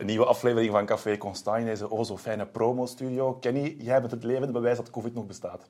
Een nieuwe aflevering van Café Constant in deze oh zo fijne promo-studio. Kenny, jij bent het levende bewijs dat COVID nog bestaat.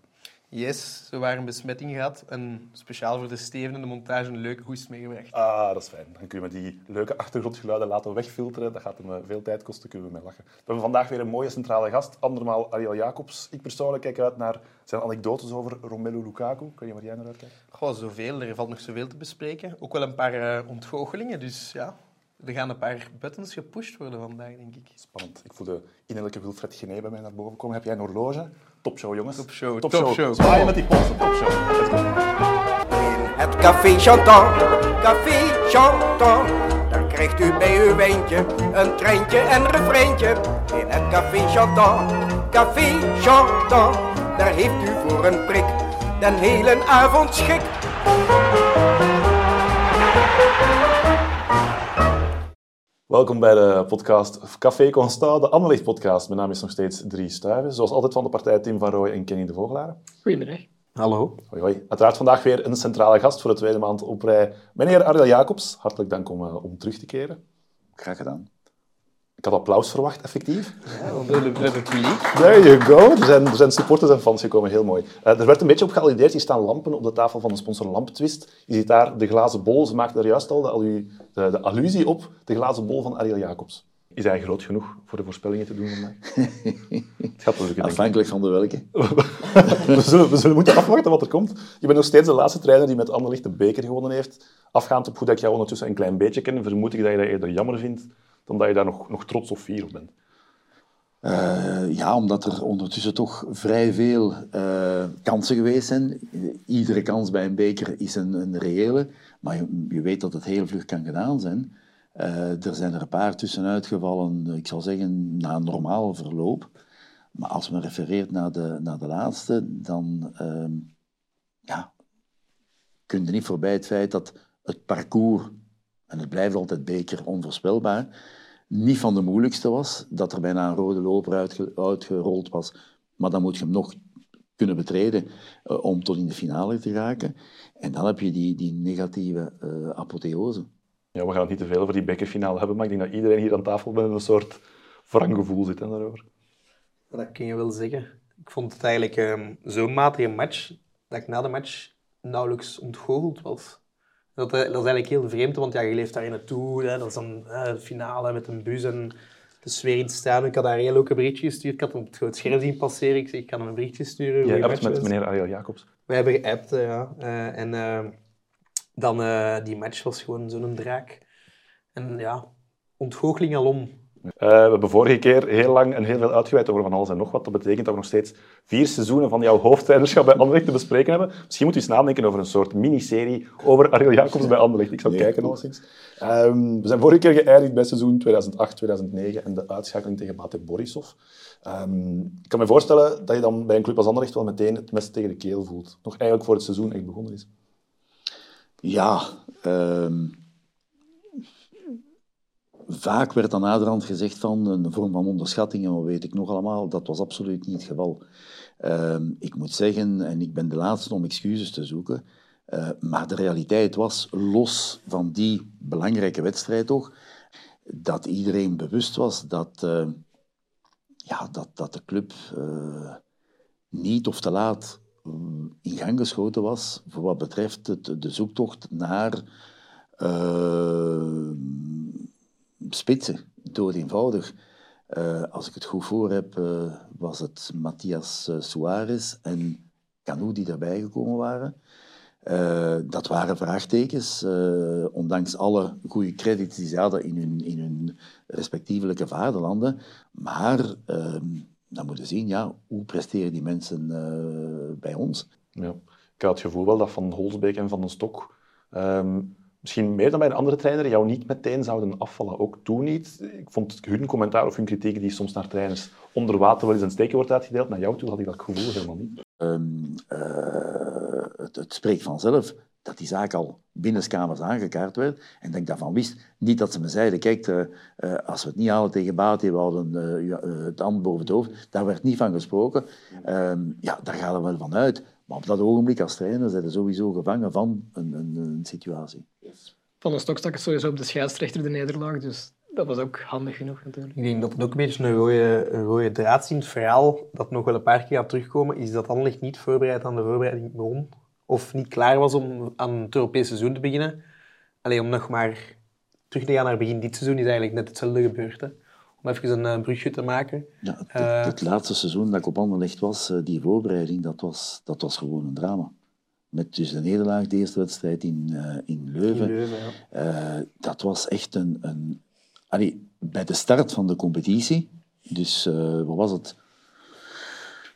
Yes, we waren een besmetting gehad en speciaal voor de Steven en de montage een leuke hoest meegebracht. Ah, dat is fijn. Dan kunnen we die leuke achtergrondgeluiden laten wegfilteren. Dat gaat hem eh, veel tijd kosten, kunnen we mee lachen. We hebben vandaag weer een mooie centrale gast, andermaal Ariel Jacobs. Ik persoonlijk kijk uit naar zijn anekdotes over Romelu Lukaku. Ik weet niet jij naar uitkijkt. Goh, zoveel. Er valt nog zoveel te bespreken. Ook wel een paar uh, ontgoochelingen, dus ja... Er gaan een paar buttons gepusht worden vandaag, denk ik. Spannend. Ik voel de innerlijke Wilfred Gené bij mij naar boven komen. Heb jij een horloge? Topshow, jongens. Topshow, Topshow. topshow. Zwaaien met die polsen, topshow. Let's go. Het café Chantant, café Chantant. Daar krijgt u bij uw wijntje een treintje en refreintje. In het café Chantant, café Chantant. Daar heeft u voor een prik den hele avond schik. Welkom bij de podcast Café Constant, de Anderlecht podcast. Mijn naam is nog steeds Dries Stuiven. Zoals altijd van de partij Tim van Rooij en Kenny de Vogelaar. Goedemiddag. Hallo. Hoi, hoi. Uiteraard vandaag weer een centrale gast voor de tweede maand op rij. Meneer Ariel Jacobs, hartelijk dank om, uh, om terug te keren. Graag gedaan. Ik had applaus verwacht, effectief. Ja, de, de publiek. There you go. Er zijn, er zijn supporters en fans gekomen, heel mooi. Uh, er werd een beetje op gealludeerd. Hier staan lampen op de tafel van de sponsor Lamptwist. Je ziet daar de glazen bol. Ze maakten er juist al de, de, de allusie op. De glazen bol van Ariel Jacobs. Is hij groot genoeg voor de voorspellingen te doen vandaag? Het gaat lukken, Afhankelijk van de welke. we, zullen, we zullen moeten afwachten wat er komt. Je bent nog steeds de laatste trainer die met Anderlicht de beker gewonnen heeft. Afgaand op hoe dat ik jou ondertussen een klein beetje ken, vermoed ik dat je dat eerder jammer vindt dan dat je daar nog, nog trots of fier op bent. Uh, ja, omdat er ondertussen toch vrij veel uh, kansen geweest zijn. Iedere kans bij een beker is een, een reële, maar je, je, weet dat het heel vlug kan gedaan zijn. Uh, er zijn er een paar tussenuit gevallen, ik zal zeggen, na een normaal verloop. Maar als men refereert naar de, naar de laatste, dan ehm, ja, kun je niet voorbij het feit dat het parcours, en het blijft altijd beker onvoorspelbaar, niet van de moeilijkste was, dat er bijna een rode loper uitge uitgerold was. Maar dan moet je hem nog kunnen betreden uh, om tot in de finale te raken. En dan heb je die, die negatieve uh, apotheose. Ja, we gaan het niet te veel over die bekerfinale hebben, maar ik denk dat iedereen hier aan tafel met een soort wrang gevoel zit hè, daarover. Dat kun je wel zeggen. Ik vond het eigenlijk um, zo'n matige match, dat ik na de match nauwelijks ontgoocheld was. Dat, dat is eigenlijk heel vreemd, want ja, je leeft daar naartoe. Hè. Dat is dan hè, de finale met een bus en de sfeer in te staan. Ik had daar heel leuke berichtje gestuurd. Ik had hem op het groot scherm zien passeren. Ik zei, ik kan hem een berichtje sturen. Jij hebt met meneer Ariel Jacobs? Wij hebben geappt, ja. Uh, en uh, dan, uh, die match was gewoon zo'n draak. En ja, ontgoocheling alom. Uh, we hebben vorige keer heel lang en heel veel uitgeweid over van alles en nog wat. Dat betekent dat we nog steeds vier seizoenen van jouw hoofdtrainerschap bij Anderlecht te bespreken hebben. Misschien moet je eens nadenken over een soort miniserie over Ariel Jacobs bij Anderlecht. Ik zou nee, kijken alleszins. Um, we zijn vorige keer geëindigd bij seizoen 2008-2009 en de uitschakeling tegen Bate Borisov. Um, ik kan me voorstellen dat je dan bij een club als Anderlecht wel meteen het mes tegen de keel voelt. Nog eigenlijk voor het seizoen echt begonnen is. Ja, um vaak werd dan naderhand gezegd van een vorm van onderschatting en wat weet ik nog allemaal. Dat was absoluut niet het geval. Uh, ik moet zeggen, en ik ben de laatste om excuses te zoeken, uh, maar de realiteit was, los van die belangrijke wedstrijd toch, dat iedereen bewust was dat, uh, ja, dat, dat de club uh, niet of te laat in gang geschoten was voor wat betreft de zoektocht naar spitsen, dood eenvoudig. Uh, als ik het goed voor heb, uh, was het Matthias uh, Suarez en Canu die daarbij gekomen waren. dat waren vraagtekens, ondanks alle goede credits die ze hadden in hun, in hun respectievelijke vaderlanden. Maar ehm, dan moeten we zien, ja, hoe presteren die mensen bij ons? Ja. Ik had het gevoel wel dat Van Holsbeek en Van den Stok um, misschien meer dan bij een andere trainer, jou niet meteen zouden afvallen. Ook toen niet. Ik vond hun commentaar of hun kritiek die soms naar trainers onder water wel eens een steekje wordt uitgedeeld, naar jou toe had ik dat gevoel helemaal niet. Um, uh, het, het, spreekt vanzelf dat die zaak al binnenskamers aangekaart werd en dat ik daarvan wist. Niet dat ze me zeiden, kijk, uh, uh, als we het niet halen tegen Bati, we hadden het hand boven het hoofd. Daar werd niet van gesproken. Um, ja, daar gaan we wel van uit. Maar op dat ogenblik als trainer zijn ze sowieso gevangen van een, een, een situatie. Van een stok stak het sowieso op de scheidsrechter de nederlaag, dus dat was ook handig genoeg natuurlijk. Ik denk dat het ook een beetje een rode, een rode draad is in het verhaal, dat nog wel een paar keer gaat terugkomen, is dat Anderlecht niet voorbereid aan de voorbereiding begon. Of niet klaar was om aan het Europese seizoen te beginnen. Alleen om nog maar terug te gaan naar begin dit seizoen is eigenlijk net hetzelfde gebeurd. Hè. Om even een uh, brugje te maken. Ja, het, Eh, het laatste seizoen dat ik op Anderlecht was, eh, die voorbereiding, dat was, dat was gewoon een drama. Met dus de nederlaag, de eerste wedstrijd in, eh, in Leuven. In Leuven, ja. Eh, dat was echt een... een allee, bij de start van de competitie, dus eh, wat was het?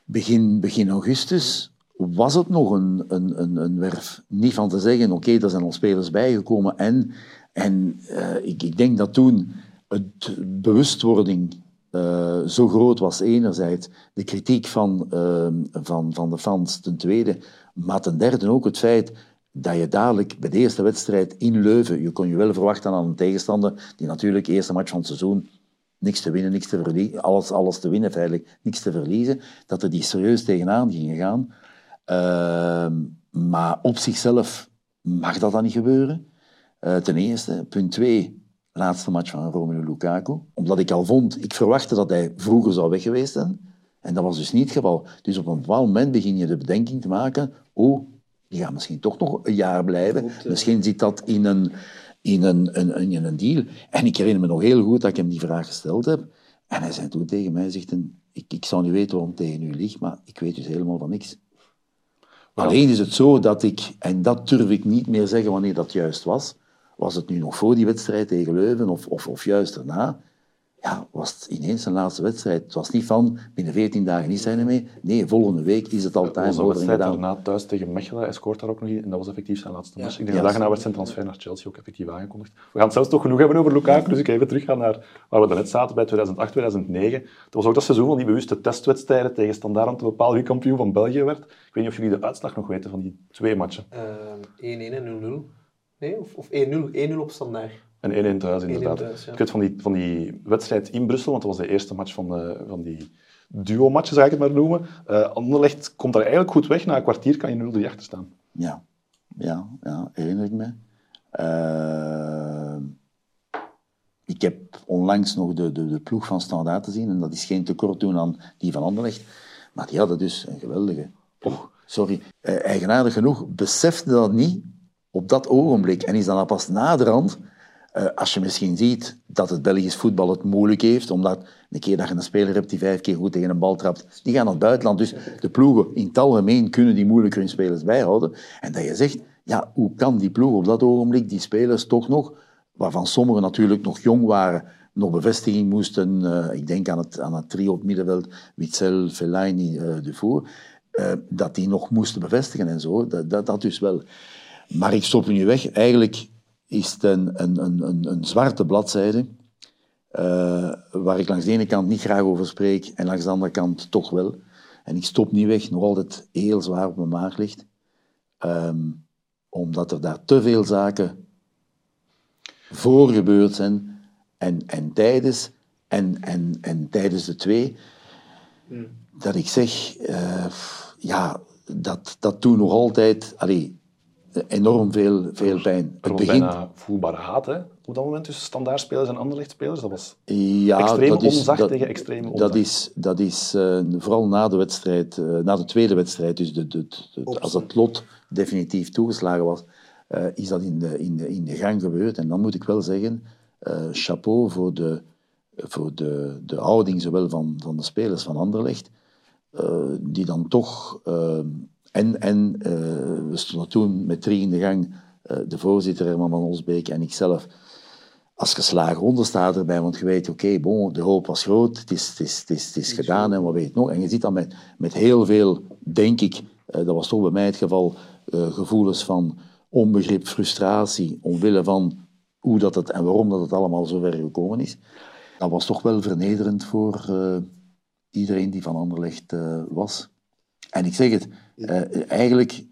Begin, begin augustus was het nog een, een, een, een werf. Niet van te zeggen, oké, er zijn al spelers bijgekomen. En, en eh, ik, ik denk dat toen het bewustwording eh, zo groot was, enerzijds de kritiek van, eh, van, van de fans, ten tweede, maar ten derde ook het feit dat je dadelijk bij de eerste wedstrijd in Leuven, je kon je wel verwachten aan een tegenstander, die natuurlijk eerste match van het seizoen niks te winnen, niks te verliezen, alles, alles te winnen feitelijk, niks te verliezen, dat er die serieus tegenaan gingen gaan. Ehm, maar op zichzelf mag dat dan niet gebeuren. Eh, ten eerste. Punt twee, laatste match van Romelu Lukaku. Omdat ik al vond, ik verwachtte dat hij vroeger zou weg geweest zijn. En dat was dus niet het geval. Dus op een bepaald moment begin je de bedenking te maken, oh, die gaat misschien toch nog een jaar blijven. Misschien zit dat in een, in, een, een, in een deal. En ik herinner me nog heel goed dat ik hem die vraag gesteld heb. En hij zei toen tegen mij, zegt, een, ik, ik zou niet weten waarom het tegen u ligt, maar ik weet dus helemaal van niks. Alleen is het zo dat ik, en dat durf ik niet meer zeggen wanneer dat juist was, was het nu nog voor die wedstrijd tegen Leuven of, of, of juist daarna, ja, was het ineens een laatste wedstrijd. Het was niet van, binnen 14 dagen niet zijn er mee. Nee, volgende week is het altijd Onze over wedstrijd gedaan. daarna thuis tegen Mechelen, hij scoort daar ook nog in. En dat was effectief zijn laatste match. Ik denk Ja. dat daarna werd zijn transfer naar Chelsea ook effectief aangekondigd. We gaan het zelfs toch genoeg hebben over Lukaku, dus ik ga even teruggaan naar waar we daarnet zaten bij 2008, 2009. Dat was ook dat seizoen van die bewuste testwedstrijden tegen Standaard om te bepalen wie kampioen van België werd. Ik weet niet of jullie de uitslag nog weten van die twee matchen. Eh, 1-1 en 0-0. Nee, of, of 1-0. 1-0 op standaard. En 1-1 thuis, inderdaad. thuis, ja. Ik weet van die, van die wedstrijd in Brussel, want dat was de eerste match van, de, van die duo-matchen, zou ik het maar noemen. Eh Anderlecht komt daar eigenlijk goed weg. Na een kwartier kan je 0-3 achter staan. Ja, ja, ja, herinner ik me. Eh, ik heb onlangs nog de, de, de ploeg van Standaard te zien, en dat is geen tekort doen aan die van Anderlecht. Maar die hadden dus een geweldige. Och, sorry. Eh, eigenaardig genoeg besefte dat niet op dat ogenblik. En is dan pas naderhand, eh, als je misschien ziet dat het Belgisch voetbal het moeilijk heeft, omdat een keer dat je een speler hebt die vijf keer goed tegen een bal trapt, die gaan naar het buitenland. Dus de ploegen in het algemeen kunnen die moeilijker hun spelers bijhouden. En dat je zegt, ja, hoe kan die ploeg op dat ogenblik die spelers toch nog, waarvan sommigen natuurlijk nog jong waren, nog bevestiging moesten, eh, ik denk aan het, aan het trio op het middenveld, Witzel, Fellaini, eh Dufour, dat die nog moesten bevestigen en zo. Dat, dat, dat dus wel. Maar ik stop nu weg. Eigenlijk is het een, een, een, een, zwarte bladzijde, eh, waar ik langs de ene kant niet graag over spreek en langs de andere kant toch wel. En ik stop niet weg, nog altijd heel zwaar op mijn maag ligt. Ehm, omdat er daar te veel zaken voor gebeurd zijn en, en tijdens en, en, en tijdens de twee, dat ik zeg, eh, ja, dat, dat doet nog altijd allee, enorm veel, veel pijn. Het was begint, bijna voelbare haat hè, op dat moment tussen standaardspelers en anderlechtspelers. Dat was ja, extreem dat is, onzacht dat, tegen extreem onzacht. dat is, dat is eh, vooral na de wedstrijd, eh, na de tweede wedstrijd, dus de, de, de- als het lot definitief toegeslagen was, eh, is dat in de, in, de, in de gang gebeurd. En dan moet ik wel zeggen, chapeau voor de, voor de, de houding zowel van, van de spelers van Anderlecht, die dan toch... en en eh, we stonden toen met drie in de gang, eh, de voorzitter Herman van Osbeek en ikzelf, als geslagen ronde staat erbij, want je weet, oké, bon, de hoop was groot, het is, het is, het is, het is gedaan en wat weet je nog. En je ziet dan met, met heel veel, denk ik, eh, dat was toch bij mij het geval, gevoelens van onbegrip, frustratie, omwille van hoe dat het en waarom dat het allemaal zo ver gekomen is. Dat was toch wel vernederend voor iedereen die van Anderlecht was. En ik zeg het, eh, eigenlijk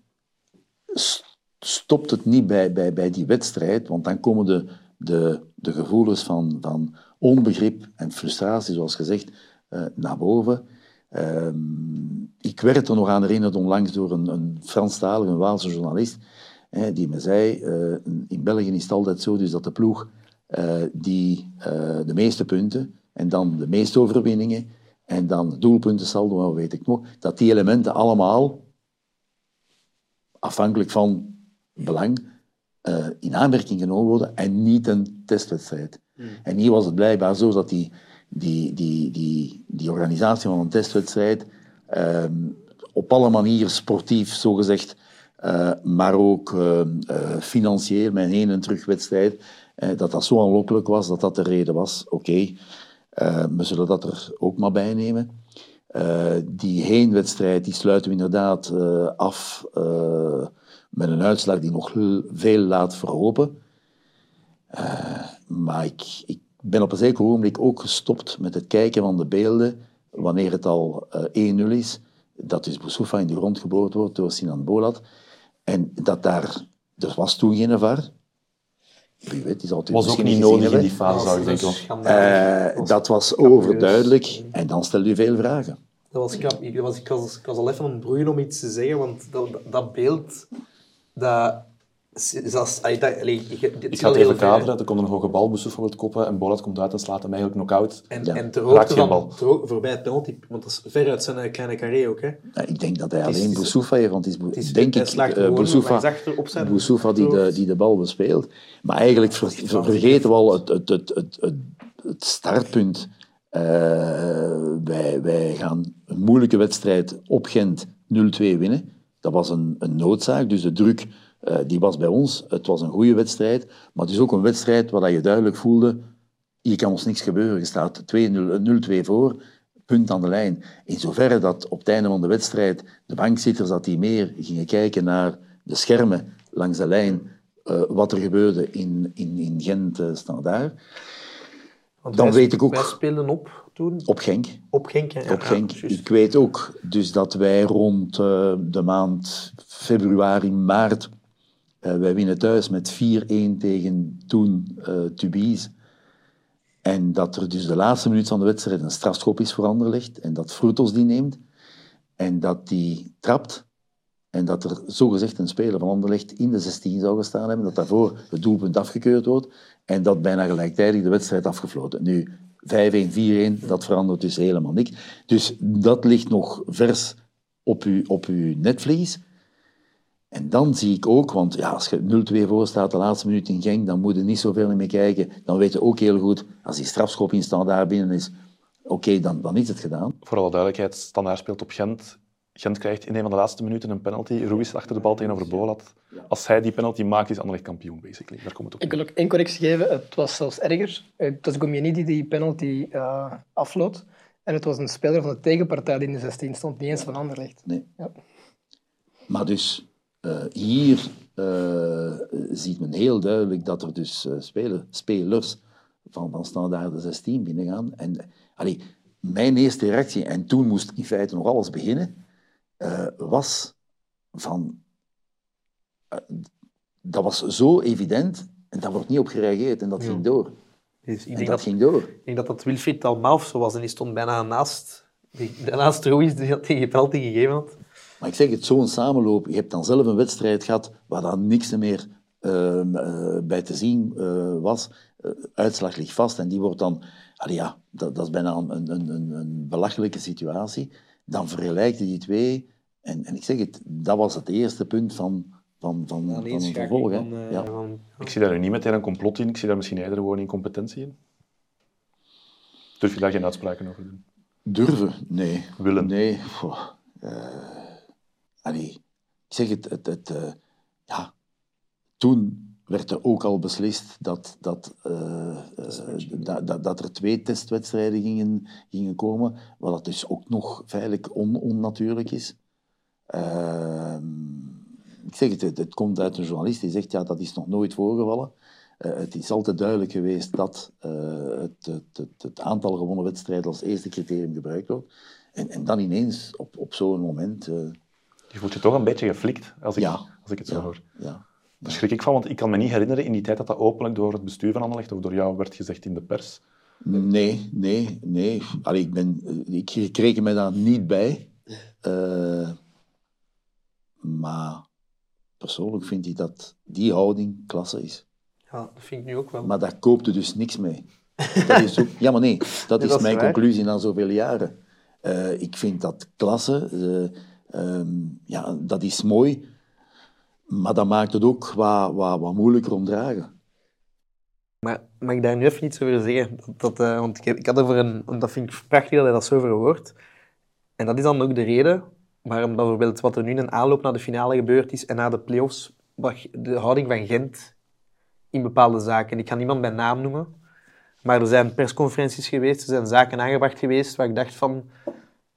st- stopt het niet bij, bij, bij die wedstrijd, want dan komen de, de, de gevoelens van, van onbegrip en frustratie, zoals gezegd, eh, naar boven. Ehm, ik werd er nog aan herinnerd onlangs door een, een Franstalige, een Waalse journalist, hè, die me zei, eh, in België is het altijd zo dus dat de ploeg die de meeste punten en dan de meeste overwinningen en dan de doelpuntensaldo, wat weet ik nog, dat die elementen allemaal, afhankelijk van belang, eh, in aanmerking genomen worden en niet een testwedstrijd. En hier was het blijkbaar zo dat die, die, die, die, die organisatie van een testwedstrijd ehm, op alle manieren sportief, zogezegd, eh maar ook eh, financieel, met een heen- en terugwedstrijd, dat dat zo aanlokkelijk was, dat dat de reden was. Oké, eh, we zullen dat er ook maar bij nemen. Eh, die heenwedstrijd die sluiten we inderdaad eh, af met een uitslag die nog veel laat verhopen. Maar ik, ik ben op een zeker ogenblik ook gestopt met het kijken van de beelden wanneer het al eh 1-0 is. Dat dus Boussoufa in de grond geboord wordt door Sinan Bolat. En dat daar... Er was toen geen. Wie weet, die zal het was ook niet nodig in hebben. die fase, zou ik Dat denken. Eh, dat was overduidelijk. En dan stel je veel vragen. Dat was. Ik was, ik, was, ik was al even aan het broeien om iets te zeggen, want dat, dat, dat beeld, dat... dat, allee, dat allee, je- dit Ik ga het even kaderen. Er komt een hoge bal, wil het koppen en Bolat komt uit en slaat hem eigenlijk knock-out. En, Ja. en ter hoogte van, bal. ter hoogte- voorbij het penalty, want dat is ver uit zijn eh, kleine carré ook. Hè. Nou, ik denk dat hij is- alleen Boussoufa heeft, want het is, Het is, denk ik Boussoufa, Boussoufa die de, die de bal bespeelt. Maar eigenlijk ver- ver- vergeten we al het, het, het, het, het, het startpunt. Eh, wij, wij gaan een moeilijke wedstrijd op Gent 0-2 winnen. Dat was een, een noodzaak, dus de druk eh, die was bij ons. Het was een goede wedstrijd, maar het is ook een wedstrijd waar je duidelijk voelde, hier kan ons niks gebeuren. Je staat 2-0 0-2 voor, punt aan de lijn. In zoverre dat op het einde van de wedstrijd de bankzitters dat die meer gingen kijken naar de schermen langs de lijn, eh, wat er gebeurde in, in, in Gent uh, Standaard. Want Dan wij- weet ik ook- Wij speelden op toen, Op Genk. op Genk. Ja, Op ik weet ook dus dat wij rond eh, de maand februari, maart, eh, wij winnen thuis met 4-1 tegen toen eh Tubize. En dat er dus de laatste minuut van de wedstrijd een strafschop is voor Anderlecht en dat Frutos die neemt en dat die trapt en dat er zogezegd een speler van Anderlecht in de 16 zou gestaan hebben, dat daarvoor het doelpunt afgekeurd wordt en dat bijna gelijktijdig de wedstrijd afgefloten. Nu, 5-1, 4-1, dat verandert dus helemaal niks. Dus dat ligt nog vers op uw, op uw netvlies. En dan zie ik ook, want ja, als je 0-2 voor staat, de laatste minuut in Genk, dan moet je niet zoveel meer kijken. Dan weet je ook heel goed, als die strafschop in standaard binnen is, oké, dan, dan is het gedaan. Voor alle duidelijkheid, Standaard speelt op Gent. Gent krijgt in een van de laatste minuten een penalty. Ruiz achter de bal tegenover Bolat. Als hij die penalty maakt, is Anderlecht kampioen, basically. Daar komt het op. Ik wil ook één correctie geven. Het was zelfs erger. Het was Gomieni die die penalty eh afloot. En het was een speler van de tegenpartij die in de 16 stond, niet eens van Anderlecht. Nee. Ja. Maar dus eh, hier eh, ziet men heel duidelijk dat er dus eh, spelen, spelers van, van standaard de 16 binnengaan. En allee, mijn eerste reactie, en toen moest in feite nog alles beginnen, was van... dat was zo evident en daar wordt niet op gereageerd en dat ging door. Dus ik En denk dat dat, ging door. ik denk dat dat Wilfried Dalmau of zo was en die stond bijna naast, die, naast Ruiz die dat die penalty gegeven had. Maar ik zeg het, zo'n samenloop. Je hebt dan zelf een wedstrijd gehad waar dan niks meer ehm, eh, bij te zien eh, was. Eh, uitslag ligt vast en die wordt dan... Allee, ja, dat, dat is bijna een, een, een, een belachelijke situatie. Dan vergelijk je die twee. En, en ik zeg het, dat was het eerste punt van, van, van, van een vervolg. Van, ja. van- Ik zie daar nu niet meteen een complot in. Ik zie daar misschien eerder gewoon incompetentie in. Durf je daar geen uitspraken over te doen? Durven? Nee. Willen? Nee. Goh, eh, allee, ik zeg het, het, het eh, ja, toen werd er ook al beslist dat, dat, eh, eh, dat, dat, dat er twee testwedstrijden gingen, gingen komen, wat dat dus ook nog feitelijk on, onnatuurlijk is. Ehm, ik zeg het, het, komt uit een journalist die zegt, ja, dat is nog nooit voorgevallen. Eh, het is altijd duidelijk geweest dat eh, het, het, het, het aantal gewonnen wedstrijden als eerste criterium gebruikt wordt. En, en dan ineens, op, op zo'n moment... eh, Je voelt je toch een beetje geflikt als ik, Ja. als ik het zo ja, hoor. ja. Daar schrik ik van, want ik kan me niet herinneren in die tijd dat dat openlijk door het bestuur van Anderlecht of door jou werd gezegd in de pers. Nee, nee, nee. Allee, ik, ben, ik, ik reken me daar niet bij. Eh, maar persoonlijk vind ik dat die houding klasse is. Ja, dat vind ik nu ook wel. Maar daar koopt je dus niks mee. Dat is ook, ja, maar nee, dat Nee, is dat is mijn waar. conclusie na zoveel jaren. Eh, ik vind dat klasse, eh, ehm, ja, dat is mooi, maar dat maakt het ook wat, wat, wat moeilijker om dragen. Maar mag ik daar nu even iets over zeggen? Dat, dat, eh, want ik, ik had over een... Dat vind ik prachtig dat hij dat zo verwoordt. En dat is dan ook de reden waarom bijvoorbeeld wat er nu in een aanloop naar de finale gebeurd is en na de play-offs, de houding van Gent in bepaalde zaken. Ik ga niemand bij naam noemen, maar er zijn persconferenties geweest, er zijn zaken aangebracht geweest waar ik dacht van...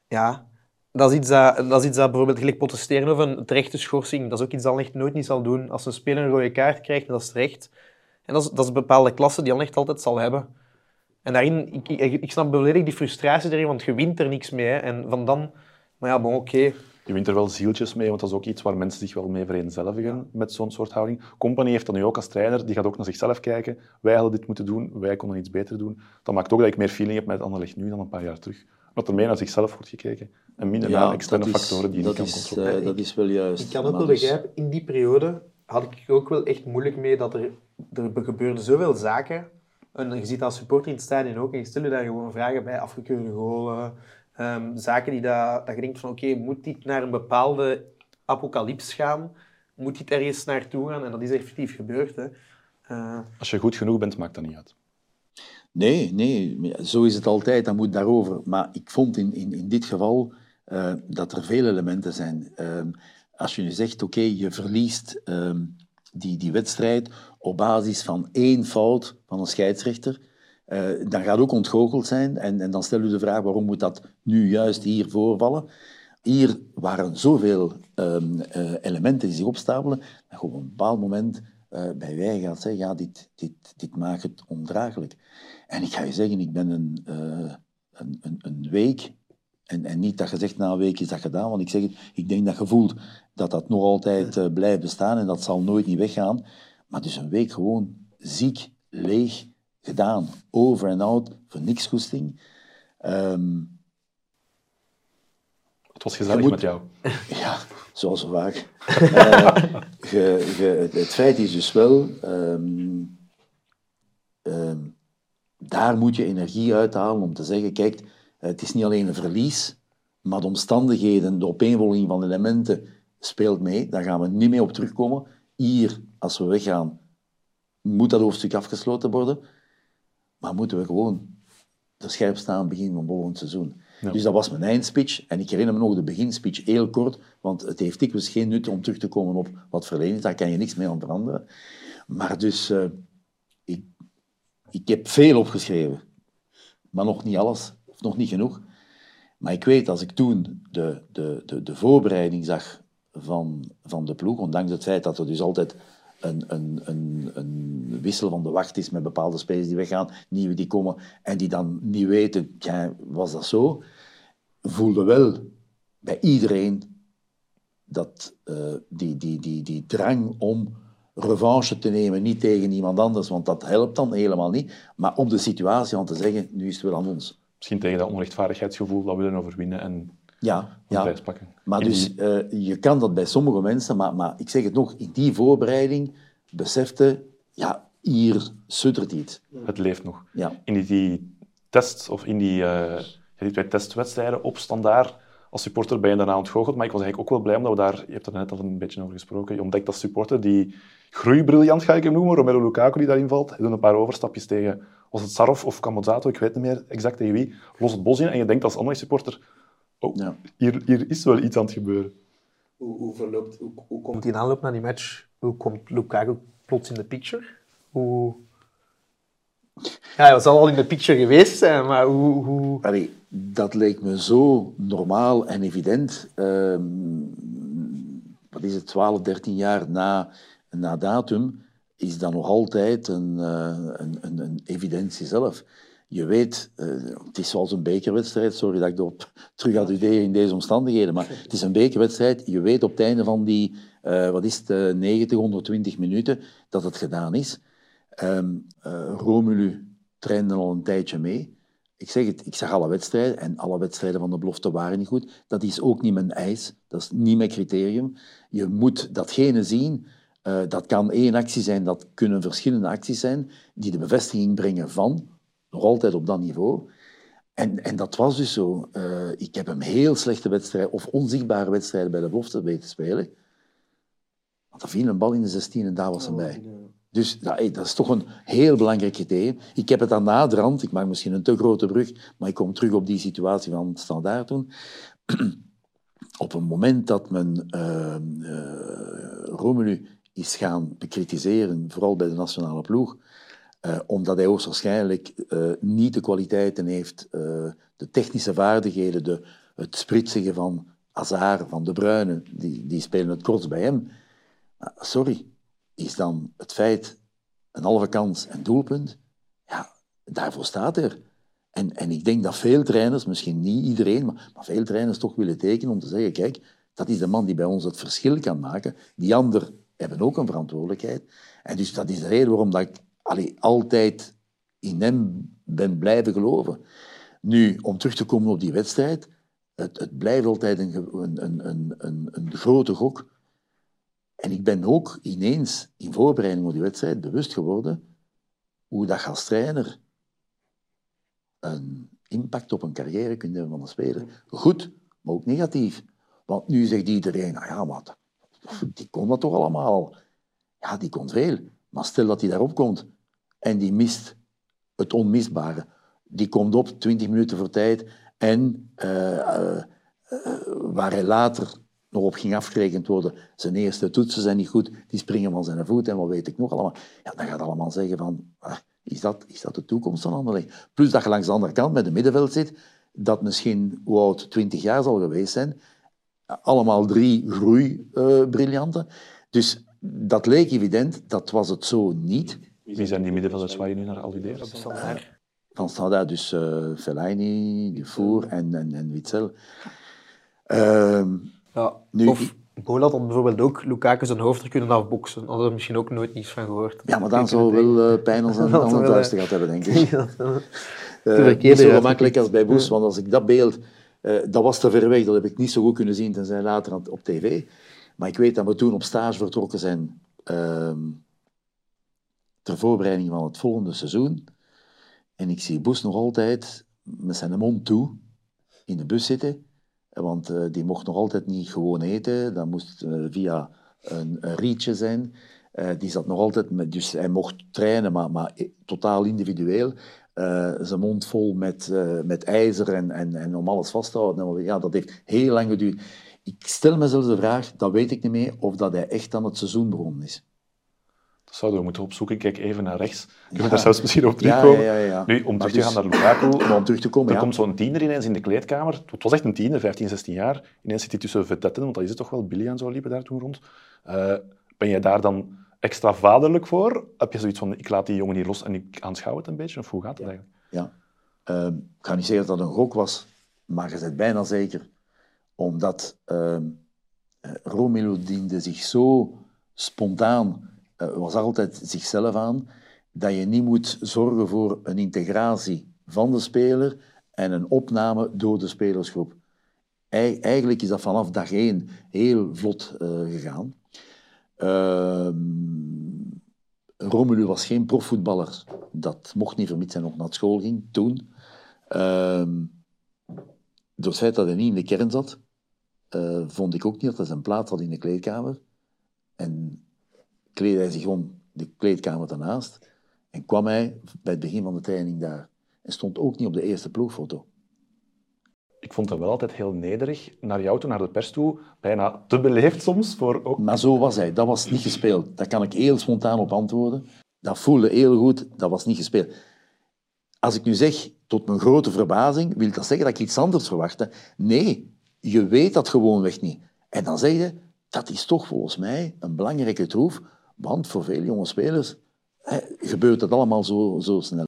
Ja, dat is iets dat, dat, is iets dat bijvoorbeeld gelijk protesteren over een terechte schorsing. Dat is ook iets dat Anderlecht nooit niet zal doen. Als een speler een rode kaart krijgt, dat is terecht. En dat is, dat is een bepaalde klasse die Anderlecht altijd zal hebben. En daarin, ik, ik, ik snap volledig die frustratie erin, want je wint er niks mee. Hè. En van dan, maar ja, bon, oké. Je wint er wel zieltjes mee, want dat is ook iets waar mensen zich wel mee vereenzelvigen met zo'n soort houding. Company heeft dat nu ook als trainer, die gaat ook naar zichzelf kijken. Wij hadden dit moeten doen, wij konden iets beter doen. Dat maakt ook dat ik meer feeling heb met Anderlecht nu dan een paar jaar terug. Dat er meer naar zichzelf wordt gekeken en minder naar externe factoren die je niet kan is, controleren. eh, dat is wel juist. Ik kan ook wel dus- begrijpen, in die periode had ik ook wel echt moeilijk mee dat er, er gebeurden zoveel zaken. En je ziet als supporter in het stadion ook, en je stelt je daar gewoon vragen bij, afgekeurde golen, ehm, zaken die dat, dat je denkt van, oké, moet dit naar een bepaalde apocalyps gaan? Moet dit ergens naartoe gaan? En dat is effectief gebeurd. Hè. Eh, Als je goed genoeg bent, maakt dat niet uit. Nee, nee, zo is het altijd, dat moet daarover. Maar ik vond in, in, in dit geval eh, dat er veel elementen zijn. Ehm, als je nu zegt, oké, je verliest ehm, die, die wedstrijd op basis van één fout van een scheidsrechter, eh, dan gaat ook ontgoocheld zijn. En, en dan stel je de vraag, waarom moet dat nu juist hier voorvallen? Hier waren zoveel ehm, eh, elementen die zich opstapelen, dat je op een bepaald moment bij wij gaat zeggen, ja, dit, dit, dit maakt het ondraaglijk. En ik ga je zeggen, ik ben een, eh, een, een, een week, en, en niet dat je zegt na een week is dat gedaan, want ik zeg het, ik denk dat je voelt dat dat nog altijd eh, blijft bestaan en dat zal nooit niet weggaan. Maar dus een week gewoon ziek, leeg, gedaan, over en out, voor niks goesting. Ehm, Het was gezellig moet- met jou. ja, zoals zo vaak. Eh, ge- ge- het, het feit is dus wel, ehm, ehm, daar moet je energie uithalen om te zeggen, kijk, het is niet alleen een verlies, maar de omstandigheden, de opeenvolging van elementen speelt mee. Daar gaan we niet meer op terugkomen. Hier, als we weggaan, moet dat hoofdstuk afgesloten worden. Maar moeten we gewoon er scherp staan begin van volgend seizoen. Dus dat was mijn eindspeech. En ik herinner me nog de beginspeech heel kort, want het heeft dikwijls geen nut om terug te komen op wat verleden is. Daar kan je niks mee aan veranderen. Maar dus, eh, ik, ik heb veel opgeschreven. Maar nog niet alles, of nog niet genoeg. Maar ik weet, als ik toen de, de, de, de voorbereiding zag van, van de ploeg, ondanks het feit dat er dus altijd een, een, een, een wissel van de wacht is met bepaalde spelers die weggaan, nieuwe die komen en die dan niet weten, ja, was dat zo? Voelde wel bij iedereen dat eh, die, die, die, die drang om revanche te nemen, niet tegen iemand anders, want dat helpt dan helemaal niet, maar op de situatie aan te zeggen, nu is het wel aan ons. Misschien tegen dat onrechtvaardigheidsgevoel dat we willen overwinnen en Ja, ja. prijs pakken. Maar In dus die- eh, je kan dat bij sommige mensen, maar, maar ik zeg het nog, in die voorbereiding besefte, ja, hier suddert iets. Het leeft nog. Ja. In die, die test, of in die, eh, ja, die twee testwedstrijden op standaard, als supporter ben je daarna ontgoocheld. Maar ik was eigenlijk ook wel blij omdat we daar, je hebt er net al een beetje over gesproken, je ontdekt als supporter die groeibriljant, ga ik hem noemen, Romelu Lukaku die daarin valt. Hij doet een paar overstapjes tegen, was het Sarov of Camozzato, ik weet niet meer exact tegen wie, los het bos in en je denkt als andere supporter, oh, Ja. hier, hier is wel iets aan het gebeuren. Hoe, hoe, verloopt, hoe, hoe komt die aanloop naar die match? Hoe komt Lukaku plots in de picture? Hoe... Ja, hij was al in de picture geweest zijn, maar hoe... hoe... Dat leek me zo normaal en evident. Ehm, wat is het, 12, 13 jaar na, na datum, is dat nog altijd een, eh, een, een, een evidentie zelf. Je weet, eh, het is zoals een bekerwedstrijd, sorry dat ik erop terug addudeer in deze omstandigheden, maar het is een bekerwedstrijd. Je weet op het einde van die, eh, wat is het, eh, 90, 120 minuten, dat het gedaan is. Eh, Romelu trainde al een tijdje mee. Ik zeg het, ik zag alle wedstrijden en alle wedstrijden van de belofte waren niet goed. Dat is ook niet mijn eis, dat is niet mijn criterium. Je moet datgene zien Eh, dat kan één actie zijn, dat kunnen verschillende acties zijn, die de bevestiging brengen van, nog altijd op dat niveau. En, en dat was dus zo. Eh, ik heb hem heel slechte wedstrijden, of onzichtbare wedstrijden bij de belofte weten spelen. Want er viel een bal in de 16 en daar was hij bij. Dus hey, dat is toch een heel belangrijk criterium. Ik heb het aan naderhand, ik maak misschien een te grote brug, maar ik kom terug op die situatie van standaard toen. op een moment dat men uh, Romelu is gaan bekritiseren, vooral bij de nationale ploeg, uh, omdat hij hoogstwaarschijnlijk niet de kwaliteiten heeft, de technische vaardigheden, de, het spritsen van Hazard, van De Bruyne, die, die spelen het kortst bij hem. sorry, is dan het feit een halve kans en doelpunt, ja, daarvoor staat er. En, en ik denk dat veel trainers, misschien niet iedereen, maar, maar veel trainers toch willen tekenen om te zeggen, kijk, dat is de man die bij ons het verschil kan maken. Die anderen hebben ook een verantwoordelijkheid. En dus dat is de reden waarom dat ik altijd in hem ben blijven geloven. Nu, om terug te komen op die wedstrijd, het, het blijft altijd een, een, een, een grote gok. En ik ben ook ineens in voorbereiding op die wedstrijd bewust geworden hoe dat als trainer een impact op een carrière kunt hebben van een speler. Goed, maar ook negatief. Want nu zegt iedereen, nou ja, wat, die kon dat toch allemaal. Ja, die kon veel. Maar stel dat hij daarop komt en die mist het onmisbare. Die komt op 20 minuten voor tijd en uh, waar hij later nog op ging afgerekend worden. Zijn eerste toetsen zijn niet goed, die springen van zijn voet en wat weet ik nog allemaal. Ja, dan gaat allemaal zeggen van, ah, is, dat, is dat de toekomst van Anderlecht? Plus dat je langs de andere kant met de middenveld zit, dat misschien, hoe oud, 20 jaar zal geweest zijn. Allemaal drie groeibriljanten. Uh, dus dat leek evident, dat was het zo niet. Wie zijn die middenvelders waar je nu naar alludeert? Van Standaard, dus uh, Fellaini, Dufour en, en, en Witzel. Uh, ja, nu, of Bolat had bijvoorbeeld ook Lukaku zijn hoofd er kunnen afboksen. Daar hadden we misschien ook nooit niets van gehoord. Ja, maar dan zou wel uh, pijn als een ander thuis gehad hebben, denk ik. uh, niet zo gemakkelijk als bij Boes, want als ik dat beeld... Uh, dat was te ver weg, dat heb ik niet zo goed kunnen zien, tenzij later op tv. Maar ik weet dat we toen op stage vertrokken zijn uh, ter voorbereiding van het volgende seizoen. En ik zie Boes nog altijd met zijn mond toe in de bus zitten want uh, die mocht nog altijd niet gewoon eten. Dat moest uh, via een, een, rietje zijn. Uh, die zat nog altijd met, dus hij mocht trainen, maar, maar totaal individueel. zijn mond vol met, met ijzer en, en, en om alles vast te houden. Ja, dat heeft heel lang geduurd. Ik stel mezelf de vraag, dat weet ik niet meer, of dat hij echt aan het seizoen begonnen is. Dat zouden we moeten opzoeken. Kijk even naar rechts. Kunnen we daar zelfs misschien op terugkomen? Ja, ja, ja, Nu, om terug te gaan naar Lukaku. om terug te komen, Er komt zo'n tiener ineens in de kleedkamer. Het was echt een tiener, 15, 16 jaar. Ineens zit hij tussen vedetten, want dat is het toch wel. Billy en zo liepen daar toen rond. Uh, ben jij daar dan extra vaderlijk voor? Heb je zoiets van, ik laat die jongen hier los en ik aanschouw het een beetje? Of hoe gaat het eigenlijk? Ja. Uh, ik ga niet zeggen dat dat een gok was, maar je bent bijna zeker. Omdat uh, Romelu diende zich zo spontaan was altijd zichzelf aan, dat je niet moet zorgen voor een integratie van de speler en een opname door de spelersgroep. eigenlijk is dat vanaf dag één heel vlot uh, gegaan. Uh, Romelu was geen profvoetballer. Dat mocht niet vermits hij nog naar school ging, toen. Uh, door het feit dat hij niet in de kern zat, uh, vond ik ook niet dat hij zijn plaats had in de kleedkamer. En kleedde hij zich gewoon de kleedkamer daarnaast en kwam hij bij het begin van de training daar. En stond ook niet op de eerste ploegfoto. Ik vond hem wel altijd heel nederig naar jou toe, naar de pers toe. Bijna te beleefd soms. Voor ook... Maar zo was hij. Dat was niet gespeeld. Daar kan ik heel spontaan op antwoorden. Dat voelde heel goed. Dat was niet gespeeld. Als ik nu zeg, tot mijn grote verbazing, wil dat zeggen dat ik iets anders verwachtte? Nee, je weet dat gewoonweg niet. En dan zeg je, dat is toch volgens mij een belangrijke troef want voor veel jonge spelers hè, gebeurt het allemaal zo, zo snel.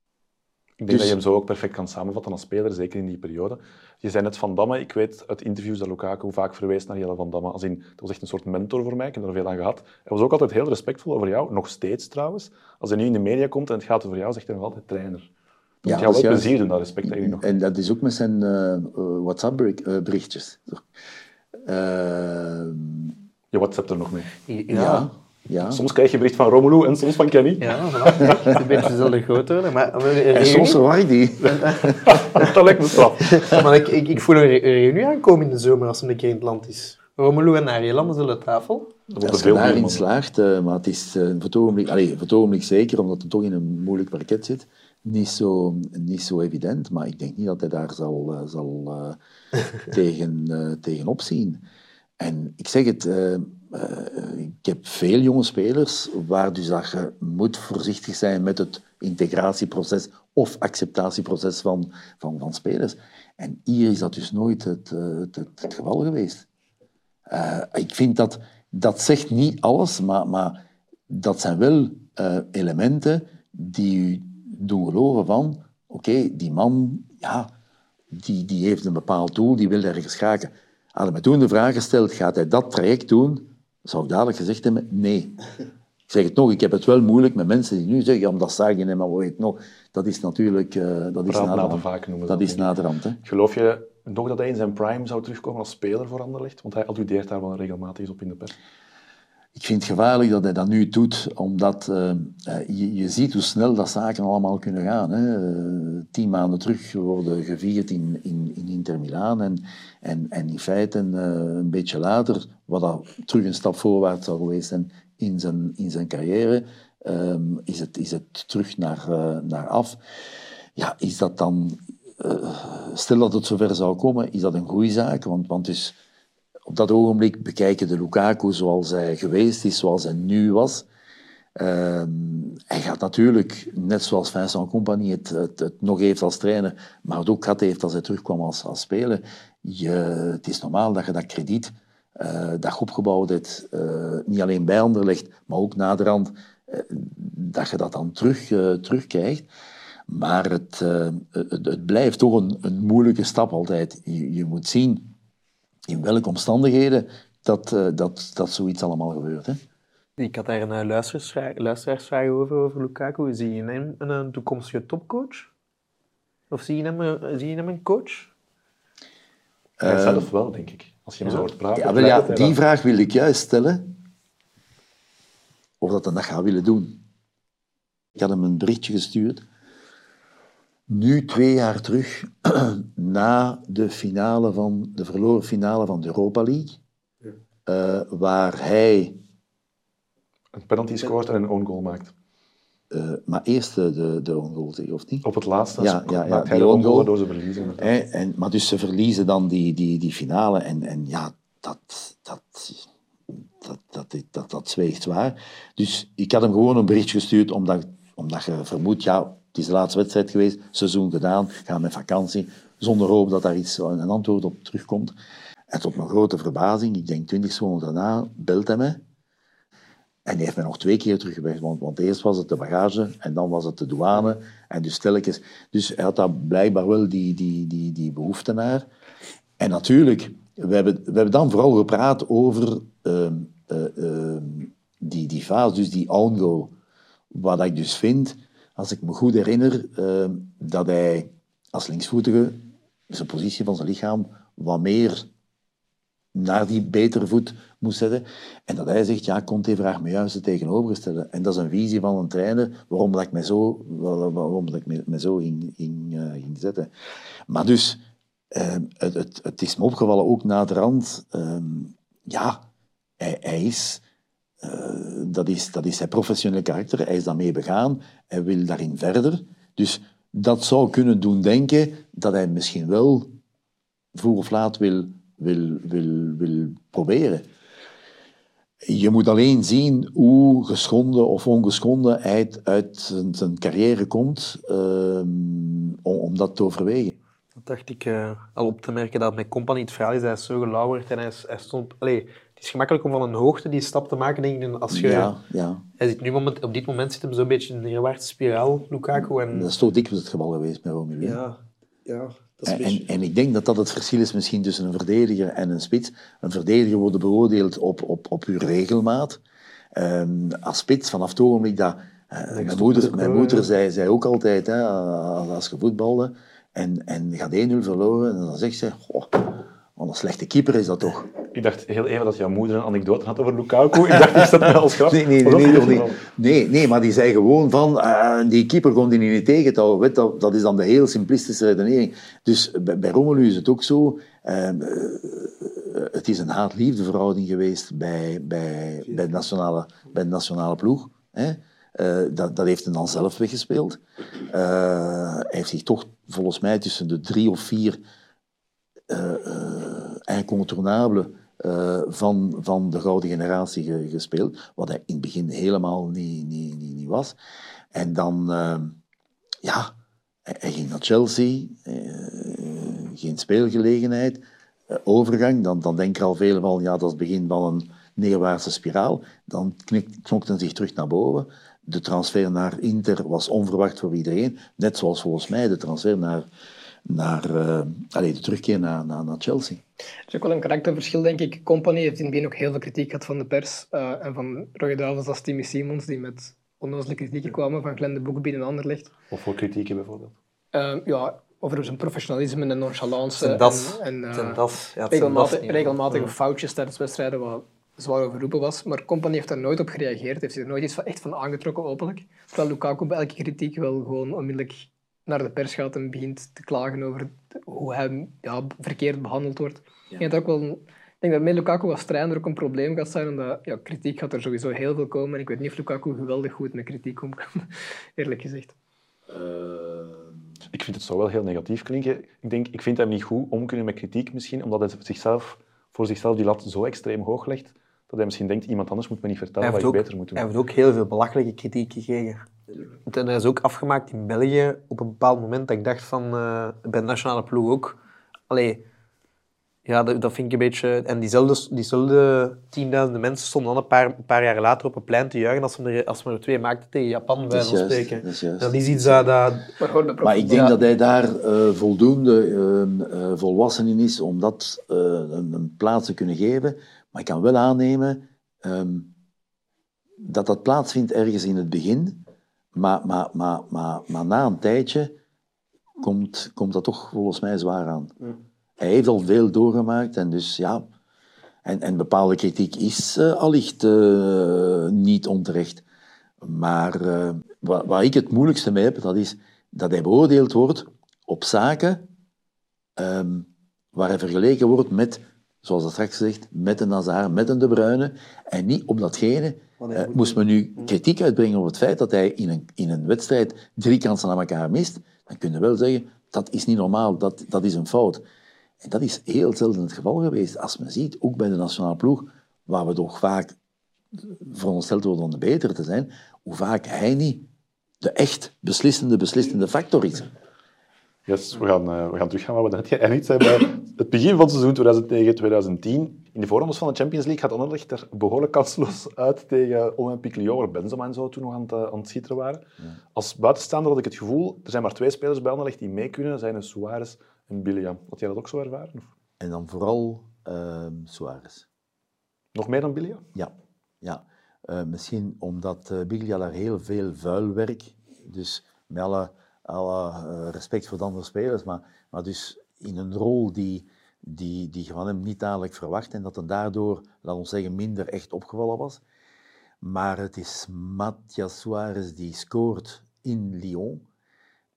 Ik denk dus... dat je hem zo ook perfect kan samenvatten als speler, zeker in die periode. Je zei net Van Damme, ik weet uit interviews dat Lukaku vaak verwees naar Jelle Van Damme. Als in, dat was echt een soort mentor voor mij, ik heb er veel aan gehad. Hij was ook altijd heel respectvol over jou, nog steeds trouwens. Als hij nu in de media komt en het gaat over jou, zegt hij nog altijd trainer. Dat ja, moet je wel plezier doen, dat respect eigenlijk nog. En dat is ook met zijn uh, WhatsApp-berichtjes. Uh, je WhatsApp er nog mee? ja. ja. Ja. Soms krijg je bericht van Romelu en soms van Kenny. Ja, voilà. Het is een beetje dezelfde grootte. worden, Maar, een En reunie- soms verwar ik die. dat lijkt me straf. maar ik, ik, ik voel een re- reunie aankomen in de zomer als hem een keer in het land is. Romelu en Ariel landen zullen de tafel. Dat wordt Als je veel daarin slaagt, eh, maar het is eh, voor, het ogenblik, allee, voor het ogenblik zeker, omdat het toch in een moeilijk parket zit, niet zo, niet zo evident. Maar ik denk niet dat hij daar zal, eh, zal eh, tegen, eh, tegenop zien. En ik zeg het, eh, ik heb veel jonge spelers waar dus dat je moet voorzichtig zijn met het integratieproces of acceptatieproces van, van, van spelers. En hier is dat dus nooit het, eh, het, het, geval geweest. Eh, ik vind dat, dat zegt niet alles, maar, maar dat zijn wel elementen die u doen geloven van, oké, die man, ja, die, die heeft een bepaald doel, die wil ergens geraken. Hadden me toen de vraag gesteld, gaat hij dat traject doen? Zou ik dadelijk gezegd hebben, nee. Ik zeg het nog, ik heb het wel moeilijk met mensen die nu zeggen, ja, dat zag je niet, maar weet nog. Dat is natuurlijk, eh, dat is naderhand. vaak noemen Dat dat, is naderhand, hè. Geloof je nog dat hij in zijn prime zou terugkomen als speler voor Anderlecht? Want hij alludeert daar wel regelmatig op in de pers. Ik vind het gevaarlijk dat hij dat nu doet, omdat eh, eh, je, je ziet hoe snel dat zaken allemaal kunnen gaan. Hè. Eh, tien maanden terug worden gevierd in, in, in Inter Milaan en, en, en in feite een beetje later, wat dat terug een stap voorwaarts zou geweest zijn in zijn, in zijn carrière, ehm, is, het, is het terug naar, naar af. Ja, is dat dan, stel dat het zover zou komen, is dat een goede zaak? Want, want dus, op dat ogenblik bekijken de Lukaku zoals hij geweest is, zoals hij nu was. Ehm, hij gaat natuurlijk, net zoals Vincent Compagnie het, het, nog heeft als trainer, maar het ook gehad heeft als hij terugkwam als, als speler. Je, het is normaal dat je dat krediet eh, dat je opgebouwd hebt, eh, niet alleen bij Anderlecht, maar ook naderhand, eh, dat je dat dan terug, terugkrijgt. Maar het, het, het blijft toch een, een moeilijke stap altijd. Je moet zien in welke omstandigheden dat, eh, dat, dat zoiets allemaal gebeurt. Hè? Ik had daar een eh, luisteraarsvraag, luisteraarsvraag over, over Lukaku. Zie je hem een, een toekomstige topcoach? Of zie je hem, een- zie je hem een coach? Hij zelf wel, denk ik. Als je hem zo hoort praten. Ja, wel, ja, die wel. vraag wil ik juist stellen. Of dat hij dat gaat willen doen. Ik had hem een berichtje gestuurd. Nu, twee jaar terug, na de, finale van, de verloren finale van de Europa League, eh, waar hij Een penalty scoort en een own goal maakt. eh, maar eerst de, de, own goal tegen, of niet? Op het laatste Ja, sco- ja, ja, maakt hij de own goal door ze verliezen. en, maar dus ze verliezen dan die, die, die finale. En, en ja, dat, dat, dat, dat, dat, dat, zweegt zwaar. Dus ik had hem gewoon een berichtje gestuurd, omdat, omdat je vermoedt, ja, het is de laatste wedstrijd geweest, seizoen gedaan, gaan met vakantie, zonder hoop dat daar iets, een antwoord op terugkomt. En tot mijn grote verbazing, ik denk twintig seconden daarna, belt hij me. En die heeft mij nog twee keer teruggebracht, want, eerst was het de bagage en dan was het de douane. En dus dus hij had daar blijkbaar wel die, die, die, die behoefte naar. En natuurlijk, we hebben, we hebben dan vooral gepraat over ehm, eh, ehm, die, die fase, dus die own goal. Wat ik dus vind, als ik me goed herinner, ehm, dat hij als linksvoetige zijn positie van zijn lichaam wat meer naar die betere voet moest zetten. En dat hij zegt, ja, Conte vraagt me juist het tegenovergestelde. En dat is een visie van een trainer, waarom dat ik me zo, waarom dat ik me, zo eh, ging zetten. Maar dus, eh, het, het, het is me opgevallen, ook naderhand, ehm ja, hij is... eh, dat, is, dat is zijn professionele karakter. Hij is daarmee begaan. Hij wil daarin verder. Dus dat zou kunnen doen denken dat hij misschien wel vroeg of laat wil, wil, wil, wil proberen. Je moet alleen zien hoe geschonden of ongeschonden hij uit, zijn, carrière komt ehm, om, om dat te overwegen. Dat dacht ik eh, al op te merken dat met Company het verhaal is. Hij is zo gelauwerd en hij, stond... Allee, het is gemakkelijk om van een hoogte die stap te maken, denk ik. Als je, Ja, ja. hij zit nu moment, op dit moment zit hem zo'n beetje in een neerwaartse spiraal, Lukaku. En, Dat is toch dikwijls het geval geweest met Romelu. Ja, ja dat is En, een beetje... en, en ik denk dat dat het verschil is misschien tussen een verdediger en een spits. Een verdediger wordt beoordeeld op, op, op uw regelmaat. Ehm, als spits, vanaf het ogenblik dat... eh, mijn moeder, mijn moeder zei, zei ook altijd, hè, als je voetbalde en, en gaat 1-0 verloren, en dan zegt ze, goh, wat een slechte keeper is dat toch. Ik dacht heel even dat jouw moeder een anekdote had over Lukaku. Ik dacht, is dat nou als grap? Nee, nee, nee, dat nee, nee, wel- nee, nee, maar die zei gewoon van, eh, die keeper kon die niet tegen. Weet, dat, dat is dan de heel simplistische redenering. Dus bij, bij Romelu is het ook zo, eh, eh, het is een haat-liefde verhouding geweest bij, bij, bij, de nationale, bij de nationale ploeg. Hè? Eh, dat, dat heeft hij dan zelf weggespeeld. Hij heeft zich toch volgens mij tussen de drie of vier eh eh, incontournabelen eh, van, van de gouden generatie ge- gespeeld, wat hij in het begin helemaal niet, niet, niet, niet was. En dan, ja, hij, ging naar Chelsea, geen speelgelegenheid, overgang, dan, dan denken al velen van, ja, dat is het begin van een neerwaartse spiraal. Dan knik- knokte hij zich terug naar boven. De transfer naar Inter was onverwacht voor iedereen, net zoals volgens mij de transfer naar, naar eh, allee, de terugkeer naar, naar, naar Chelsea. Er is ook wel een karakterverschil, denk ik. Company heeft in het begin ook heel veel kritiek gehad van de pers. eh, en van Roy Davids als Timmy Simons, die met onnozele kritieken kwamen van Glenn de Boek binnen Anderlecht. Of voor kritieken bijvoorbeeld. Eh, ja, over zijn professionalisme en nonchalance. Zijn das. En, en, eh, Zijn das. Ja, zijn regelmatig, das niet, regelmatige foutjes tijdens wedstrijden, wat zwaar overroepen was. Maar Company heeft daar nooit op gereageerd, heeft zich er nooit iets van, echt van aangetrokken, openlijk. Terwijl Lukaku bij elke kritiek wel gewoon onmiddellijk naar de pers gaat en begint te klagen over hoe hij ja, verkeerd behandeld wordt. Ik denk dat ook wel... Ik denk dat met Lukaku als trainer ook een probleem gaat zijn, omdat ja, kritiek gaat er sowieso heel veel komen. En ik weet niet of Lukaku geweldig goed met kritiek om kan, eerlijk gezegd. Ik vind het zo wel heel negatief klinken. Ik, denk, ik vind hem niet goed om kunnen met kritiek misschien, omdat hij zichzelf, voor zichzelf die lat zo extreem hoog legt, dat hij misschien denkt, iemand anders moet me niet vertellen wat ik ook, beter moet doen. hij heeft ook heel veel belachelijke kritiek gekregen. En hij is ook afgemaakt in België op een bepaald moment dat ik dacht van, eh, bij de nationale ploeg ook. Allee, ja, dat, dat vind ik een beetje... En diezelfde, diezelfde tienduizenden mensen stonden dan een paar, een paar jaar later op een plein te juichen als we er, als we er twee maakten tegen Japan, bij juist, spreken. dat is juist. Dat is iets dat... dat Maar, ik denk ja. dat hij daar eh, voldoende eh, volwassen in is om dat eh, een, een plaats te kunnen geven. Maar ik kan wel aannemen ehm, dat dat plaatsvindt ergens in het begin. Maar, maar, maar, maar, maar na een tijdje komt, komt dat toch volgens mij zwaar aan. Hij heeft al veel doorgemaakt en dus ja... En, en bepaalde kritiek is eh, allicht eh, niet onterecht. Maar wat, waar ik het moeilijkste mee heb, dat is dat hij beoordeeld wordt op zaken ehm, waar hij vergeleken wordt met, zoals dat straks gezegd, met een Nazar, met een De Bruyne, en niet op datgene. Eh, moest men nu kritiek uitbrengen op het feit dat hij in een, in een wedstrijd drie kansen aan elkaar mist, dan kun je wel zeggen, dat is niet normaal, dat, dat is een fout. En dat is heel zelden het geval geweest. Als men ziet, ook bij de nationale ploeg, waar we toch vaak verondersteld worden om de beter te zijn, hoe vaak hij niet de echt beslissende, beslissende factor is. Yes, we gaan, eh, we gaan teruggaan waar we net geëindigd zijn bij het begin van het seizoen 2009-2010. In de voorrondes van de Champions League gaat Anderlecht er behoorlijk kansloos uit tegen Olympique Lyon, waar Benzema en zo toen nog aan het, eh, aan het schitteren waren. Als buitenstaander had ik het gevoel, er zijn maar twee spelers bij Anderlecht die mee kunnen, dat zijn Suarez en Billiam. Had jij dat ook zo ervaren? Of En dan vooral ehm Suarez. nog meer dan Billiam? Ja, ja. Eh, misschien omdat Biglia daar heel veel vuil werk, dus met alle, alle eh, respect voor de andere spelers, maar, maar dus in een rol die, die, die je van hem niet dadelijk verwacht en dat hij daardoor, laten we zeggen, minder echt opgevallen was. Maar het is Matthias Suarez die scoort in Lyon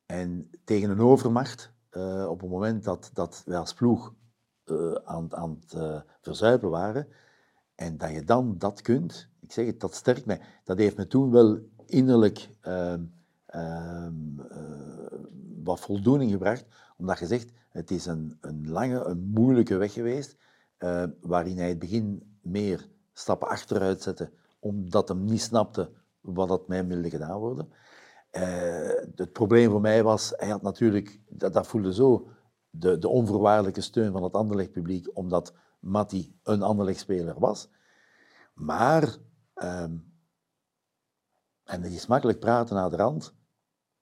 en tegen een overmacht, eh, op het moment dat, dat wij als ploeg eh, aan, aan het verzuipen waren, en dat je dan dat kunt, ik zeg het, dat sterkt mij. Dat heeft me toen wel innerlijk ehm, ehm, eh, wat voldoening gebracht, omdat je zegt, het is een, een lange, een moeilijke weg geweest, eh, waarin hij het begin meer stappen achteruit zette, omdat hij niet snapte wat dat mij wilde gedaan worden. Eh, het probleem voor mij was, hij had natuurlijk, dat, dat voelde zo, de, de onvoorwaardelijke steun van het Anderlecht-publiek, omdat Matti een Anderlecht-speler was. Maar, ehm, en het is makkelijk praten naar de rand,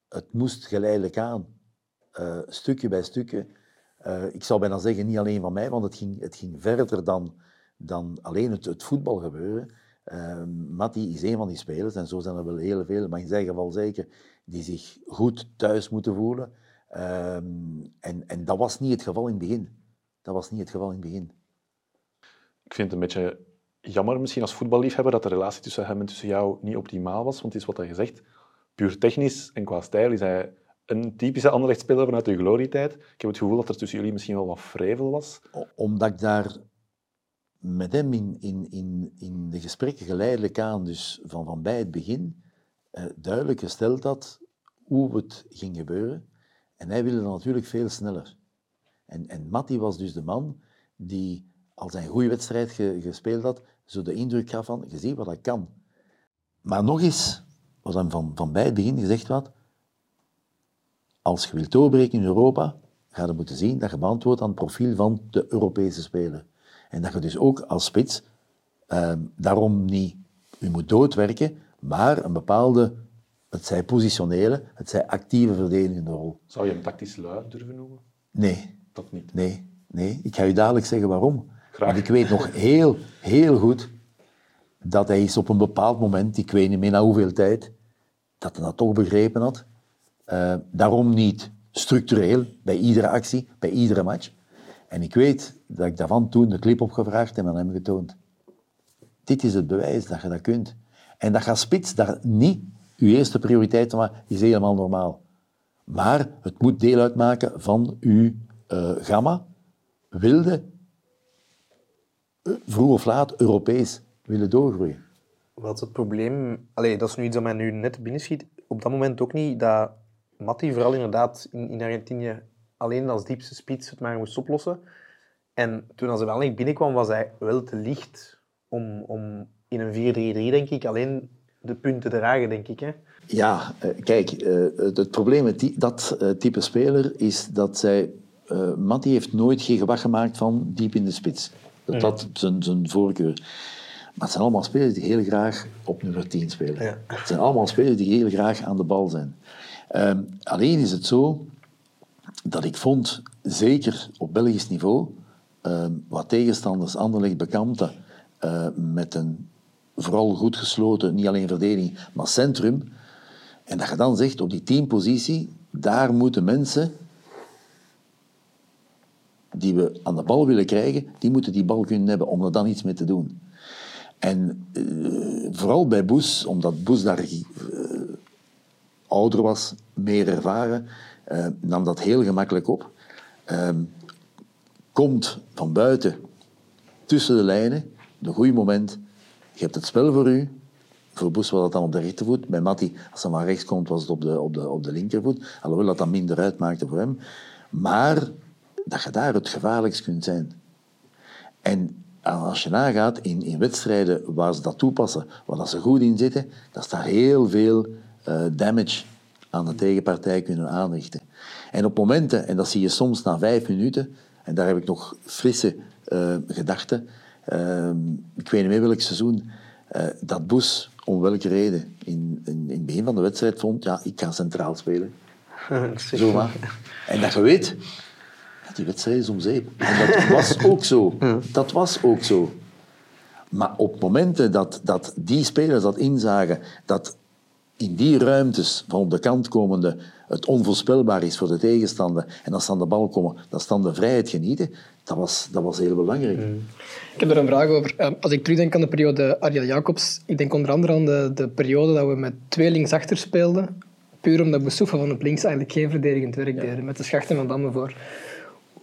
het moest geleidelijk aan, eh, stukje bij stukje. Eh, ik zou bijna zeggen, niet alleen van mij, want het ging, het ging verder dan, dan alleen het, het voetbal gebeuren. Ehm Matti is een van die spelers, en zo zijn er wel heel veel, maar in zijn geval zeker, die zich goed thuis moeten voelen. En, en dat was niet het geval in het begin. Dat was niet het geval in het begin. ik vind het een beetje jammer misschien als voetballiefhebber dat de relatie tussen hem en tussen jou niet optimaal was. Want het is wat hij gezegd. Puur technisch en qua stijl is hij een typische Anderlecht-speler vanuit de glorietijd. Ik heb het gevoel dat er tussen jullie misschien wel wat vrevel was. Omdat ik daar met hem in, in, in, de gesprekken geleidelijk aan, dus van, van bij het begin, eh, duidelijk gesteld had hoe het ging gebeuren. En hij wilde natuurlijk veel sneller. En, en Matti was dus de man die, als hij goede wedstrijd ge- gespeeld had, zo de indruk gaf van, je ziet wat dat kan. Maar nog eens, wat hem van, van bij het begin gezegd had, als je wilt doorbreken in Europa, ga je moeten zien dat je beantwoordt aan het profiel van de Europese speler. En dat je dus ook als spits ehm, daarom niet je moet doodwerken, maar een bepaalde, het zij positionele, het zij actieve verdedigende rol. Zou je hem tactisch lui durven noemen? Nee, Dat niet. nee, nee. Ik ga je dadelijk zeggen waarom. Graag. Want ik weet nog heel, heel goed dat hij is op een bepaald moment, ik weet niet meer na hoeveel tijd, dat hij dat toch begrepen had. Eh, daarom niet structureel, bij iedere actie, bij iedere match. En ik weet dat ik daarvan toen de clip opgevraagd en aan hem getoond. Dit is het bewijs dat je dat kunt. En dat gaat spits daar niet je eerste prioriteit maken, is helemaal normaal. Maar het moet deel uitmaken van uw eh, gamma. Wilde, eh, vroeg of laat, Europees willen doorgroeien. Wat is het probleem? Allee, dat is nu iets dat mij nu net binnenschiet. Op dat moment ook niet dat Matti vooral inderdaad in, in Argentinië alleen als diepste spits het maar moest oplossen. En toen als hij wel niet binnenkwam, was hij wel te licht om, om in een 4-3-3, denk ik, alleen de punten te dragen, denk ik. Hè? Ja, eh, kijk, eh, het, probleem met die, dat eh, type speler is dat zij... eh Matti heeft nooit geen gewacht gemaakt van diep in de spits. Dat dat zijn, zijn voorkeur. Maar het zijn allemaal spelers die heel graag op nummer 10 spelen. Ja. Het zijn allemaal spelers die heel graag aan de bal zijn. Ehm, alleen is het zo dat ik vond, zeker op Belgisch niveau, ehm, wat tegenstanders Anderlecht bekampten eh, met een vooral goed gesloten, niet alleen verdediging, maar centrum. En dat je dan zegt, op die teampositie, daar moeten mensen die we aan de bal willen krijgen, die moeten die bal kunnen hebben om er dan iets mee te doen. En eh, vooral bij Boes, omdat Boes daar eh, ouder was, meer ervaren, eh, nam dat heel gemakkelijk op. Ehm, komt van buiten, tussen de lijnen, een goed moment. Je hebt het spel voor u. Voor Boes was dat dan op de rechtervoet. Bij Matti, als hij van rechts komt, was het op de, op de, op de linkervoet. Alhoewel dat dat minder uitmaakte voor hem. Maar dat je daar het gevaarlijkst kunt zijn. En als je nagaat in, in wedstrijden waar ze dat toepassen, waar dat ze goed in zitten, dat ze daar heel veel eh, damage aan de tegenpartij kunnen aanrichten. En op momenten, en dat zie je soms na vijf minuten, en daar heb ik nog frisse eh, gedachten, eh, ik weet niet meer welk seizoen, eh, dat Boes, om welke reden, in, in, in het begin van de wedstrijd vond, ja, ik ga centraal spelen. Zo maar. En dat je weet, die wedstrijd is om zeep. En dat was ook zo. Dat was ook zo. Maar op momenten dat, dat die spelers dat inzagen, dat in die ruimtes van op de kant komende het onvoorspelbaar is voor de tegenstander, en als ze aan de bal komen, dat ze dan de vrijheid genieten, dat was, dat was heel belangrijk. Ik heb er een vraag over. Eh, Als ik terugdenk aan de periode Ariel Jacobs, ik denk onder andere aan de, de periode dat we met twee linksachter speelden, puur omdat Boussoufa van op links eigenlijk geen verdedigend werk deed, met de schachten van Damme voor.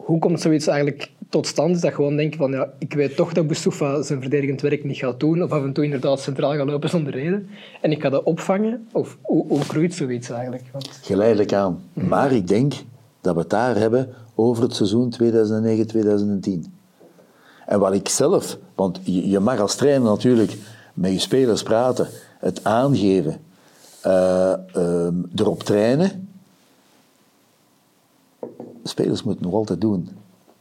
Hoe komt zoiets eigenlijk tot stand? Is dat gewoon denken van, ja, ik weet toch dat Boussoufa zijn verdedigend werk niet gaat doen, of af en toe inderdaad centraal gaat lopen zonder reden, en ik ga dat opvangen? Of hoe, groeit zoiets eigenlijk? Want, Geleidelijk aan. Maar ik denk dat we het daar hebben over het seizoen 2009-2010. En wat ik zelf, want je, je mag als trainer natuurlijk met je spelers praten, het aangeven, eh, ehm, erop trainen. Spelers moeten nog altijd doen.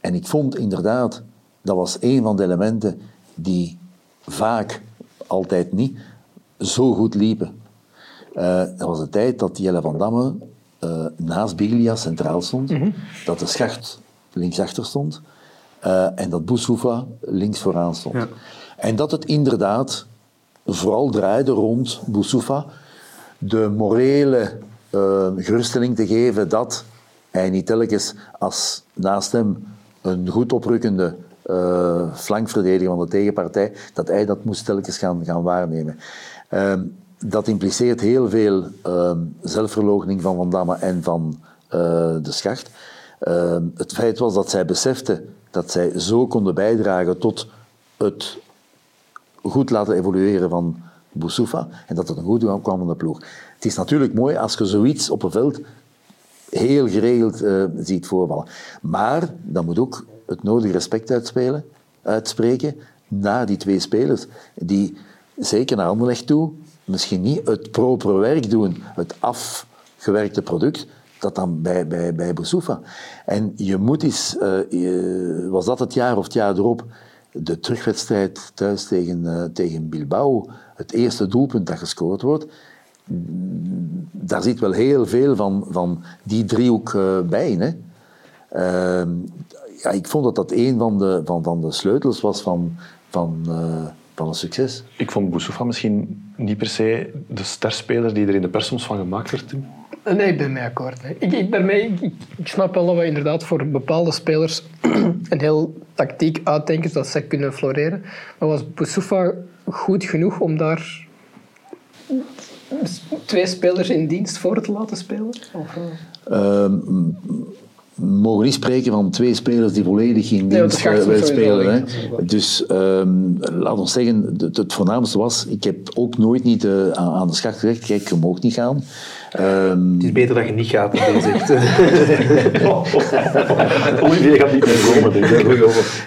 En ik vond inderdaad, dat was een van de elementen die vaak, altijd niet, zo goed liepen. Eh, dat was de tijd dat Jelle van Damme eh, naast Biglia centraal stond, dat de schacht linksachter stond eh, en dat Boussoufa links vooraan stond. En dat het inderdaad vooral draaide rond Boussoufa, de morele geruststelling te geven dat hij niet telkens als naast hem een goed oprukkende eh, flankverdediger van de tegenpartij, dat hij dat moest telkens gaan, gaan waarnemen. Ehm, dat impliceert heel veel ehm zelfverloochening van Van Damme en van eh, de Schacht. Ehm, het feit was dat zij beseften dat zij zo konden bijdragen tot het goed laten evolueren van Boussoufa en dat het een goed kwam van de ploeg. Het is natuurlijk mooi als je zoiets op een veld heel geregeld eh, ziet voorvallen. Maar dan moet ook het nodige respect uitspelen, uitspreken naar die twee spelers, die zeker naar Anderlecht toe misschien niet het propere werk doen, het afgewerkte product, dat dan bij, bij, bij Boussoufa. En je moet eens, eh, was dat het jaar of het jaar erop, de terugwedstrijd thuis tegen, eh, tegen Bilbao, het eerste doelpunt dat gescoord wordt, daar zit wel heel veel van, van die driehoek eh, bij. Hè. Ehm, ja, ik vond dat dat een van de, van, van de sleutels was van, van, eh, van een succes. Ik vond Boussoufa misschien niet per se de sterspeler die er in de pers soms van gemaakt werd. Tim. Nee, ik ben mee akkoord. hè. Ik, ik, ben mee, ik, snap wel dat we inderdaad voor bepaalde spelers een heel tactiek uitdenken, zodat zij kunnen floreren. Maar was Boussoufa goed genoeg om daar twee spelers in dienst voor te laten spelen? Of, eh? Ehm, we mogen niet spreken van twee spelers die volledig in dienst eh, willen was sowieso spelen. Hè. Dus ehm, laat ons zeggen, het, het voornaamste was, ik heb ook nooit niet eh, aan, aan de schacht gezegd, kijk, je mag niet gaan. Ehm, Het is beter dat je niet gaat, dat je zegt. Olivier gaat niet meer komen, denk ik.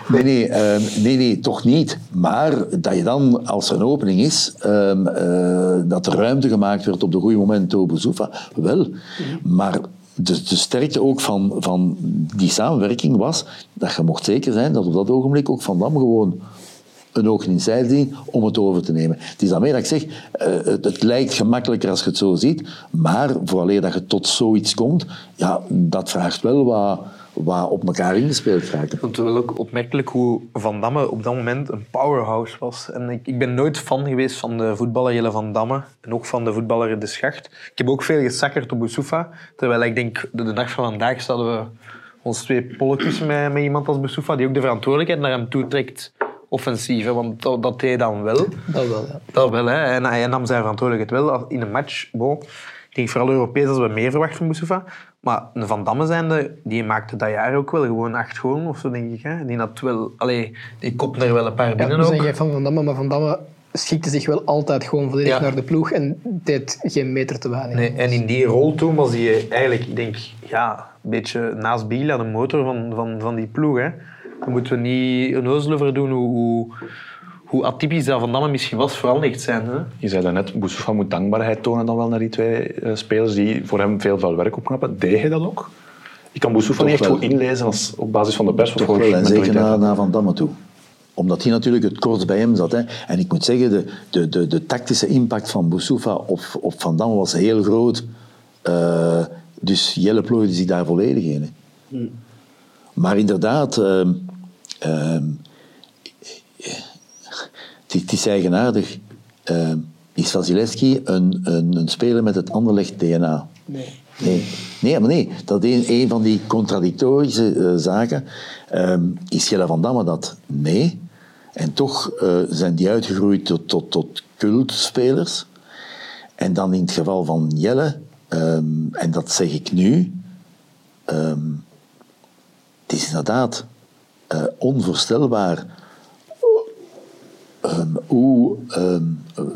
Nee, nee, ehm, nee, nee, toch niet. Maar dat je dan, als er een opening is, ehm, eh, dat er ruimte gemaakt wordt op de goede moment door Boussoufa, wel. Maar de, de sterkte ook van, van die samenwerking was dat je mocht zeker zijn dat op dat ogenblik ook Van Dam gewoon een oog in zien om het over te nemen. Het is daarmee dat ik zeg, eh, het, lijkt gemakkelijker als je het zo ziet, maar vooraleer dat je tot zoiets komt, ja, dat vraagt wel wat, wat op elkaar ingespeeld raken. Ik vond het wel ook opmerkelijk hoe Van Damme op dat moment een powerhouse was. En ik, ik ben nooit fan geweest van de voetballer Jelle Van Damme en ook van de voetballer De Schacht. Ik heb ook veel gesakkerd op Boussoufa. Terwijl ik denk, de, de dag van vandaag zouden we ons twee polletjes met, met iemand als Boussoufa die ook de verantwoordelijkheid naar hem toe trekt offensief. Hè, want dat, dat deed hij dan wel. Dat wel, ja. Dat wel, hè. En hij nam zijn verantwoordelijkheid wel in een match. Bon, ik denk vooral Europees als we meer verwachten van Moussoufa. Maar een Van Damme zijnde, die maakte dat jaar ook wel gewoon acht goalen of zo, denk ik. Hè. Die had wel... Allee, die kopte er wel een paar Ja, binnen we ook. zijn geen fan van Damme, maar Van Damme schikte zich wel altijd gewoon volledig Ja. naar de ploeg en deed geen meter te weinig. Nee, en in die rol toen was hij eigenlijk, ik denk, ja, een beetje naast Bila de motor van, van, van die ploeg. Hè. Daar moeten we niet een over doen hoe, hoe, hoe atypisch dat Van Damme misschien was voor Anderlecht zijn. Hè. Je zei daarnet, Boussoufa moet dankbaarheid tonen dan wel naar die twee eh, spelers die voor hem veel, veel werk opknappen. Deed hij dat ook? Ik kan Boussoufa niet echt goed inlezen als, op basis van de pers. Toch wel, en zeker naar, Van Damme toe. Omdat hij natuurlijk het kortst bij hem zat. Hè. En ik moet zeggen, de, de, de, de tactische impact van Boussoufa op, op Van Damme was heel groot. Eh, dus Jelle plooide zich daar volledig in. Hè. Maar inderdaad, ehm, het, is- eigenaardig. Ehm, is Vasilevski een, een, een speler met het Anderlecht DNA? Nee. Nee, nee maar nee. Dat is een, een van die contradictorische eh, zaken. Is Jelle van Damme dat? Nee. En toch eh, zijn die uitgegroeid tot, tot, tot cultspelers. En dan in het geval van Jelle, en dat zeg ik nu, het is inderdaad eh, onvoorstelbaar ehm, hoe ehm, ehm,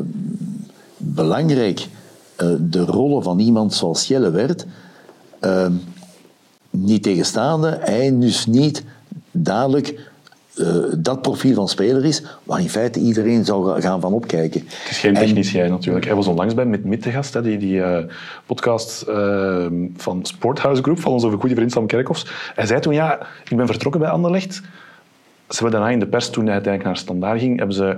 belangrijk eh, de rollen van iemand zoals Jelle werd. Niet tegenstaande, hij dus niet dadelijk eh, dat profiel van speler is, waar in feite iedereen zou ga- gaan van opkijken. Het is geen technicien natuurlijk. Hij was onlangs bij met Mit te gast, hè, die, die eh, podcast eh, van Sporthouse Group, van onze goede vriend Sam Kerkhoffs. Hij zei toen, ja, ik ben vertrokken bij Anderlecht. Ze hebben daarna in de pers, toen hij uiteindelijk naar Standaard ging, hebben ze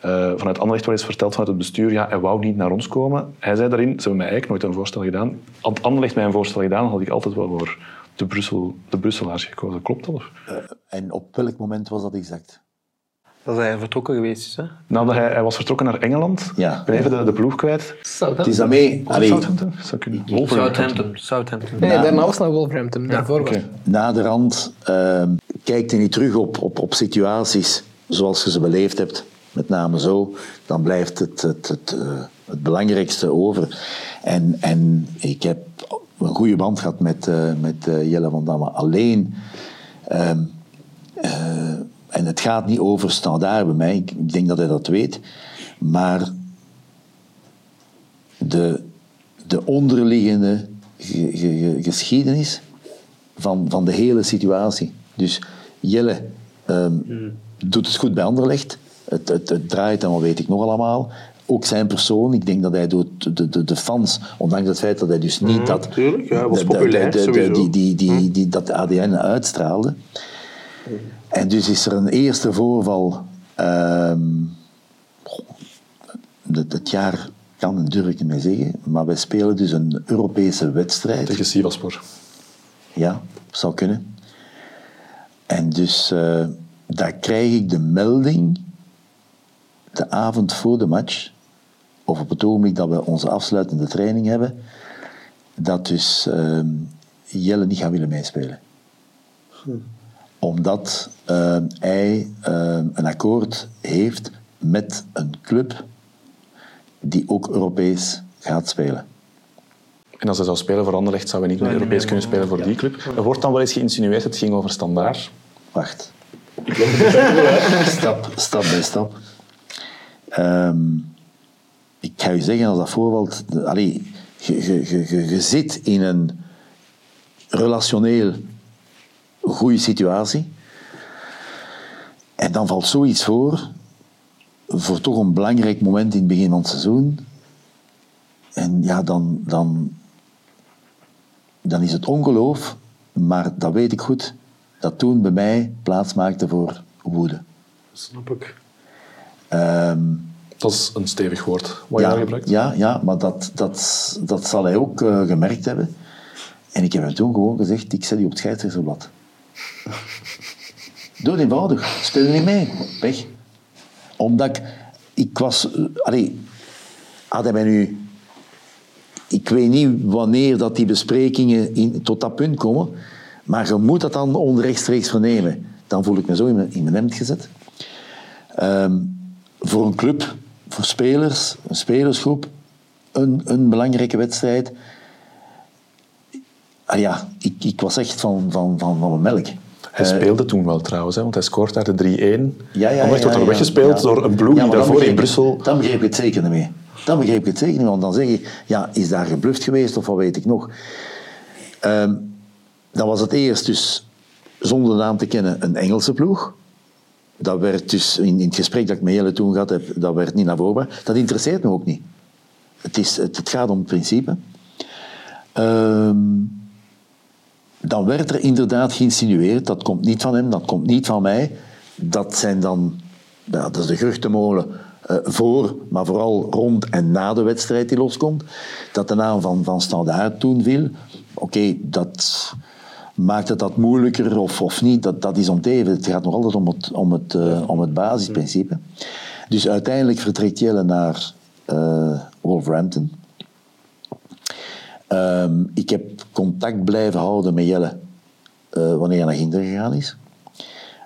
eh, vanuit Anderlecht wel eens verteld vanuit het bestuur, ja, hij wou niet naar ons komen. Hij zei daarin, ze hebben mij eigenlijk nooit een voorstel gedaan. Had Anderlecht mij een voorstel gedaan, had ik altijd wel voor de, Brussel, de Brusselaars gekozen. Klopt dat? Of? En op welk moment was dat exact? Dat hij vertrokken geweest is. Hè. Nadat hij, hij was vertrokken naar Engeland, Ja. ben even de, de ploeg kwijt. Het is daarmee... Het allee, Southampton? Zou kunnen. Wolverhampton. Southampton. Southampton. Nee, daarna was het naar Wolverhampton. Daarvoor was Oké. het. naderhand, ehm, kijkt je niet terug op, op, op situaties zoals je ze beleefd hebt, met name zo, dan blijft het, het, het, eh, het belangrijkste over. En, en ik heb een goede band gehad met, eh, met eh, Jelle van Damme. Alleen, ehm, eh, en het gaat niet over standaard bij mij, ik, denk dat hij dat weet, maar de, de onderliggende ge- ge- ge- geschiedenis van, van de hele situatie. Dus Jelle ehm, doet het goed bij Anderlecht. Het, het, het draait en wat weet ik nog allemaal. Ook zijn persoon, ik denk dat hij door de, de, de fans, ondanks het feit dat hij dus niet dat, tuurlijk, ja, was populair, de- de- sowieso. die, die, die, die, dat ADN uitstraalde. En dus is er een eerste voorval. ehm, het, het jaar kan en durf ik niet meer zeggen, maar wij spelen dus een Europese wedstrijd. Tegen Sivaspor. Ja, zou kunnen. En dus eh, daar krijg ik de melding de avond voor de match, of op het ogenblik dat we onze afsluitende training hebben, dat dus ehm, Jelle niet gaat willen meespelen. Omdat ehm, hij ehm, een akkoord heeft met een club die ook Europees gaat spelen. En als hij zou spelen voor Anderlecht, zou hij niet meer Europees kunnen spelen voor die club. Er wordt dan wel eens geïnsinueerd, het ging over standaard. Wacht. stap, stap bij stap. Ehm, ik ga je zeggen, als dat voorvalt... de- Allee, je, je, je, zit in een relationeel goede situatie. En dan valt zoiets voor, voor toch een belangrijk moment in het begin van het seizoen. En ja, dan, dan, dan is het ongeloof, maar dat weet ik goed, dat toen bij mij plaats maakte voor woede. Snap ik. Ehm, Dat is een stevig woord wat je ja, daar gebruikt. ja, ja, maar dat, dat, dat zal hij ook eh, gemerkt hebben. En ik heb hem toen gewoon gezegd, ik zet die op het scheidsrechtsblad. Dood eenvoudig, speel er niet mee, weg. Omdat ik, ik was, allee, had hij mij nu, ik weet niet wanneer dat die besprekingen in, tot dat punt komen, maar je moet dat dan onrechtstreeks vernemen. Dan voel ik me zo in mijn, in mijn hemd gezet. Ehm, voor een club, voor spelers, een spelersgroep, een, een belangrijke wedstrijd. Ah ja, ik, ik was echt van, van, van, van mijn melk. Hij speelde toen wel trouwens, hè, want hij scoort daar de 3-1. Ja, ja, wordt ja, dan ja. weggespeeld Ja. door een ploeg die daarvoor in begreep Brussel... Dan begreep ik het zeker niet meer. Dan begreep ik het zeker niet want dan zeg je, ja, is daar gebluft geweest of wat weet ik nog. Ehm, dan was het eerst dus, zonder de naam te kennen, een Engelse ploeg. Dat werd dus, in, in het gesprek dat ik met Jelle toen gehad heb, dat werd niet naar voren. Dat interesseert me ook niet. Het, is, het, het gaat om het principe. Ehm, dan werd er inderdaad geïnsinueerd, dat komt niet van hem, dat komt niet van mij. Dat zijn dan, ja, dat is de geruchtenmolen eh, voor, maar vooral rond en na de wedstrijd die loskomt. Dat de naam van, van Standaard toen viel. Oké, dat maakt het dat moeilijker of, of niet, dat, dat is om. Het gaat nog altijd om het, om het, eh, om het basisprincipe. Dus uiteindelijk vertrekt Jelle naar eh, Wolverhampton. Ehm, ik heb contact blijven houden met Jelle eh, wanneer hij naar Ginder gegaan is.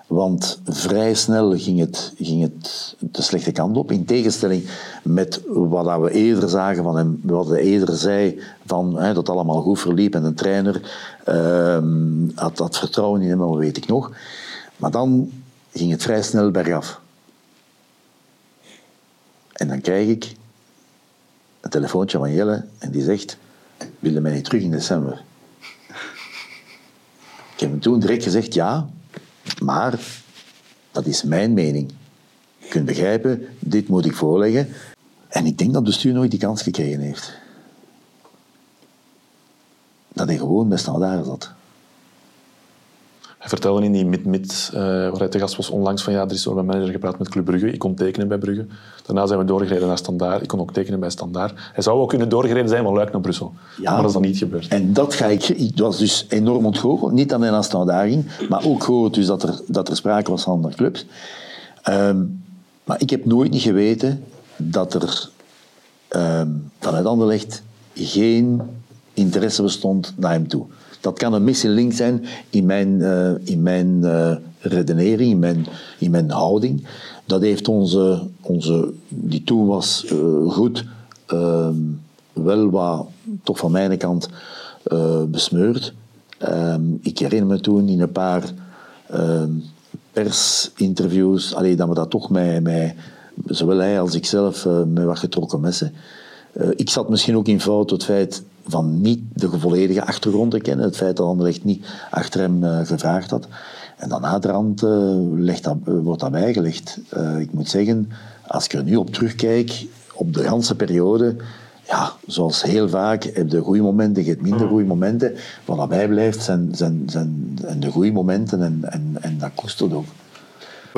Want vrij snel ging het, ging het de slechte kant op. In tegenstelling met wat dat we eerder zagen van hem, wat hij eerder zei, van, hè, dat allemaal goed verliep en een trainer ehm, had dat vertrouwen in hem, wat weet ik nog. Maar dan ging het vrij snel bergaf. En dan krijg ik een telefoontje van Jelle en die zegt, wil je mij niet terug in december? Ik heb hem toen direct gezegd, ja, maar dat is mijn mening. Je kunt begrijpen, dit moet ik voorleggen. En ik denk dat het bestuur nooit die kans gekregen heeft. Dat hij gewoon bij standaard zat. Vertelde in die mid-mid, eh waar hij te gast was onlangs, van ja, er is door mijn manager gepraat met Club Brugge. Ik kon tekenen bij Brugge. Daarna zijn we doorgereden naar Standaard. Ik kon ook tekenen bij Standaard. Hij zou ook kunnen doorgereden zijn van Luik naar Brussel. Ja. Maar dat is dan niet gebeurd. En dat ga ik... Ik was dus enorm ontgoocheld. Niet alleen aan standaard ging, maar ook gehoord dus dat er, dat er sprake was van andere clubs. Ehm, maar ik heb nooit niet geweten dat er ehm, vanuit Anderlecht geen interesse bestond naar hem toe. Dat kan een missing link zijn in mijn, eh, in mijn eh, redenering, in mijn, in mijn houding. Dat heeft onze, onze die toen was eh, goed, ehm, wel wat, toch van mijn kant, besmeurd. Ehm, ik herinner me toen in een paar ehm, persinterviews, allee, dat we dat toch met, met zowel hij als ikzelf, met wat getrokken messen. Ik zat misschien ook in fout het feit van niet de volledige achtergrond te kennen, het feit dat Anderlecht niet achter hem uh, gevraagd had. En dan naderhand legt dat, wordt dat bijgelegd. ik moet zeggen, als ik er nu op terugkijk, op de ganse periode, ja, zoals heel vaak, heb je goede momenten, je hebt minder goede momenten. Wat daarbij blijft, zijn, zijn, zijn, zijn de goede momenten en, en, en dat kost ook.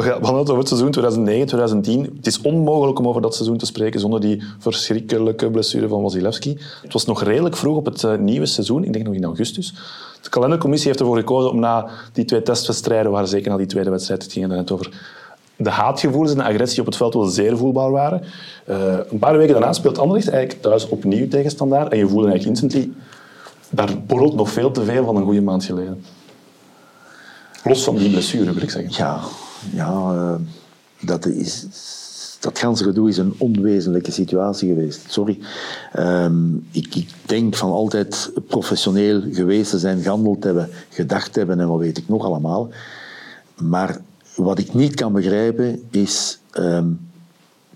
We hadden het over het seizoen 2009, 2010. Het is onmogelijk om over dat seizoen te spreken zonder die verschrikkelijke blessure van Wasilewski. Het was nog redelijk vroeg op het uh, nieuwe seizoen, ik denk nog in augustus. De kalendercommissie heeft ervoor gekozen om na die twee testwedstrijden, waar zeker na die tweede wedstrijd, het ging er over, de haatgevoelens en de agressie op het veld wel zeer voelbaar waren. Uh, een paar weken daarna speelt Anderlecht eigenlijk thuis opnieuw tegen Standaard en je voelde eigenlijk instantly, daar borrelt nog veel te veel van een goede maand geleden. Los van die blessure, wil ik zeggen. Ja, ja uh, dat is... Dat ganse gedoe is een onwezenlijke situatie geweest. Sorry. Um, ik, ik, denk van altijd professioneel geweest te zijn, gehandeld hebben, gedacht hebben en wat weet ik nog allemaal. Maar wat ik niet kan begrijpen is um,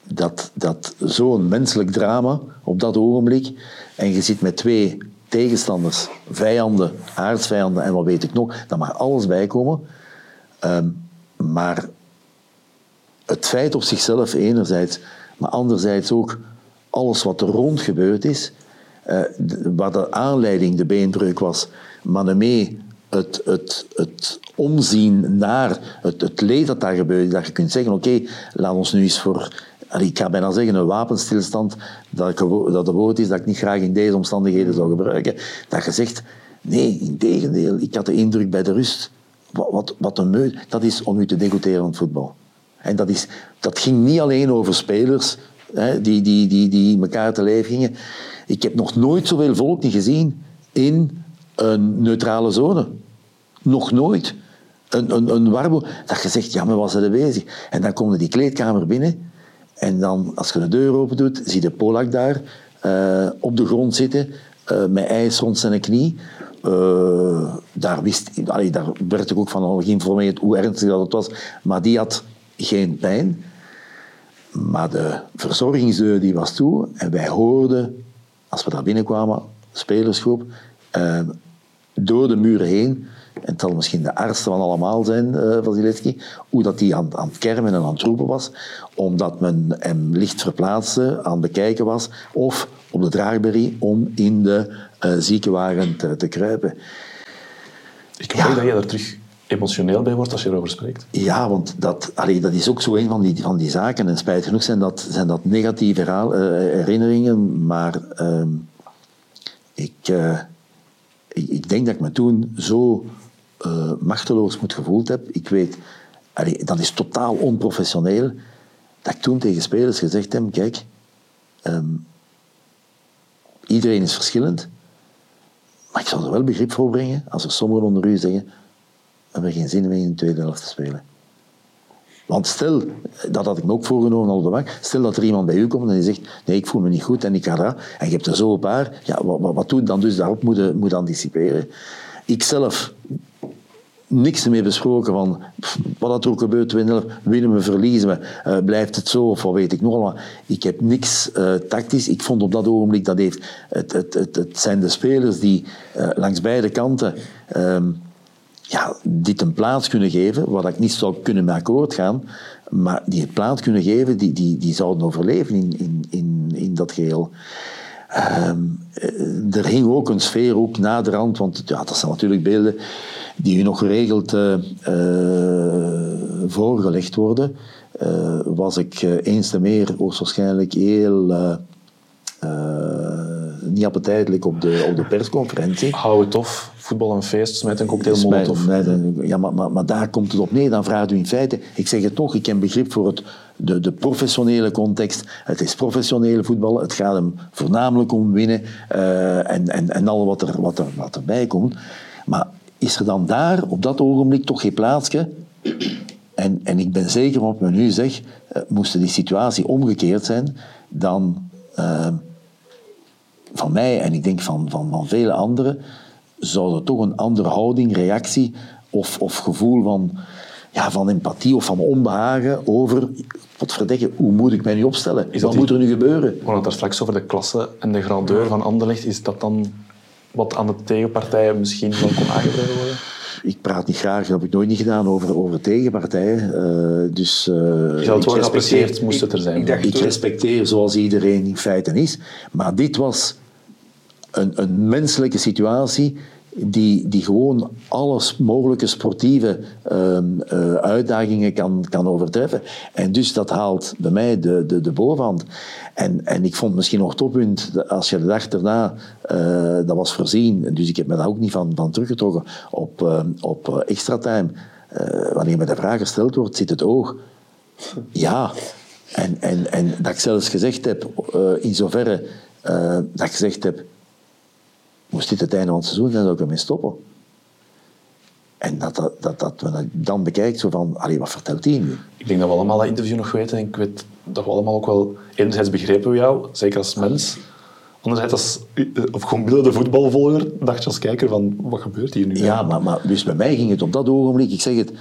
dat, dat zo'n menselijk drama op dat ogenblik, en je zit met twee tegenstanders, vijanden, aardsvijanden en wat weet ik nog, daar mag alles bij komen. Um, maar het feit op zichzelf enerzijds, maar anderzijds ook alles wat er rond gebeurd is, uh, wat de aanleiding, de beenbreuk was, maar mee het, het, het omzien naar het, het leed dat daar gebeurt, dat je kunt zeggen, oké, laat ons nu eens voor, ik ga bijna zeggen een wapenstilstand, dat, ik, dat een woord is dat ik niet graag in deze omstandigheden zou gebruiken, dat je zegt, nee, in tegendeel, ik had de indruk bij de rust, wat, wat, een meu, dat is om u te degouteren van het voetbal. En dat, is, dat ging niet alleen over spelers hè, die, die, die, die elkaar te lijf gingen. Ik heb nog nooit zoveel volk niet gezien in een neutrale zone. Nog nooit. Een, een, een warboel. Dat je zegt, ja, maar was er bezig? En dan kom je die kleedkamer binnen. En dan, als je de deur open doet, zie je Polak daar uh, op de grond zitten. Uh, met ijs rond zijn knie. Uh, daar, wist, daar werd ik ook van geïnformeerd hoe ernstig dat het was. Maar die had geen pijn. Maar de verzorgingsdeur die was toe. En wij hoorden, als we daar binnenkwamen, spelersgroep, door de muren heen en het zal misschien de artste van allemaal zijn, uh, Vasilevski, hoe dat hij aan, aan, het kermen en aan het roepen was, omdat men hem licht verplaatste, aan het bekijken was, of op de draagberry om in de ziekenwagen te, te, kruipen. Ik hoop ja. dat je er terug emotioneel bij wordt als je erover spreekt. Ja, want dat, allee, dat is ook zo een van die, van die zaken. En spijt genoeg zijn dat, zijn dat negatieve herhaal, uh, herinneringen, maar uh, ik, uh, ik, ik, denk dat ik me toen zo machteloos moet gevoeld heb. Ik weet, allee, dat is totaal onprofessioneel, dat ik toen tegen spelers gezegd heb, kijk, um, iedereen is verschillend, maar ik zal er wel begrip voor brengen als er sommigen onder u zeggen, we hebben geen zin meer in de tweede helft te spelen. Want stel, dat had ik me ook voorgenomen op de bank, stel dat er iemand bij u komt en die zegt, nee, ik voel me niet goed en ik ga daar, en je hebt er zo een paar, ja, wat, wat, wat doe dan dus daarop moet, moet anticiperen. Ik zelf niks meer besproken van wat er ook gebeurt, winnen, we, verliezen we, uh, blijft het zo of wat weet ik nog allemaal. Ik heb niks uh, tactisch. Ik vond op dat ogenblik dat heeft, het, het, het, het zijn de spelers die uh, langs beide kanten um, ja, dit een plaats kunnen geven, waar ik niet zou kunnen mee akkoord gaan, maar die het plaats kunnen geven, die, die, die zouden overleven in, in, in, in dat geheel. Um, er hing ook een sfeer ook naderhand, want ja, dat zijn natuurlijk beelden die u nog geregeld uh, uh, voorgelegd worden. Uh, was ik eens te meer waarschijnlijk heel niet appetijtelijk op de, op de persconferentie. Hou het tof, voetbal en feest met een cocktail molotov. Ja, maar, maar, maar, daar komt het op neer. Dan vraagt u in feite, ik zeg het toch, ik heb begrip voor het, de, de professionele context. Het is professionele voetbal, het gaat hem voornamelijk om winnen uh, en, en, en al wat, er, wat, er, wat erbij komt. Maar is er dan daar op dat ogenblik toch geen plaatsje? En, en ik ben zeker wat men nu zegt, eh, moest die situatie omgekeerd zijn, dan eh, van mij en ik denk van, van, van vele anderen, zou er toch een andere houding, reactie of, of gevoel van, ja, van empathie of van onbehagen over, wat verdekken, hoe moet ik mij nu opstellen? dat wat die- moet er nu gebeuren? We hadden het daar straks over de klasse en de grandeur van Anderlecht. Is dat dan wat aan de tegenpartijen misschien wel kon aangedreven worden? Ik praat niet graag, dat heb ik nooit niet gedaan, over, over tegenpartijen. Eh, dus, Je zou het respecteer- geapprecieerd, moest het er zijn. ik Ik respecteer zoals iedereen in feite is. Maar dit was een, een menselijke situatie die, die gewoon alle mogelijke sportieve ehm, eh, uitdagingen kan, kan overtreffen. En dus dat haalt bij mij de, de, de bovenhand. En, en ik vond misschien nog toppunt, als je de dag daarna, eh, dat was voorzien, dus ik heb me daar ook niet van, van teruggetrokken, op, eh, op extra time. Wanneer me de vraag gesteld wordt, zit het oog. Ja, en, en, en dat ik zelfs gezegd heb, in zoverre dat ik gezegd heb, moest dit het einde van het seizoen zijn, zou ik ermee stoppen. En dat, dat, dat, dat we dat dan bekijkt, zo van, allee, wat vertelt hij nu? Ik denk dat we allemaal dat interview nog weten. En ik weet dat we allemaal ook wel... Enerzijds begrepen we jou, zeker als mens. Anderzijds als... Of gewoon binnen de voetbalvolger dacht je als kijker van... Wat gebeurt hier nu? Ja, maar, maar dus bij mij ging het op dat ogenblik, ik zeg het,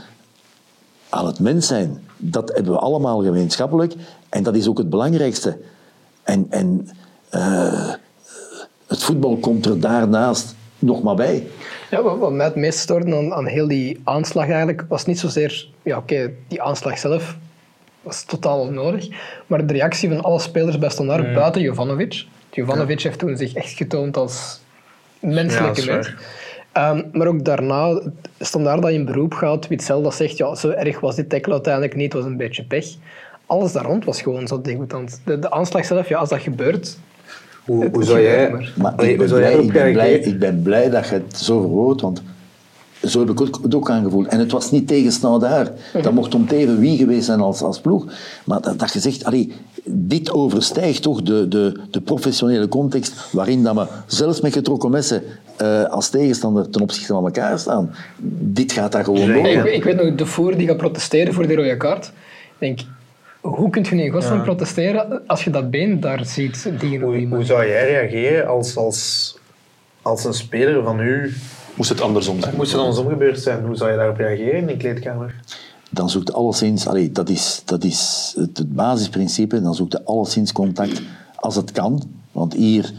aan het mens zijn, dat hebben we allemaal gemeenschappelijk. En dat is ook het belangrijkste. En, en eh, het voetbal komt er daarnaast nog maar bij. Ja, wat, mij het meest stoorde aan, aan heel die aanslag eigenlijk, was niet zozeer... Ja, oké, die aanslag zelf was totaal onnodig. Maar de reactie van alle spelers bij Standaard, buiten Jovanovic. Jovanovic heeft toen zich echt getoond als menselijke Ja, mens. Ehm, maar ook daarna, Standaard dat in beroep gaat, Witzel dat zegt, ja, zo erg was die tackle uiteindelijk niet, het was een beetje pech. Alles daar rond was gewoon zo degoutant. De, de aanslag zelf, ja, als dat gebeurt... Hoe, zou jij... gebeurt Maar Allee, ik, ben blij, ik, ben blij, reageren? ik ben blij dat je het zo verwoordt, want zo heb ik het ook aangevoeld. En het was niet tegen Snau daar. Dat mocht om teven wie geweest zijn als, als ploeg. Maar dat, dat je zegt, allee, dit overstijgt toch de, de, de professionele context waarin dat we zelfs met getrokken messen eh, als tegenstander ten opzichte van elkaar staan. Dit gaat daar gewoon Ja, Ik, boven. weet- ik weet nog, de Voer die gaat protesteren voor die rode kaart. Ik denk, hoe kun je in godsnaam protesteren als je dat been daar ziet op Hoe, hoe zou jij reageren als, als, als een speler van u... Moest het andersom zijn? Moest het andersom gebeurd zijn, hoe zou je daarop reageren in de kleedkamer? dan zoekt alleszins, allee, dat is, dat is het, het basisprincipe, dan zoekt je alleszins contact als het kan. Want hier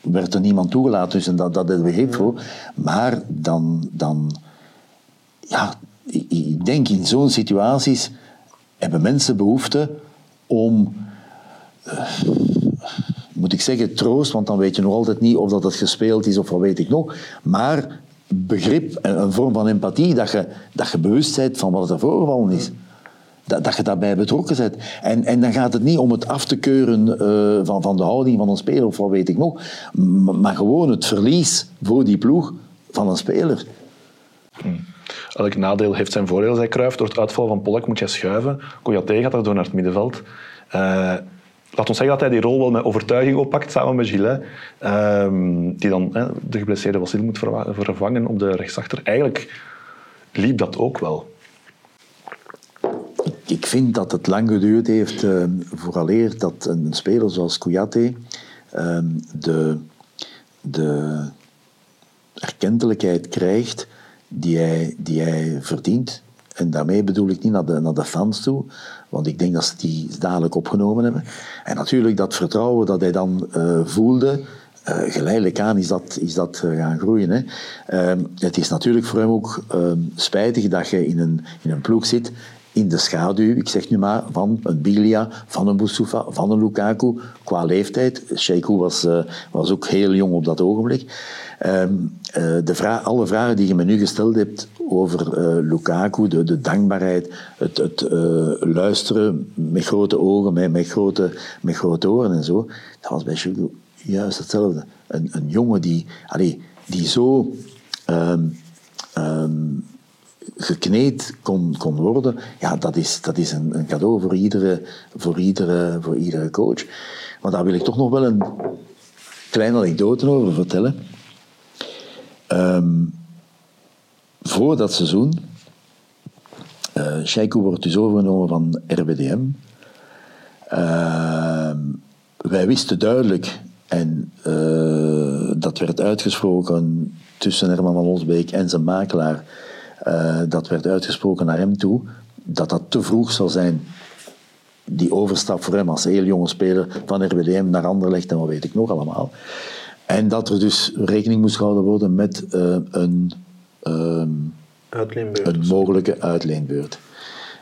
werd er niemand toegelaten, dus en dat, dat hebben we voor. Maar dan, dan ja, ik, ik denk in zo'n situaties hebben mensen behoefte om, eh, moet ik zeggen, troost, want dan weet je nog altijd niet of dat het gespeeld is of wat weet ik nog. Maar begrip, en een vorm van empathie, dat je, dat je bewust bent van wat er voorgevallen is. Dat, dat je daarbij betrokken bent. En, en dan gaat het niet om het af te keuren eh, van, van de houding van een speler of wat weet ik nog, maar gewoon het verlies voor die ploeg van een speler. Elk nadeel heeft zijn voordeel, zei Cruijff. Door het uitvallen van Polk moet je schuiven. Kouyaté gaat daardoor naar het middenveld. Eh, laat ons zeggen dat hij die rol wel met overtuiging oppakt, samen met Gillet. Ehm, die dan de geblesseerde Vassil moet vervangen op de rechtsachter. Eigenlijk liep dat ook wel. Ik vind dat het lang geduurd heeft, eh, vooraleer dat een speler zoals Kouyaté eh, de, de erkentelijkheid krijgt die hij, die hij verdient. En daarmee bedoel ik niet naar de, naar de fans toe, want ik denk dat ze die dadelijk opgenomen hebben. En natuurlijk dat vertrouwen dat hij dan eh, voelde, eh, geleidelijk aan is dat, is dat eh, gaan groeien. Hè. Ehm, het is natuurlijk voor hem ook ehm, spijtig dat je in een, in een ploeg zit in de schaduw, ik zeg nu maar, van een Biglia, van een Boussoufa, van een Lukaku, qua leeftijd. Sheikhu was, eh, was ook heel jong op dat ogenblik. Ehm, eh, de vraag, alle vragen die je me nu gesteld hebt over eh, Lukaku, de, dankbaarheid, het, het luisteren met grote ogen, met, met, grote, met grote oren en zo, dat was bij Sheikhu juist hetzelfde. Een, een jongen die, allee, die zo... ehm, ehm, gekneed kon, kon worden, ja, dat is, dat is een, een cadeau voor iedere, voor, iedere, voor iedere coach. Maar daar wil ik toch nog wel een kleine anekdote over vertellen. Ehm, voor dat seizoen, uh, Sheiko wordt dus overgenomen van RWDM. Uh, wij wisten duidelijk, en uh, dat werd uitgesproken tussen Herman van Olsbeek en zijn makelaar, uh, dat werd uitgesproken naar hem toe, dat dat te vroeg zou zijn. Die overstap voor hem als heel jonge speler van RWDM naar Anderlecht en wat weet ik nog allemaal. En dat er dus rekening moest gehouden worden met uh, een, um, een mogelijke uitleenbeurt.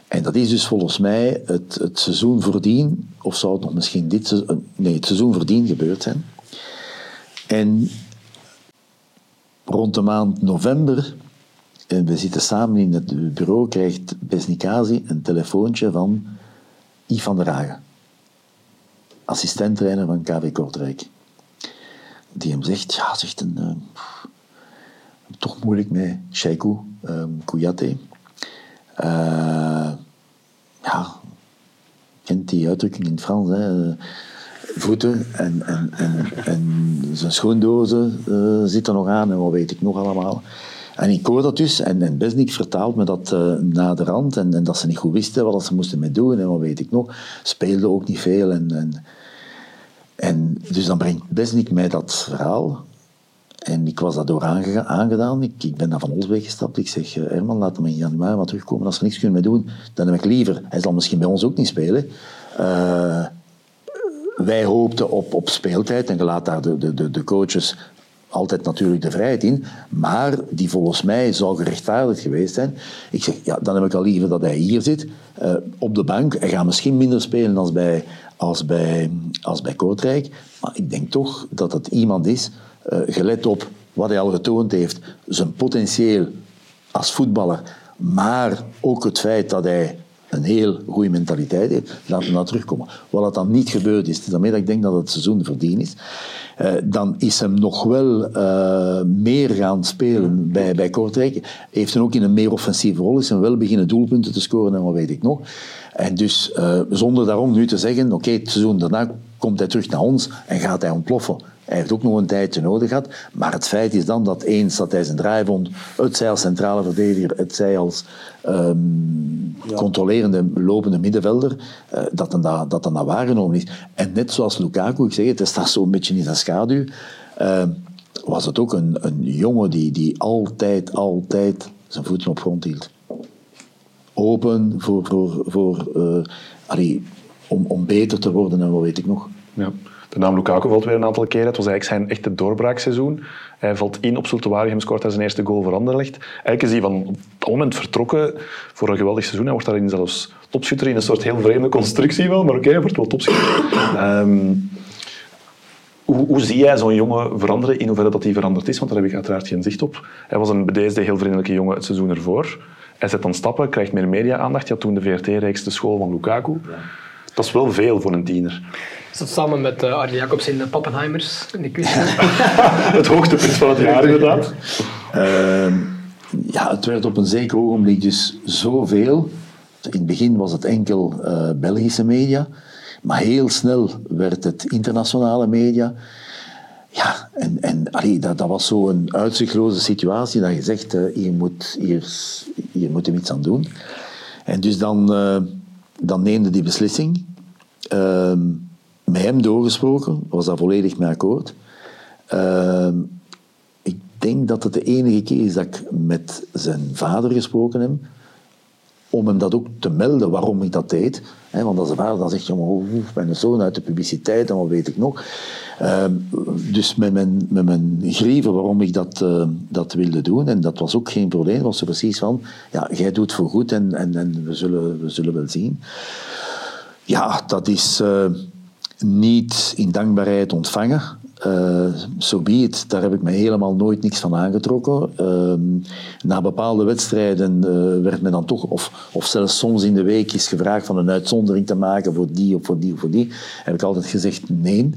En dat is dus volgens mij het, het seizoen voordien, of zou het nog misschien dit seizoen, nee, het seizoen voordien gebeurd zijn. En rond de maand november, en we zitten samen in het bureau, krijgt Besnikazi een telefoontje van Yves van der Hagen, assistent-trainer van KV Kortrijk. Die hem zegt, ja, zegt een, uh, toch moeilijk met Sheiko um, Kouyaté. Uh, ja, kent die uitdrukking in het Frans, hè? voeten en, en, en, zijn schoendozen zitten nog aan en wat weet ik nog allemaal. En ik hoor dat dus, en, en Besnik vertaalt me dat uh, na de rand, en, en, dat ze niet goed wisten wat ze moesten mee doen, en wat weet ik nog. Speelde ook niet veel. En, en, dus dan brengt Besnik mij dat verhaal. En ik was daardoor aange aangedaan. Ik, ben naar Van Olsbeek gestapt. Ik zeg, uh, Herman, laat hem in januari maar terugkomen. Als ze niks kunnen mee doen, dan heb ik liever. Hij zal misschien bij ons ook niet spelen. Uh, wij hoopten op, op speeltijd en je laat daar de, de, de coaches altijd natuurlijk de vrijheid in, maar die volgens mij zou gerechtvaardigd geweest zijn. Ik zeg, ja, dan heb ik al liever dat hij hier zit, uh, op de bank. Hij gaat misschien minder spelen als bij, als bij, als bij Kortrijk, maar ik denk toch dat het iemand is, uh, gelet op wat hij al getoond heeft, zijn potentieel als voetballer, maar ook het feit dat hij een heel goede mentaliteit heeft, laten we naar terugkomen. Wat dat dan niet gebeurd is, daarmee dat ik denk dat het seizoen verdien is, uh, dan is hem nog wel uh, meer gaan spelen bij, bij Kortrijk. Heeft hem ook in een meer offensieve rol, is hem wel beginnen doelpunten te scoren en wat weet ik nog. En dus uh, zonder daarom nu te zeggen, oké, het seizoen daarna komt hij terug naar ons en gaat hij ontploffen. Hij heeft ook nog een tijdje nodig gehad. Maar het feit is dan dat eens dat hij zijn draai vond, het zij als centrale verdediger, het zij als um, ja. controlerende, lopende middenvelder, uh, dat dan dat, dat dan dat waargenomen is. En net zoals Lukaku, ik zeg het, hij staat zo'n beetje in zijn schaduw, uh, was het ook een, een jongen die, die altijd, altijd zijn voeten op grond hield. Open voor, voor, voor uh, allee, om, om beter te worden en wat weet ik nog. Ja. De naam Lukaku valt weer een aantal keren. Het was eigenlijk zijn echte doorbraakseizoen. Hij valt in op Zultuarium, scoort hij zijn eerste goal voor Anderlecht. Eigenlijk is hij van op dat moment vertrokken voor een geweldig seizoen. Hij wordt daarin zelfs topschutter in een soort heel vreemde constructie wel, maar oké, okay, hij wordt wel topschutter. Um, hoe, hoe, zie jij zo'n jongen veranderen, in hoeverre dat hij veranderd is? Want daar heb ik uiteraard geen zicht op. Hij was een bedeesde, heel vriendelijke jongen het seizoen ervoor. Hij zet dan stappen, krijgt meer media-aandacht. Had toen de VRT-reeks De School van Lukaku. Ja. Dat is wel veel voor een tiener. Is samen met uh, Arjen Jacobs in de Pappenheimers in de quiz? het hoogtepunt van het jaar, inderdaad. Uh, ja, het werd op een zeker ogenblik dus zoveel. In het begin was het enkel uh, Belgische media, maar heel snel werd het internationale media. Ja, en, en allee, dat, dat was zo'n uitzichtloze situatie dat je zegt, uh, hier, moet, hier, hier moet je iets aan doen. En dus dan, uh, dan neemde die beslissing. Uh, met hem doorgesproken, was daar volledig mee akkoord. Uh, ik denk dat het de enige keer is dat ik met zijn vader gesproken heb, om hem dat ook te melden waarom ik dat deed. Want als de vader dan zegt, oh, mijn zoon uit de publiciteit en wat weet ik nog. Uh, dus met mijn, met mijn grieven waarom ik dat, uh, dat wilde doen, en dat was ook geen probleem, was er precies van, ja, jij doet voor goed en, en, en we, zullen, we zullen wel zien. Ja, dat is... Uh, niet in dankbaarheid ontvangen. Uh, so be it, daar heb ik me helemaal nooit niks van aangetrokken. Uh, na bepaalde wedstrijden uh, werd me dan toch, of, of zelfs soms in de week is gevraagd van een uitzondering te maken voor die of voor die of voor die, heb ik altijd gezegd nee.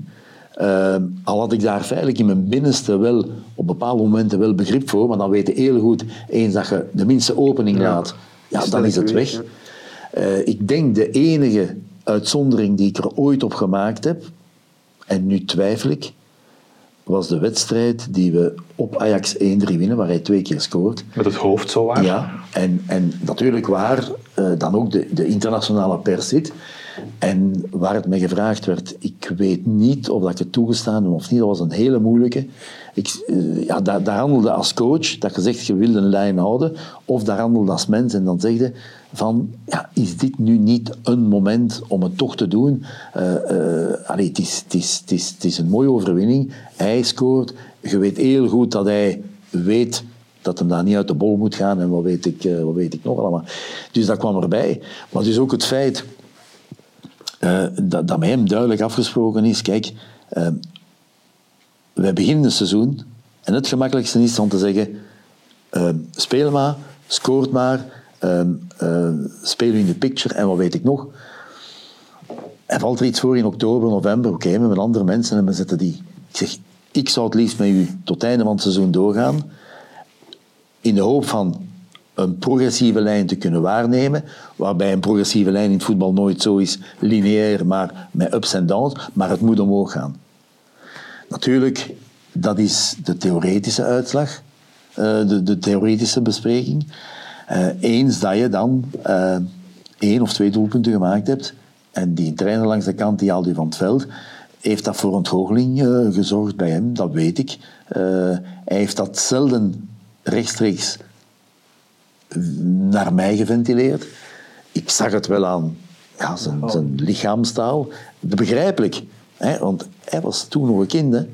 al had ik daar feitelijk in mijn binnenste wel op bepaalde momenten wel begrip voor, maar dan weet je heel goed, eens dat je de minste opening ja. laat, ja, dan is het weg. ik denk de enige uitzondering die ik er ooit op gemaakt heb, en nu twijfel ik, was de wedstrijd die we op Ajax 1-3 winnen, waar hij twee keer scoort. Met het hoofd zo waar. Ja, en, en natuurlijk waar eh, dan ook de, de internationale pers zit. En waar het me gevraagd werd, ik weet niet of dat ik het toegestaan heb of niet. Dat was een hele moeilijke. Ik, eh, ja, daar, handelde als coach, dat je zegt je wil een lijn houden, of daar handelde als mens en dan zeg je van, ja, is dit nu niet een moment om het toch te doen? Allee, het, is, het, is, het, is, een mooie overwinning. Hij scoort. Je weet heel goed dat hij weet dat hem daar niet uit de bol moet gaan en wat weet ik, wat weet ik nog allemaal. Dus dat kwam erbij. Maar dus ook het feit eh, dat, dat met hem duidelijk afgesproken is, kijk, eh, wij beginnen het seizoen en het gemakkelijkste is om te zeggen, eh, speel maar, scoort maar, speel in de picture en wat weet ik nog. En valt er iets voor in oktober, november, oké, we hebben andere mensen en we zetten die. Ik zeg, ik zou het liefst met u tot het einde van het seizoen doorgaan, in de hoop van een progressieve lijn te kunnen waarnemen, waarbij een progressieve lijn in het voetbal nooit zo is lineair, maar met ups en downs, maar het moet omhoog gaan. Natuurlijk, dat is de theoretische uitslag, eh, de, de theoretische bespreking. Eh, eens dat je dan eh, één of twee doelpunten gemaakt hebt, en die trainer langs de kant, die haalt u van het veld, heeft dat voor ontgoocheling gezorgd bij hem, dat weet ik. Hij heeft dat zelden rechtstreeks naar mij geventileerd. Ik zag het wel aan ja, zijn, zijn lichaamstaal. Begrijpelijk, hè, want hij was toen nog een kind. Hè.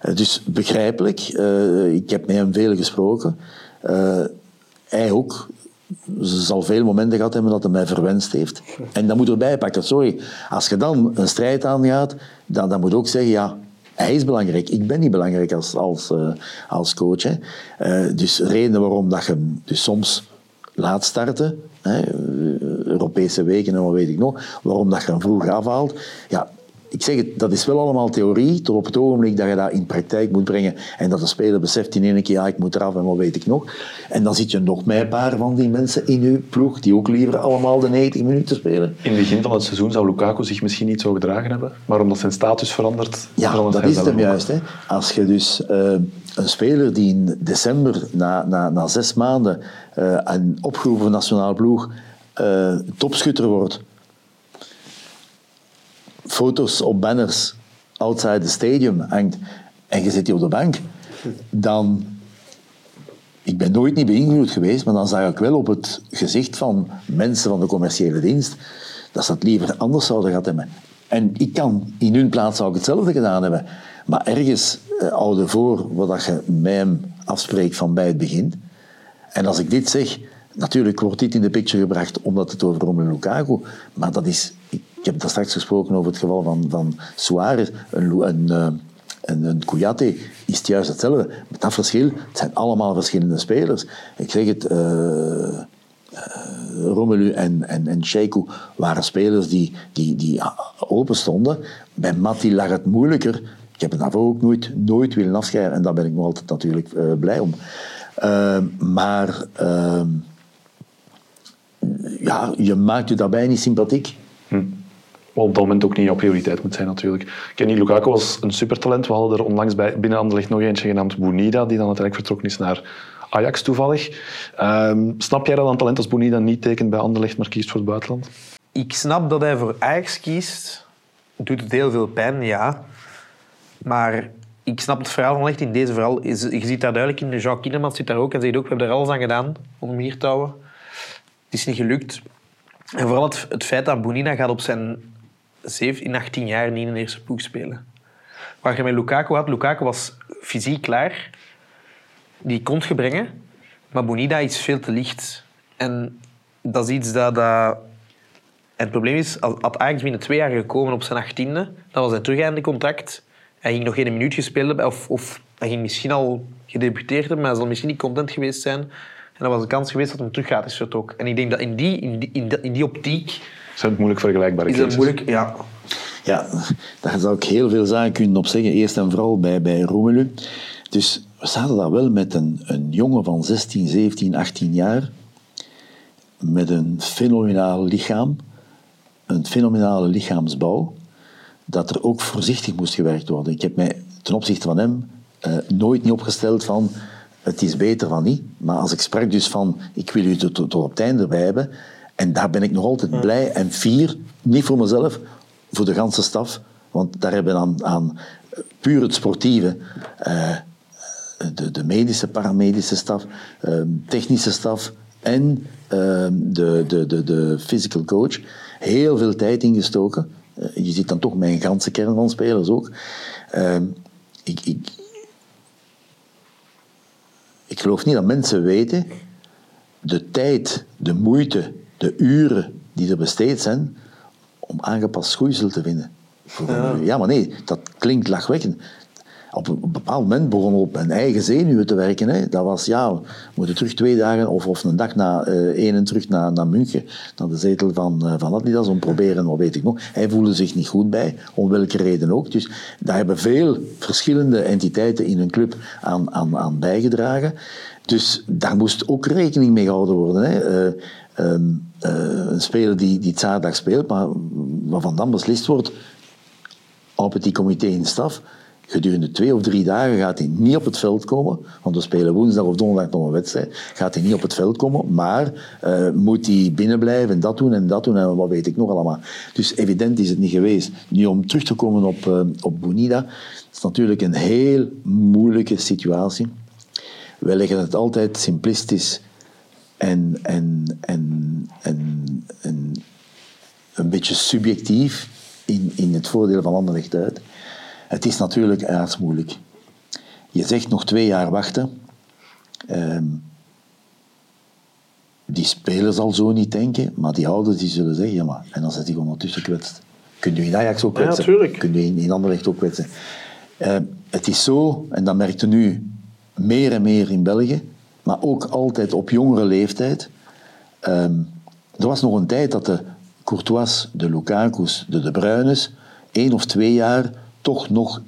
Eh, Dus begrijpelijk, eh, ik heb met hem veel gesproken. Eh, hij ook. Ze zal veel momenten gehad hebben dat hij mij verwenst heeft. En dat moet erbij pakken. Sorry, als je dan een strijd aangaat, dan, dan moet je ook zeggen, ja, hij is belangrijk. Ik ben niet belangrijk als, als, eh, als coach. Hè. Eh, dus redenen waarom dat je hem dus soms laat starten, hè, Europese weken en wat weet ik nog, waarom dat je hem vroeg afhaalt. Ja, ik zeg het, dat is wel allemaal theorie, tot op het ogenblik dat je dat in praktijk moet brengen en dat de speler beseft in één keer, ja, ik moet eraf en wat weet ik nog. En dan zit je nog met een paar van die mensen in je ploeg, die ook liever allemaal de 90 minuten spelen. In het begin van het seizoen zou Lukaku zich misschien niet zo gedragen hebben, maar omdat zijn status verandert, Ja, verandert dat is het hem ook. juist. Hè. Als je dus eh, een speler die in december, na, na, na zes maanden, eh een opgeroepen nationaal ploeg, eh, topschutter wordt, foto's op banners outside the stadium hangt en je zit hier op de bank, dan... Ik ben nooit niet beïnvloed geweest, maar dan zag ik wel op het gezicht van mensen van de commerciële dienst dat ze het liever anders zouden gehad hebben. En ik kan, in hun plaats zou ik hetzelfde gedaan hebben. Maar ergens eh, voor wat je met hem afspreekt van bij het begin. En als ik dit zeg, natuurlijk wordt dit in de picture gebracht omdat het over Romelu Lukaku, maar dat is, ik heb daar straks gesproken over het geval van, van Suarez, een, een, eh, een, een Kouyaté, is het juist hetzelfde. Met dat verschil, het zijn allemaal verschillende spelers. Ik zeg het, eh, Romelu en, en, en Sheiko waren spelers die, die, die open stonden. Bij Matti lag het moeilijker. Ik heb het daarvoor ook nooit, nooit willen afschrijven. En daar ben ik nog altijd natuurlijk blij om. Maar ja, je maakt je daarbij niet sympathiek. Wat op dat moment ook niet jouw prioriteit moet zijn natuurlijk. Kenny Lukaku was een supertalent. We hadden er onlangs bij, binnen Anderlecht nog eentje genaamd Bounida, die dan uiteindelijk vertrokken is naar Ajax toevallig. Ehm, snap jij dat een talent als Bounida niet tekent bij Anderlecht, maar kiest voor het buitenland? Ik snap dat hij voor Ajax kiest. Doet het heel veel pijn, ja. Maar ik snap het verhaal van echt in deze verhaal. Je ziet daar duidelijk in, Jean Kinemans zit daar ook en zegt ook, we hebben er alles aan gedaan om hem hier te houden. Het is niet gelukt. En vooral het, het feit dat Bounina gaat op zijn 17, 18 jaar niet in de eerste ploeg spelen. Waar je met Lukaku had, Lukaku was fysiek klaar. Die kon je brengen. Maar Bonida is veel te licht. En dat is iets dat... dat het probleem is, had Ajax binnen twee jaar gekomen op zijn achttiende, dan was hij terug aan de contract. Hij ging nog geen minuut gespeeld hebben, of, of hij ging misschien al gedebuteerd hebben, maar hij zal misschien niet content geweest zijn. En dan was de kans geweest dat hij terug gaat is vertrokken. En ik denk dat in die, in in in die optiek Zijn het moeilijk vergelijkbare is het cases? moeilijk... Ja, Ja, daar zou ik heel veel zaken kunnen op zeggen. Eerst en vooral bij, bij Romelu. Dus we zaten daar wel met een, een jongen van 16, 17, 18 jaar. Met een fenomenaal lichaam. Een fenomenale lichaamsbouw. Dat er ook voorzichtig moest gewerkt worden. Ik heb mij ten opzichte van hem eh, nooit niet opgesteld van het is beter van niet. Maar als ik sprak dus van ik wil u tot, tot op het einde bij hebben. En daar ben ik nog altijd blij en fier. Niet voor mezelf, voor de ganse staf. Want daar hebben we aan, aan puur het sportieve, eh, de, de medische, paramedische staf, eh, technische staf en eh, de, de, de, de physical coach heel veel tijd ingestoken. Eh, je ziet dan toch mijn ganse kern van spelers ook. Eh, ik, ik, ik geloof niet dat mensen weten de tijd, de moeite, de uren die er besteed zijn om aangepast schoeisel te vinden. Ja. maar nee, dat klinkt lachwekkend. Op een bepaald moment begon op mijn eigen zenuwen te werken. Hè. Dat was, ja, we moeten terug twee dagen of, of een dag na eh één en terug naar, naar München, naar de zetel van, eh, van Adidas, om proberen, wat weet ik nog. Hij voelde zich niet goed bij, om welke reden ook. Dus daar hebben veel verschillende entiteiten in een club aan, aan, aan bijgedragen. Dus daar moest ook rekening mee gehouden worden. Hè. Eh, ehm, eh, een speler die, die het zaterdag speelt, maar waarvan dan beslist wordt op het comité in staf. Gedurende twee of drie dagen gaat hij niet op het veld komen, want we spelen woensdag of donderdag nog een wedstrijd. Gaat hij niet op het veld komen, maar eh, moet hij binnenblijven en dat doen en dat doen en wat weet ik nog allemaal. Dus evident is het niet geweest. Nu om terug te komen op, eh, op Bonida, is natuurlijk een heel moeilijke situatie. Wij leggen het altijd simplistisch en, en, en, en, en een beetje subjectief in, in het voordeel van Anderlecht uit. Het is natuurlijk aardsmoeilijk. Je zegt nog twee jaar wachten. Ehm, die speler zal zo niet denken, maar die ouders die zullen zeggen, ja maar, en dan zit hij ondertussen kwetst. Kun je in Ajax ook Ja, kwetsen? tuurlijk. Kun je in, in Anderlecht ook kwetsen? Ehm, het is zo, en dat merkte nu meer en meer in België, maar ook altijd op jongere leeftijd. Ehm, er was nog een tijd dat de Courtois, de Lukaku's, de De Bruynes één of twee jaar toch nog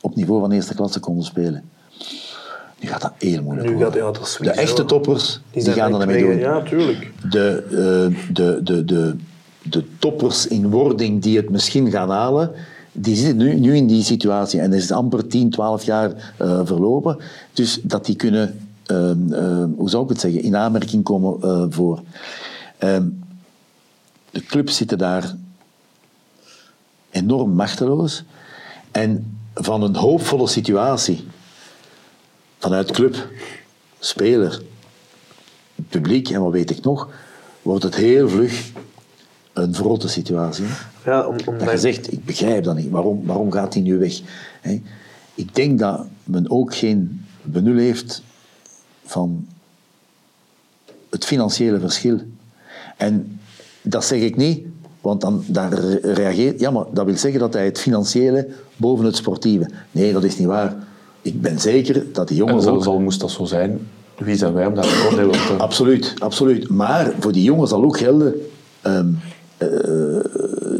op niveau van eerste klasse konden spelen. Nu gaat dat heel moeilijk Nu gaat- ja, dat de echte toppers, die, gaan er echt mee doen. Ja, tuurlijk. De, eh, de, de, de, de toppers in wording die het misschien gaan halen, die zitten nu, nu in die situatie. En er is amper 10, 12 jaar eh, verlopen. Dus dat die kunnen, hoe zou ik het zeggen, in aanmerking komen eh, voor. Ehm, de clubs zitten daar enorm machteloos. En van een hoopvolle situatie vanuit club, speler, publiek en wat weet ik nog, wordt het heel vlug een verrotte situatie. Ja, om, om Dat je zegt, ik begrijp dat niet. Waarom, waarom gaat hij nu weg? Ik denk dat men ook geen benul heeft van het financiële verschil. En dat zeg ik niet, want dan, reageert... Ja, maar dat wil zeggen dat hij het financiële boven het sportieve... Nee, dat is niet waar. Ik ben zeker dat die En jongens ook... al moest dat zo zijn, wie zijn wij om daar een oordeel op te... Absoluut, absoluut. Maar voor die jongens zal ook gelden ehm, eh,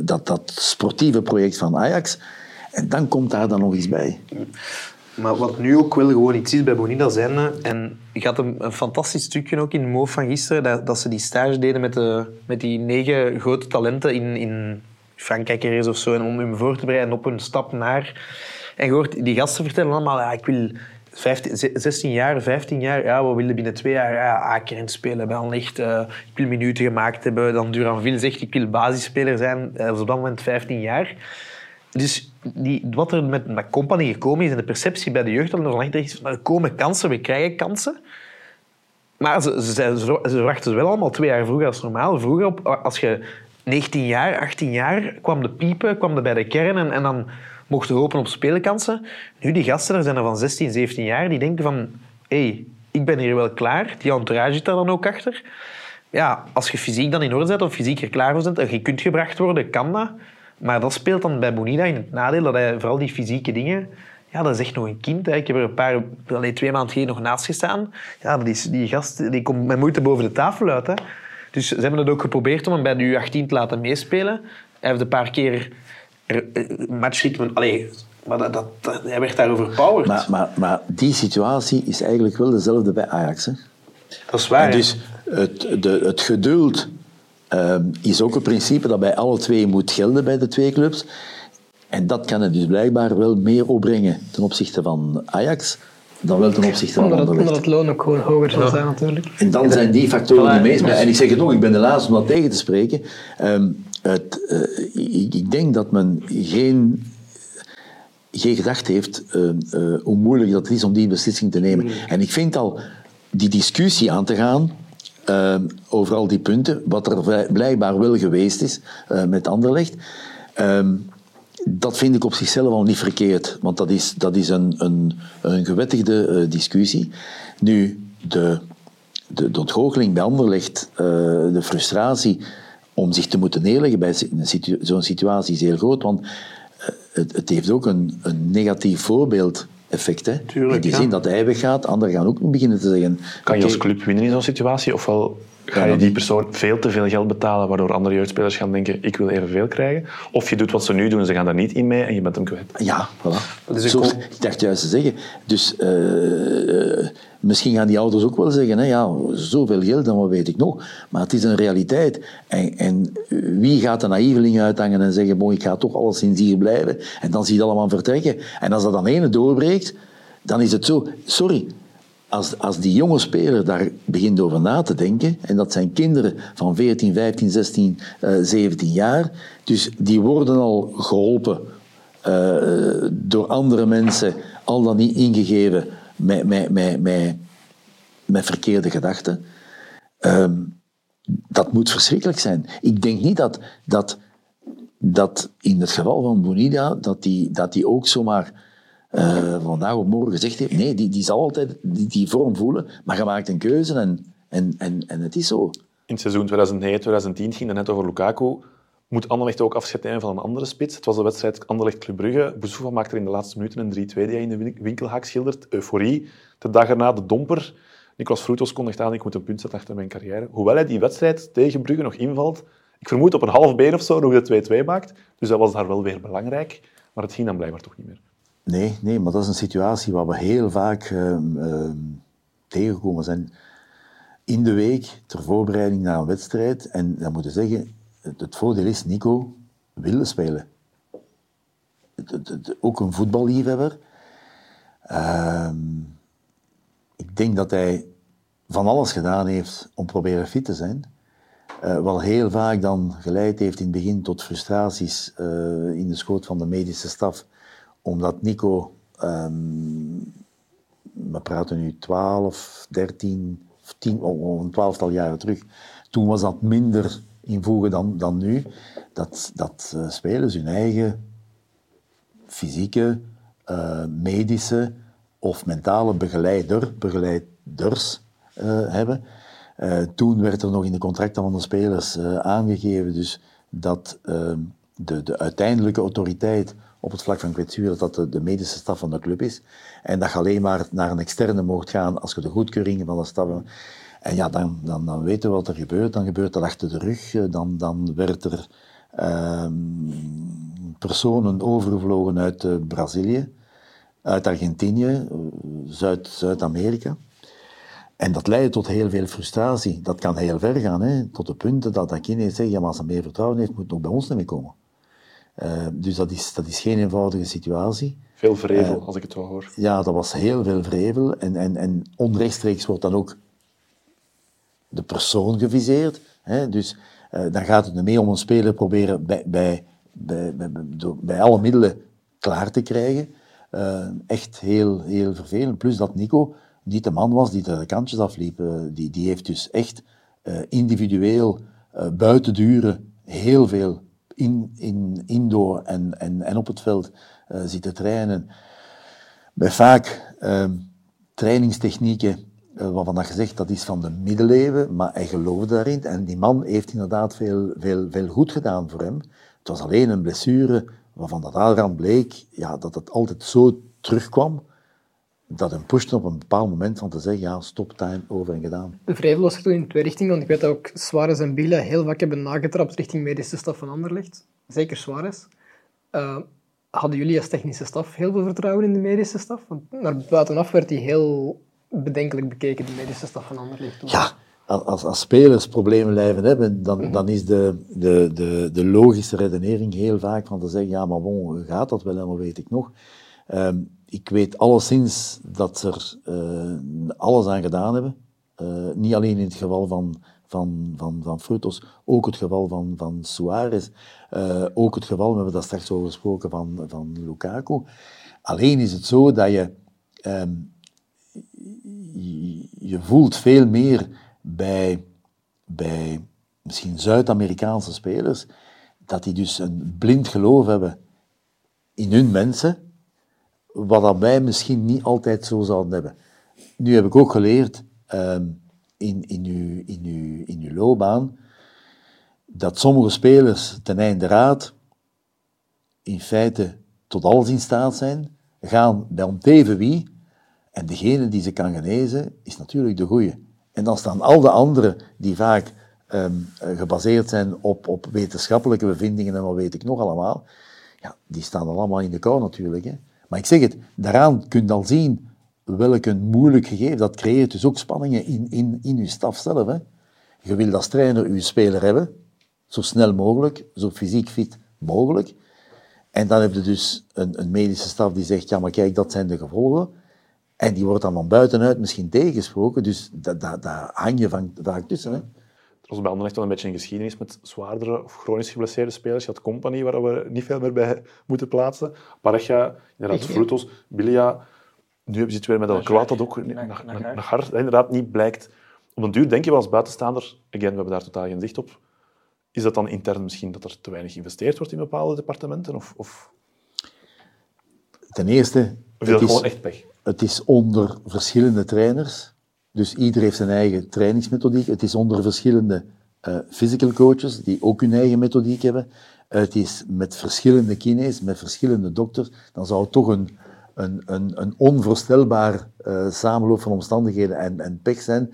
dat, dat sportieve project van Ajax. En dan komt daar dan nog iets bij. Maar wat nu ook wel gewoon iets is bij Bonita zijn, en ik had een, een fantastisch stukje ook in de move van gisteren, dat, dat ze die stage deden met, de, met die negen grote talenten in, in Frankrijk ergens of zo, en om hun voor te bereiden op hun stap naar... En je hoort die gasten vertellen allemaal, ja, ik wil 15, ze- 16 jaar, 15 jaar, ja, we willen binnen twee jaar ja, A-kern spelen bij Anderlecht. eh ik wil minuten gemaakt hebben. Dan Duranville zegt, ik wil basisspeler zijn. Dat op dat moment 15 jaar. Dus die, wat er met, met Company gekomen is en de perceptie bij de jeugd van Anderlecht is van er komen kansen, we krijgen kansen. Maar ze, ze, ze, ze ze wel allemaal twee jaar vroeger als normaal. Vroeger, op, als je 19 jaar, 18 jaar, kwam de piepen, kwam er bij de kern en, en dan mochten we hopen op speelkansen. Nu, die gasten er zijn er van 16, 17 jaar, die denken van... Hey, ik ben hier wel klaar. Die entourage zit daar dan ook achter. Ja, als je fysiek dan in orde bent of fysiek er klaar voor bent en je kunt gebracht worden, kan dat. Maar dat speelt dan bij Bonida in het nadeel dat hij vooral die fysieke dingen... Ja, dat is echt nog een kind. Hè. Ik heb er een paar, allee, twee maanden geleden nog naast gestaan. Ja, dat is, die gast die komt met moeite boven de tafel uit. Hè. Dus ze hebben het ook geprobeerd om hem bij de U18 te laten meespelen. Hij heeft een paar keer er- eh, matchritme... Allee, maar dat, dat, dat- hij werd daar overpowered. Maar, maar, maar die situatie is eigenlijk wel dezelfde bij Ajax. Hè? dat is waar. En dus het, de, het geduld ehm, is ook een principe dat bij alle twee moet gelden bij de twee clubs. En dat kan het dus blijkbaar wel meer opbrengen ten opzichte van Ajax dan wel ten opzichte van het, omdat Anderlecht. het loon ook gewoon hoger zal zijn, natuurlijk. En dan zijn die factoren Voilà. meespelen. En ik zeg het nog, ik ben de laatste om dat tegen te spreken. Ehm, het, eh, ik, ik denk dat men geen, geen gedacht heeft eh, hoe moeilijk dat is om die beslissing te nemen. En ik vind al die discussie aan te gaan ehm, over al die punten, wat er blijkbaar wel geweest is eh, met Anderlecht. ehm, dat vind ik op zichzelf al niet verkeerd, want dat is, dat is een, een, een gewettigde eh, discussie. Nu, de, de, ontgoocheling bij Anderlecht, eh, de frustratie om zich te moeten neerleggen bij zo'n situatie is heel groot, want het, het heeft ook een, een negatief voorbeeld-effect. Hè? Tuurlijk, in die ja. zin dat hij weggaat, anderen gaan ook beginnen te zeggen... Kan je als club winnen in zo'n situatie? Ofwel ga je die persoon veel te veel geld betalen, waardoor andere jeugdspelers gaan denken, ik wil evenveel krijgen. Of je doet wat ze nu doen en ze gaan daar niet in mee en je bent hem kwijt. Ja, voilà. Dat is een Zo, co- ik dacht juist te zeggen. Dus eh, eh, misschien gaan die ouders ook wel zeggen, hè, ja, zoveel geld, dan wat weet ik nog. Maar het is een realiteit. En, en wie gaat de naïveling uithangen en zeggen, bon, ik ga toch alleszins hier blijven. En dan zie je het allemaal vertrekken. En als dat dan ene doorbreekt, dan is het zo, sorry, als, als die jonge speler daar begint over na te denken, en dat zijn kinderen van 14, 15, 16, eh, 17 jaar, dus die worden al geholpen eh, door andere mensen, al dan niet ingegeven met, met, met, met, met verkeerde gedachten. Ehm, dat moet verschrikkelijk zijn. Ik denk niet dat, dat, dat in het geval van Bonida, dat die, dat die ook zomaar eh, vandaag op morgen gezegd heeft, nee, die, die zal altijd die, die vorm voelen, maar je maakt een keuze en, en, en, en het is zo. In het seizoen 2009-2010 ging het net over Lukaku. Moet Anderlecht ook afscheid nemen van een andere spits? Het was de wedstrijd Anderlecht-Club Brugge. Maakte er in de laatste minuten een 3-2 die hij in de win- winkelhaak schildert. Euforie. De dag erna de domper. Nicolas Frutos kondigt aan, ik moet een punt zetten achter mijn carrière. Hoewel hij die wedstrijd tegen Brugge nog invalt, ik vermoed op een half been of zo, nog de 2-2 maakt. Dus dat was daar wel weer belangrijk. Maar het ging dan blijkbaar toch niet meer. Nee, nee, maar dat is een situatie waar we heel vaak ehm, ehm, tegengekomen zijn. In de week, ter voorbereiding naar een wedstrijd. En dan moeten zeggen, het, het voordeel is, Nico wilde spelen. Ook een voetballiefhebber. Ehm, ik denk dat hij van alles gedaan heeft om proberen fit te zijn. Eh, wat heel vaak dan geleid heeft in het begin tot frustraties eh, in de schoot van de medische staf. Omdat Nico, ehm, we praten nu 12, 13, of 10, oh, oh, een twaalftal jaren terug. Toen was dat minder in voegen dan, dan nu. Dat, dat eh, spelers hun eigen fysieke, eh, medische of mentale begeleider, begeleiders eh, hebben. Toen werd er nog in de contracten van de spelers aangegeven dus dat eh, de, de uiteindelijke autoriteit op het vlak van kwetsuur dat de, de medische staf van de club is. En dat je alleen maar naar een externe mocht gaan als je de goedkeuring van de staf... En ja, dan, dan, dan weten we wat er gebeurt. Dan gebeurt dat achter de rug. Eh, Dan, dan werd er ehm, personen overgevlogen uit eh, Brazilië, uit Argentinië, eh, Zuid- Zuid-Amerika. En dat leidde tot heel veel frustratie. Dat kan heel ver gaan, hè? tot de punten dat dat kind zegt, ja, maar als hij meer vertrouwen heeft, moet het ook bij ons niet meer komen. Eh, dus dat is, dat is geen eenvoudige situatie. Veel vrevel, als ik het zo hoor. Ja, dat was heel veel vrevel. En, en, en onrechtstreeks wordt dan ook de persoon geviseerd. Hè? Dus eh, dan gaat het er mee om een speler proberen bij, bij, bij, bij, bij, alle middelen klaar te krijgen. Eh, echt heel, heel vervelend. Plus dat Nico niet de man was die de kantjes afliep. Eh, die, die heeft dus echt eh, individueel, eh, buiten duren, heel veel in, in, indoor en, en, en op het veld eh, zitten trainen bij vaak ehm, trainingstechnieken eh, waarvan dat gezegd dat is van de middeleeuwen, maar hij geloofde daarin. En die man heeft inderdaad veel, veel, veel goed gedaan voor hem. Het was alleen een blessure waarvan dat aan bleek ja, dat het altijd zo terugkwam, dat hem pushte op een bepaald moment van te zeggen, ja, stop, time, over en gedaan. De vrevel was er toen in twee richtingen, want ik weet dat ook Suarez en Bila heel vaak hebben nagetrapt richting medische staf van Anderlecht. Zeker Suarez. Eh, hadden jullie als technische staf heel veel vertrouwen in de medische staf? Want naar buitenaf werd die heel bedenkelijk bekeken, de medische staf van Anderlecht. toen. Ja, als, als spelers problemen blijven hebben, dan, dan is de, de, de, de logische redenering heel vaak van te zeggen, ja, maar bon, gaat dat wel helemaal, weet ik nog. Ehm, ik weet alleszins dat ze er uh, alles aan gedaan hebben. Uh, niet alleen in het geval van, van, van, van Frutos, ook het geval van, van Suarez. Uh, ook het geval, we hebben daar straks over gesproken, van, van Lukaku. Alleen is het zo dat je, um, je, je voelt veel meer bij, bij misschien Zuid-Amerikaanse spelers, dat die dus een blind geloof hebben in hun mensen, wat wij misschien niet altijd zo zouden hebben. Nu heb ik ook geleerd um, in, in, uw, in, uw, in uw loopbaan dat sommige spelers ten einde raad in feite tot alles in staat zijn, gaan bij onteven wie, en degene die ze kan genezen, is natuurlijk de goeie. En dan staan al de anderen die vaak um, gebaseerd zijn op, op wetenschappelijke bevindingen en wat weet ik nog allemaal, ja, die staan allemaal in de kou natuurlijk. Hè. Maar ik zeg het, daaraan kun je al zien welk een moeilijk gegeven, dat creëert dus ook spanningen in, in, in je staf zelf. Hè. Je wil als trainer je speler hebben, zo snel mogelijk, zo fysiek fit mogelijk. En dan heb je dus een, een medische staf die zegt, ja maar kijk, dat zijn de gevolgen. En die wordt dan van buitenuit misschien tegengesproken, dus daar da, da hang je van, vaak tussen. Hè. Er was bij Anderlecht wel een beetje een geschiedenis met zwaardere of chronisch geblesseerde spelers. Je had Company, waar we niet veel meer bij moeten plaatsen. Pareja, inderdaad, Frutos, Bilia. Nu hebben ze het weer met Kwaad, dat ook naar, naar, naar, inderdaad niet blijkt. Op een duur denk je wel als buitenstaander, again, we hebben daar totaal geen zicht op, is dat dan intern misschien dat er te weinig geïnvesteerd wordt in bepaalde departementen? Of, of... Ten eerste... Of is dat gewoon echt pech? Het is onder verschillende trainers. Dus ieder heeft zijn eigen trainingsmethodiek. Het is onder verschillende uh, physical coaches, die ook hun eigen methodiek hebben. het is met verschillende kines, met verschillende dokters. Dan zou het toch een, een, een, een onvoorstelbaar uh, samenloop van omstandigheden en, en pech zijn.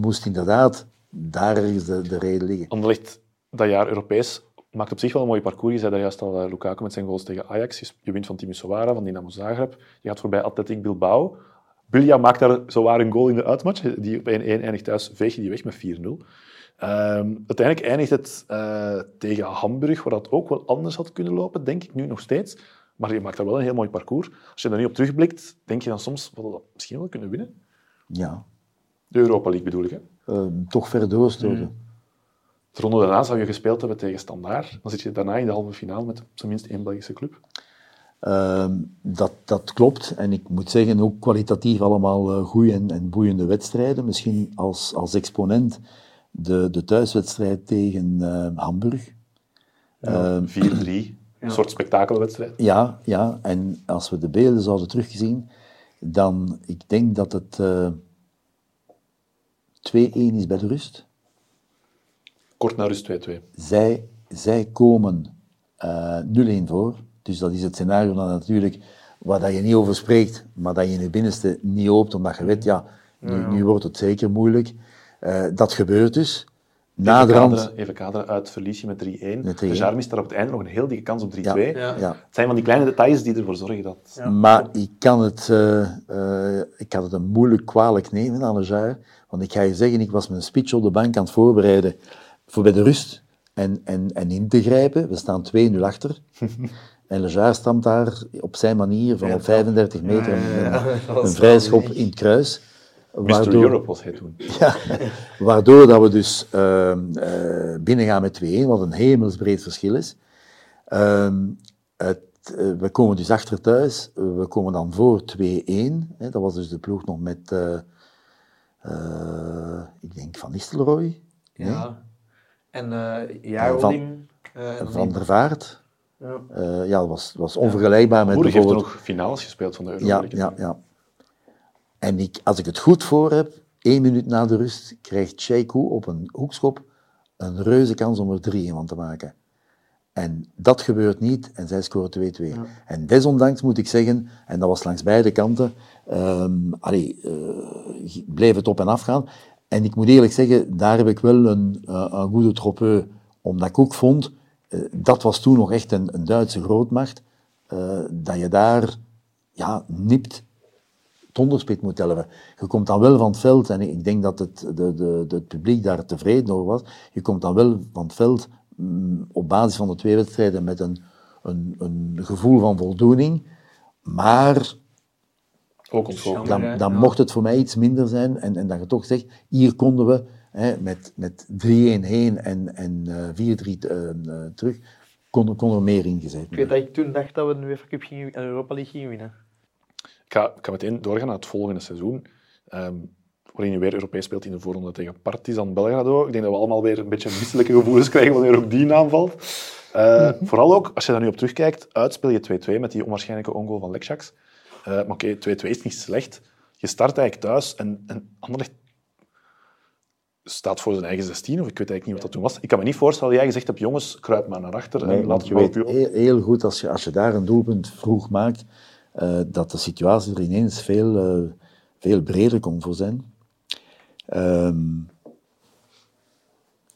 Moest inderdaad daar ergens de, de reden liggen. Anderlicht dat jaar Europees maakt op zich wel een mooi parcours. Je zei daar juist al, Lukaku met zijn goals tegen Ajax. Je wint van Timisoara, van Dinamo Zagreb. Je gaat voorbij Athletic Bilbao. Bilja maakt daar zowaar een goal in de uitmatch. Die op 1-1 eindigt thuis, veeg je die weg met 4-0. Um, ehm, uiteindelijk eindigt het uh, tegen Hamburg, waar dat ook wel anders had kunnen lopen, denk ik nu nog steeds. Maar je maakt daar wel een heel mooi parcours. Als je daar nu op terugblikt, denk je dan soms, we dat misschien wel kunnen winnen? Ja. De Europa League bedoel ik, hè? Uh, toch verder doorstoten. Mm. De ronde daarna zou je gespeeld hebben tegen Standaard. Dan zit je daarna in de halve finale met minst één Belgische club. Uh, dat, dat klopt. En ik moet zeggen, ook kwalitatief allemaal uh, goede en, en boeiende wedstrijden. Misschien als, als exponent de, de thuiswedstrijd tegen uh, Hamburg. Ja, 4-3. Ehm, een soort spektakelwedstrijd. Ja, ja, en als we de beelden zouden teruggezien, dan ik denk dat het 2-1 eh, is bij de rust. Kort na rust 2-2. Zij, zij komen uh, 0-1 voor. Dus dat is het scenario dat natuurlijk, waar dat je niet over spreekt, maar dat je in je binnenste niet hoopt, omdat je weet, ja, nu, nu wordt het zeker moeilijk. Uh, dat gebeurt dus. Naderhand... Even kaderen, uit verlies je met 3-1. De Jarm is daar op het einde nog een heel dikke kans op 3-2. Ja. Ja. Het zijn van die kleine details die ervoor zorgen dat... Ja. Maar ik kan, het, uh, uh, ik kan het een moeilijk kwalijk nemen aan de Jaar. Want ik ga je zeggen, ik was mijn speech op de bank aan het voorbereiden voor bij de rust en, en, en in te grijpen. We staan 2-0 achter. En Lejar stamt daar op zijn manier van op 35 meter een, een vrijschop in het kruis. Waardoor, Mr. Europe was hij toen. Ja, waardoor dat we dus uh, uh, binnengaan met 2-1, wat een hemelsbreed verschil is. Uh, het, uh, we komen dus achter thuis, we komen dan voor 2-1. Dat was dus de ploeg nog met, ik denk Van Nistelrooy. Ja. Nee? En uh, Van, van der Vaart. Ja, uh, ja dat was, was onvergelijkbaar met Moedig bijvoorbeeld... heeft nog finales gespeeld van de Europa Ja, ja, ja. En ik, als ik het goed voor heb, één minuut na de rust krijgt Sheiku op een hoekschop een reuze kans om er drie van te maken. En dat gebeurt niet en zij scoren 2-2. Ja. En desondanks moet ik zeggen, en dat was langs beide kanten, um, allee, uh, bleef het op en af gaan. En ik moet eerlijk zeggen, daar heb ik wel een, uh, een goede troppe, omdat ik ook vond uh, dat was toen nog echt een, een Duitse grootmacht, uh, dat je daar ja, nipt het onderspit moet tellen. Je komt dan wel van het veld, en ik denk dat het, de, de, de het publiek daar tevreden over was, je komt dan wel van het veld mm, op basis van de twee wedstrijden met een, een, een gevoel van voldoening, maar Ook dan, dan mocht het voor mij iets minder zijn en, en dat je toch zegt, hier konden we hè, met, met 3-1 heen en, en eh, 4-3 eh, eh, terug, kon, kon er meer ingezet Ik weet worden. dat ik toen dacht dat we de UEFA Cup gingen, en Europa League gingen winnen. Ik ga, ik ga meteen doorgaan naar het volgende seizoen. ehm, waarin je weer Europees speelt in de voorronde tegen Partizan Belgrado. Ik denk dat we allemaal weer een beetje misselijke gevoelens krijgen wanneer ook die naam valt. Eh, Vooral ook, als je daar nu op terugkijkt, uitspeel je 2-2 met die onwaarschijnlijke ongoal van Lekjaks. Eh, maar oké, 2-2 is niet slecht. Je start eigenlijk thuis en, en Anderlecht staat voor zijn eigen 16, of ik weet eigenlijk niet wat dat toen was. Ik kan me niet voorstellen dat jij gezegd hebt, jongens, kruip maar naar achter Nee, en laat je weet heel, heel goed, als je, als je daar een doelpunt vroeg maakt, eh, dat de situatie er ineens veel, eh, veel breder kon voor zijn. Ehm,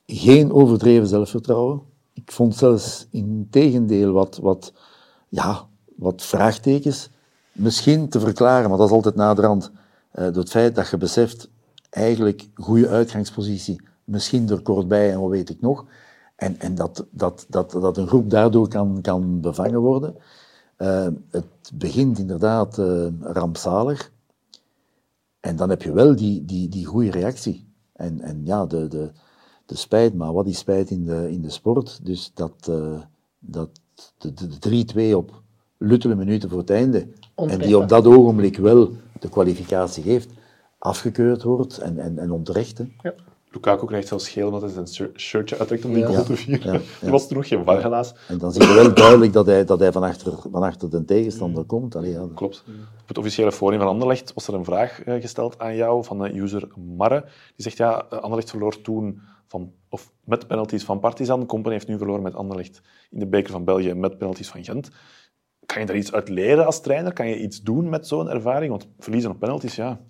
geen overdreven zelfvertrouwen. Ik vond zelfs in tegendeel wat, wat, ja, wat vraagtekens. Misschien te verklaren, maar dat is altijd naderhand, eh, door het feit dat je beseft, eigenlijk goede uitgangspositie, misschien er kort bij en wat weet ik nog. En, en dat, dat, dat, dat een groep daardoor kan, kan bevangen worden. Eh, het begint inderdaad eh, rampzalig. En dan heb je wel die, die, die goede reactie. En, en ja, de, de, de spijt, maar wat is spijt in de, in de sport? Dus dat, eh, dat de, de, de 3-2 op luttele minuten voor het einde, en die op dat ogenblik wel de kwalificatie geeft, afgekeurd wordt en, en, en onterecht. hè. Lukaku krijgt zelfs geel omdat hij zijn shir- shirtje uittrekt om die Ja. goal te vieren. Ja, Er ja. was toen nog geen VAR helaas. En dan zie je wel duidelijk dat hij, dat hij van, achter, van achter de tegenstander komt. Allee, ja, Klopt. Op het officiële forum van Anderlecht was er een vraag eh, gesteld aan jou van de user Marre. Die zegt, ja, eh, Anderlecht verloor toen van, of met penalties van Partizan. Company heeft nu verloren met Anderlecht in de beker van België met penalties van Gent. Kan je daar iets uit leren als trainer? Kan je iets doen met zo'n ervaring? Want verliezen op penalties, ja.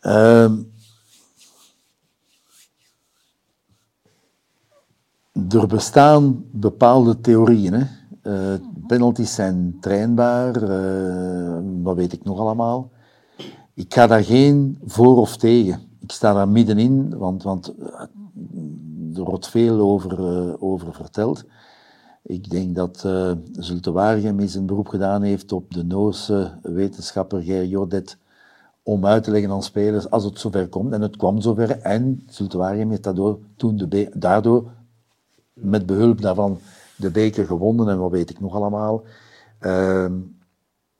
Ehm, er bestaan bepaalde theorieën. Hè. Eh, penalties zijn trainbaar, eh, wat weet ik nog allemaal. Ik ga daar geen voor of tegen. Ik sta daar middenin, want, want eh, er wordt veel over, over verteld. Ik denk dat uh, Zulte eens een beroep gedaan heeft op de Noorse wetenschapper Ger Jodet om uit te leggen aan spelers als het zover komt. En het kwam zover. En Zulte Waregem heeft daardoor, toen de daardoor met behulp daarvan de beker gewonnen en wat weet ik nog allemaal. Ehm,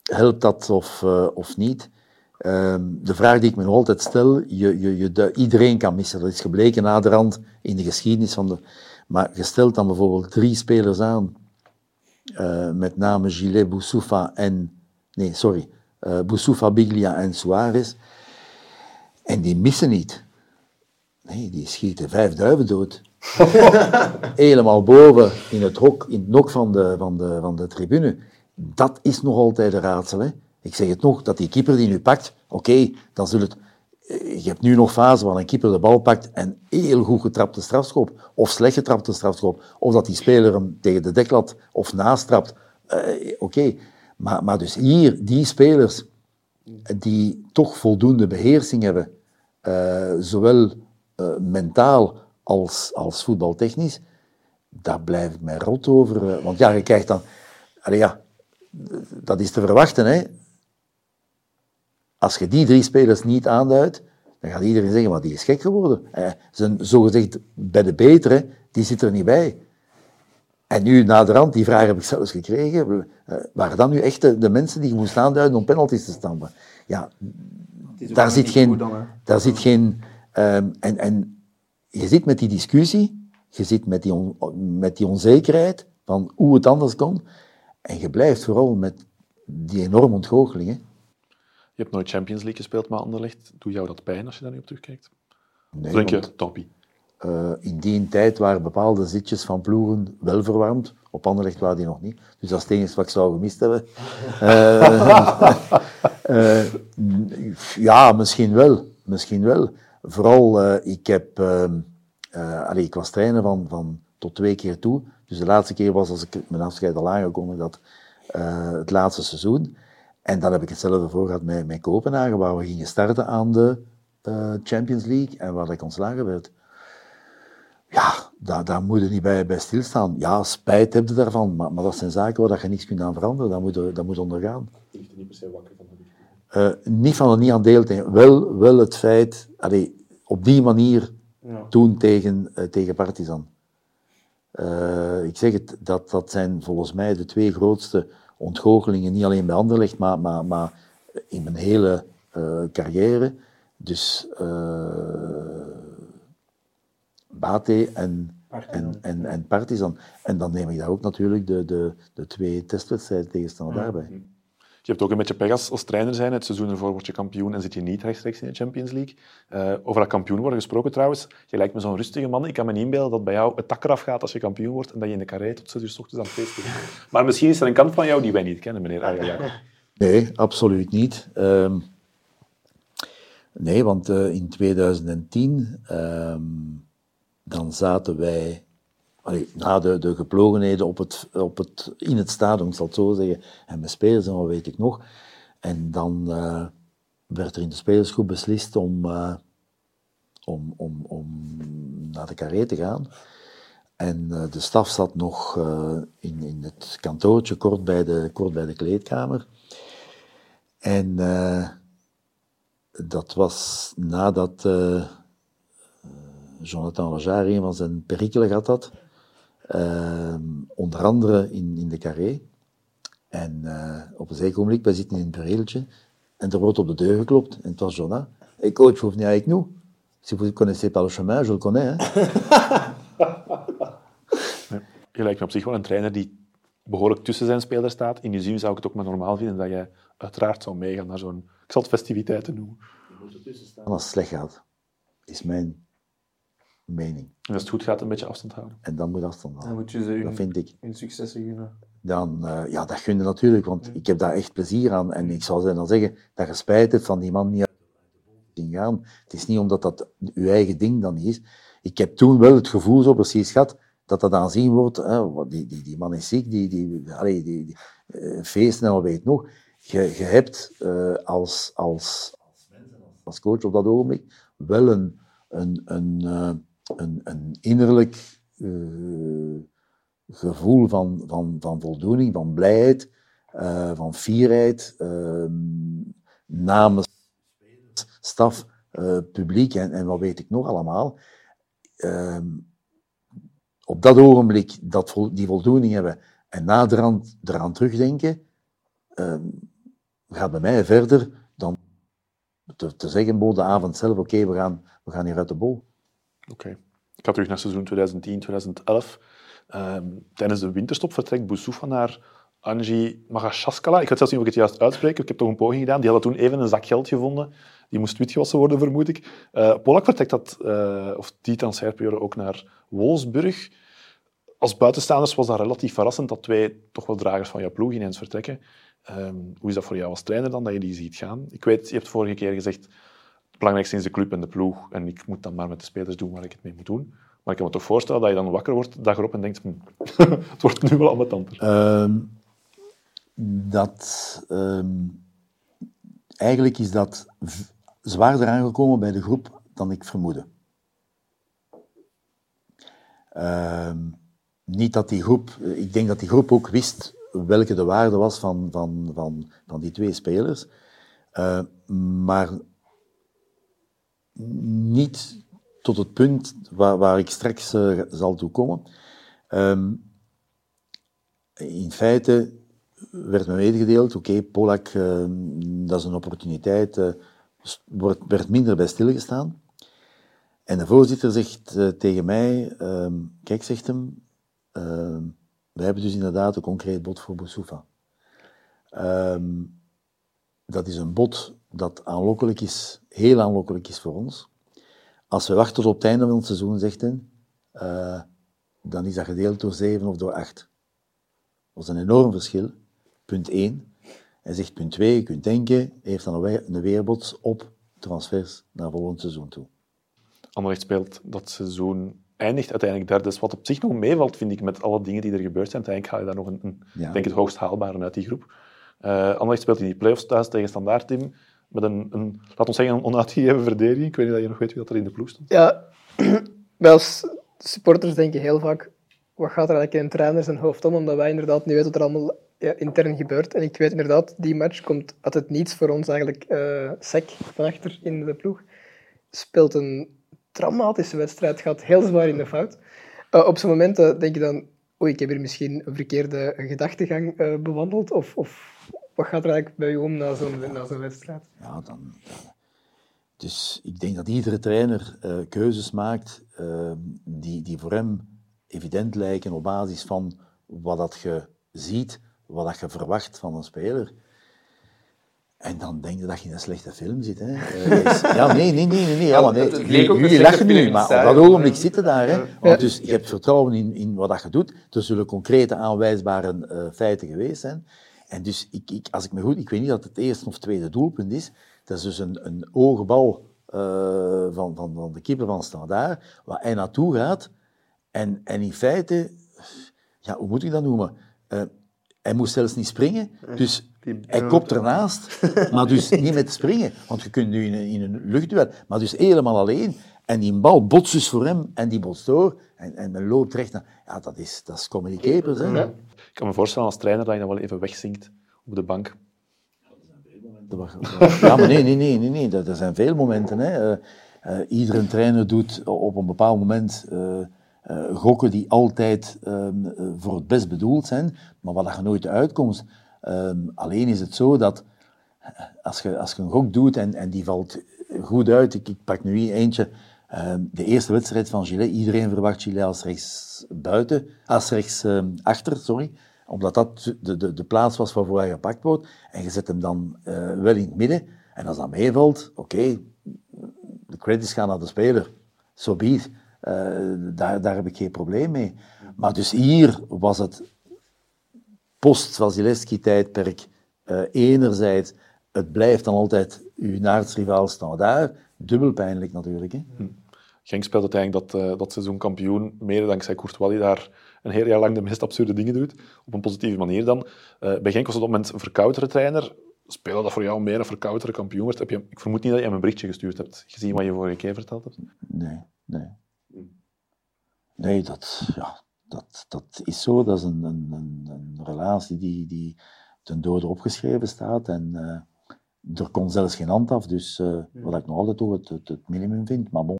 helpt dat of, eh, of niet? Ehm, de vraag die ik me nog altijd stel, je, je, je, de- iedereen kan missen. Dat is gebleken naderhand in de geschiedenis van de... Maar je stelt dan bijvoorbeeld drie spelers aan, eh, met name Gillet, Boussoufa en... Nee, sorry. Eh Boussoufa, Biglia en Suarez. En die missen niet. Nee, die schieten vijf duiven dood. Helemaal boven in het hok, in het nok van de, van, de, van de tribune. Dat is nog altijd een raadsel. Hè? Ik zeg het nog, dat die keeper die nu pakt, oké, dan zul het... eh, Je hebt nu nog fase waar een keeper de bal pakt en heel goed getrapte strafschop, of slecht getrapte strafschop, of dat die speler hem tegen de deklat of naast trapt. Eh, oké, maar, maar dus hier, die spelers die toch voldoende beheersing hebben, eh, zowel eh, mentaal als, als voetbaltechnisch, daar blijf ik mij rot over. eh, want ja, je krijgt dan... Ja, dat is te verwachten, hè. Als je die drie spelers niet aanduidt, dan gaat iedereen zeggen, maar die is gek geworden. Zijn zogezegd bij de betere, die zit er niet bij. En nu, naderhand, die vraag heb ik zelfs gekregen, eh, waren dat nu echt de, de mensen die je moest aanduiden om penalties te stampen? Ja, daar zit geen... Daar zit geen ehm, en, en je zit met die discussie, je zit met die, on- met die onzekerheid van hoe het anders kon, en je blijft vooral met die enorme ontgoocheling. Hè. Je hebt nooit Champions League gespeeld met Anderlecht. Doe jou dat pijn als je daar nu op terugkijkt? Nee, denk je, toppie. Eh, in die tijd waren bepaalde zitjes van ploegen wel verwarmd, op Anderlecht waren die nog niet. Dus dat is het enige wat ik zou gemist hebben. Eh, eh, ja, misschien wel. Misschien wel. Vooral, ik heb... ehm, eh, allee, ik was trainer van, van tot twee keer toe. Dus de laatste keer was als ik mijn afscheid al aangekondigd had, het laatste seizoen. En dan heb ik hetzelfde voor gehad met, met Kopenhagen, waar we gingen starten aan de Champions League en waar ik ontslagen werd. Ja, daar, daar moet je niet bij, bij stilstaan. Ja, spijt heb je daarvan, maar, maar dat zijn zaken waar je niets kunt aan veranderen. Dat moet, dat moet ondergaan. Ik er niet per se wakker van. Eh, niet van er niet aan deel te nemen. Wel, wel het feit, allee, op die manier toen tegen, eh, tegen Partizan. Eh, ik zeg het, dat, dat zijn volgens mij de twee grootste ontgoochelingen, niet alleen bij Anderlecht, maar, maar, maar in mijn hele carrière. Dus uh, Bate en, en, en, en Partizan. En dan neem ik daar ook natuurlijk de, de, de twee testwedstrijden tegenstander daarbij. Je hebt ook een beetje pech als, als trainer zijn. Het seizoen ervoor word je kampioen en zit je niet rechtstreeks in de Champions League. Eh, over dat kampioen worden gesproken trouwens. Je lijkt me zo'n rustige man. Ik kan me niet inbeelden dat bij jou het tak eraf gaat als je kampioen wordt en dat je in de carré tot zes uur 's ochtends aan het feesten bent. Maar misschien is er een kant van jou die wij niet kennen, meneer Ajax. Nee, absoluut niet. Ehm, nee, want eh, in 2010 ehm, dan zaten wij na de, de geplogenheden op het, op het, in het stadion, ik zal het zo zeggen, en met spelers en wat weet ik nog. En dan eh, werd er in de spelersgroep beslist om, eh, om, om, om naar de carré te gaan. En eh, de staf zat nog in, in het kantoortje kort bij de, kort bij de kleedkamer. En dat was nadat Jonathan Lejar een van zijn perikelen gehad had. Eh, onder andere in, in de carré. En eh, op een zeker moment, wij zitten in een bureeltje. En er wordt op de deur geklopt. En het was Jonah. Hey coach, vous venez avec nous? Si vous ne connaissez pas le chemin, je le connais. Je lijkt me op zich wel een trainer die behoorlijk tussen zijn spelers staat. In die zin zou ik het ook maar normaal vinden dat jij uiteraard zou meegaan naar zo'n... Ik zal het festiviteiten noemen. En als het slecht gaat, is mijn mening. En als het goed gaat, een beetje afstand houden. En dan moet afstand Dan houden. moet je ze hun, Dat vind ik. hun successen gunnen. Dan, eh, ja, dat gun je natuurlijk, want ik heb daar echt plezier aan. En ik zou dan zeggen dat je spijt hebt van die man niet uit te zien gaan. Het is niet omdat dat uw eigen ding dan niet is. Ik heb toen wel het gevoel zo precies gehad dat dat aanzien wordt. Hè, wat die, die, die man is ziek, die, die, allee, die, die eh, feesten en wat weet nog. Je, je hebt eh, als, als, als coach op dat ogenblik wel een, een, een, eh, een, een innerlijk eh, gevoel van, van, van voldoening, van blijheid, eh, van fierheid, eh, namens staf, eh, publiek en, en wat weet ik nog allemaal. Ehm, op dat ogenblik dat die voldoening hebben en naderhand eraan terugdenken, ehm, gaat bij mij verder dan te, te zeggen, bo, de avond zelf, oké, we, gaan, we gaan hier uit de bol. Oké. Ik ga terug naar seizoen 2010, 2011. Ehm, tijdens de winterstop vertrekt Boussoufa naar Angie Magashaskala. Ik weet zelfs niet of ik het juist uitspreek. Ik heb toch een poging gedaan. Die hadden toen even een zak geld gevonden. Die moest witgewassen worden, vermoed ik. Eh Polak vertrekt dat, eh, of die transferperiode ook naar Wolfsburg. Als buitenstaanders was dat relatief verrassend dat twee toch wel dragers van jouw ploeg ineens vertrekken. Ehm, hoe is dat voor jou als trainer dan, dat je die ziet gaan? Ik weet, je hebt vorige keer gezegd, belangrijkste is de club en de ploeg. En ik moet dan maar met de spelers doen waar ik het mee moet doen. Maar ik kan me toch voorstellen dat je dan wakker wordt, de dag en denkt, hm, het wordt nu wel ambetanter. Ehm, dat, ehm, eigenlijk is dat zwaarder aangekomen bij de groep dan ik vermoedde. Ehm, niet dat die groep, ik denk dat die groep ook wist welke de waarde was van, van, van, van die twee spelers. Eh, maar niet tot het punt waar, waar ik straks eh, zal toe komen. Ehm, in feite werd me medegedeeld, oké, Polak, eh, dat is een opportuniteit, s- wordt, werd minder bij stilgestaan. En de voorzitter zegt eh, tegen mij, ehm, kijk, zegt hem, ehm, wij hebben dus inderdaad een concreet bod voor Boussoufa. Ehm, dat is een bod dat aanlokkelijk is, heel aanlokkelijk is voor ons. Als we wachten tot op het einde van het seizoen, zegt hij, eh, dan is dat gedeeld door zeven of door acht. Dat is een enorm verschil. Punt 1. Hij zegt punt 2, je kunt denken, hij heeft dan een we- een weerbots op transfers naar volgend seizoen toe. Anderlecht speelt dat seizoen, eindigt uiteindelijk derde. Dus wat op zich nog meevalt, vind ik, met alle dingen die er gebeurd zijn. Uiteindelijk ga je daar nog een, een Ja. denk het hoogst haalbare uit die groep. Uh, Anderlecht speelt in die play-offs thuis tegen Standaard Team met een, laat ons zeggen, een onuitgegeven verdediging. Ik weet niet of je nog weet wie dat er in de ploeg stond. Ja, wij als supporters denken heel vaak, wat gaat er eigenlijk in een trainer zijn hoofd om, omdat wij inderdaad niet weten wat er allemaal intern gebeurt. En ik weet inderdaad, die match komt het niets voor ons eigenlijk. Uh, Sek van achter in de ploeg speelt een traumatische wedstrijd, gaat heel zwaar in de fout. Uh, op zo'n momenten denk je dan, oei, ik heb hier misschien een verkeerde gedachtegang bewandeld, of, of wat gaat er eigenlijk bij u om na zo'n zo'n wedstrijd? Ja, dan, dus ik denk dat iedere trainer uh, keuzes maakt uh, die, die voor hem evident lijken op basis van wat dat je ziet, wat dat je verwacht van een speler. En dan denk je dat je in een slechte film zit. Hè. Uh, ja, nee, nee, nee. nee, ja, maar nee. Jullie lachen nu, maar op dat ogenblik zitten daar. Hè. Want dus je hebt vertrouwen in, in wat dat je doet. Er zullen concrete aanwijsbare uh, feiten geweest zijn. En dus, ik, ik, als ik me goed... Ik weet niet dat het eerste of tweede doelpunt is. Dat is dus een, een hoge bal uh, van, van, van de keeper van Standaard, waar hij naartoe gaat. En, en in feite... Ja, hoe moet ik dat noemen? Uh, hij moest zelfs niet springen, dus hij kopt ernaast, maar dus niet met springen. Want je kunt nu in een, in een luchtduel, maar dus helemaal alleen. En die bal botst dus voor hem en die botst door. En, en men loopt recht naar... Ja, dat is, dat is comedy capers, hè. Kan me voorstellen als trainer dat je dan wel even wegzinkt op de bank. Ja, maar nee, nee, nee, nee, nee. Er zijn veel momenten. Hè. Uh, iedere trainer doet op een bepaald moment uh, gokken die altijd ehm, voor het best bedoeld zijn, maar waar je nooit de uitkomst. Ehm, alleen is het zo dat als je, als je een gok doet en, en die valt goed uit, ik, ik pak nu eentje, ehm, de eerste wedstrijd van Gillet, iedereen verwacht Gillet als rechts buiten, als rechts achter, sorry omdat dat de, de, de plaats was waarvoor hij gepakt wordt. En je zet hem dan uh, wel in het midden. En als dat meevalt, oké, de credits gaan naar de speler. Zo so be uh, daar, daar heb ik geen probleem mee. Maar dus hier was het post-Vasilevski-tijdperk uh, enerzijds, het blijft dan altijd uw staan daar. Dubbel pijnlijk natuurlijk. Hè? Hm. Genk speelt uiteindelijk dat, uh, dat seizoen kampioen, mede dankzij Courtois, die daar een heel jaar lang de meest absurde dingen doet. Op een positieve manier dan. Uh, bij Genk was op dat moment een verkoudere trainer. Speelde dat voor jou meer een verkoudere kampioen werd? Heb je, ik vermoed niet dat je hem een berichtje gestuurd hebt, gezien wat je vorige keer verteld hebt. Nee, nee. Nee, dat, ja, dat, dat is zo. Dat is een, een, een, een relatie die, die ten dode opgeschreven staat. En uh, er komt zelfs geen hand af. Dus uh, wat ik nog altijd toch het, het, het minimum vind. Maar bon,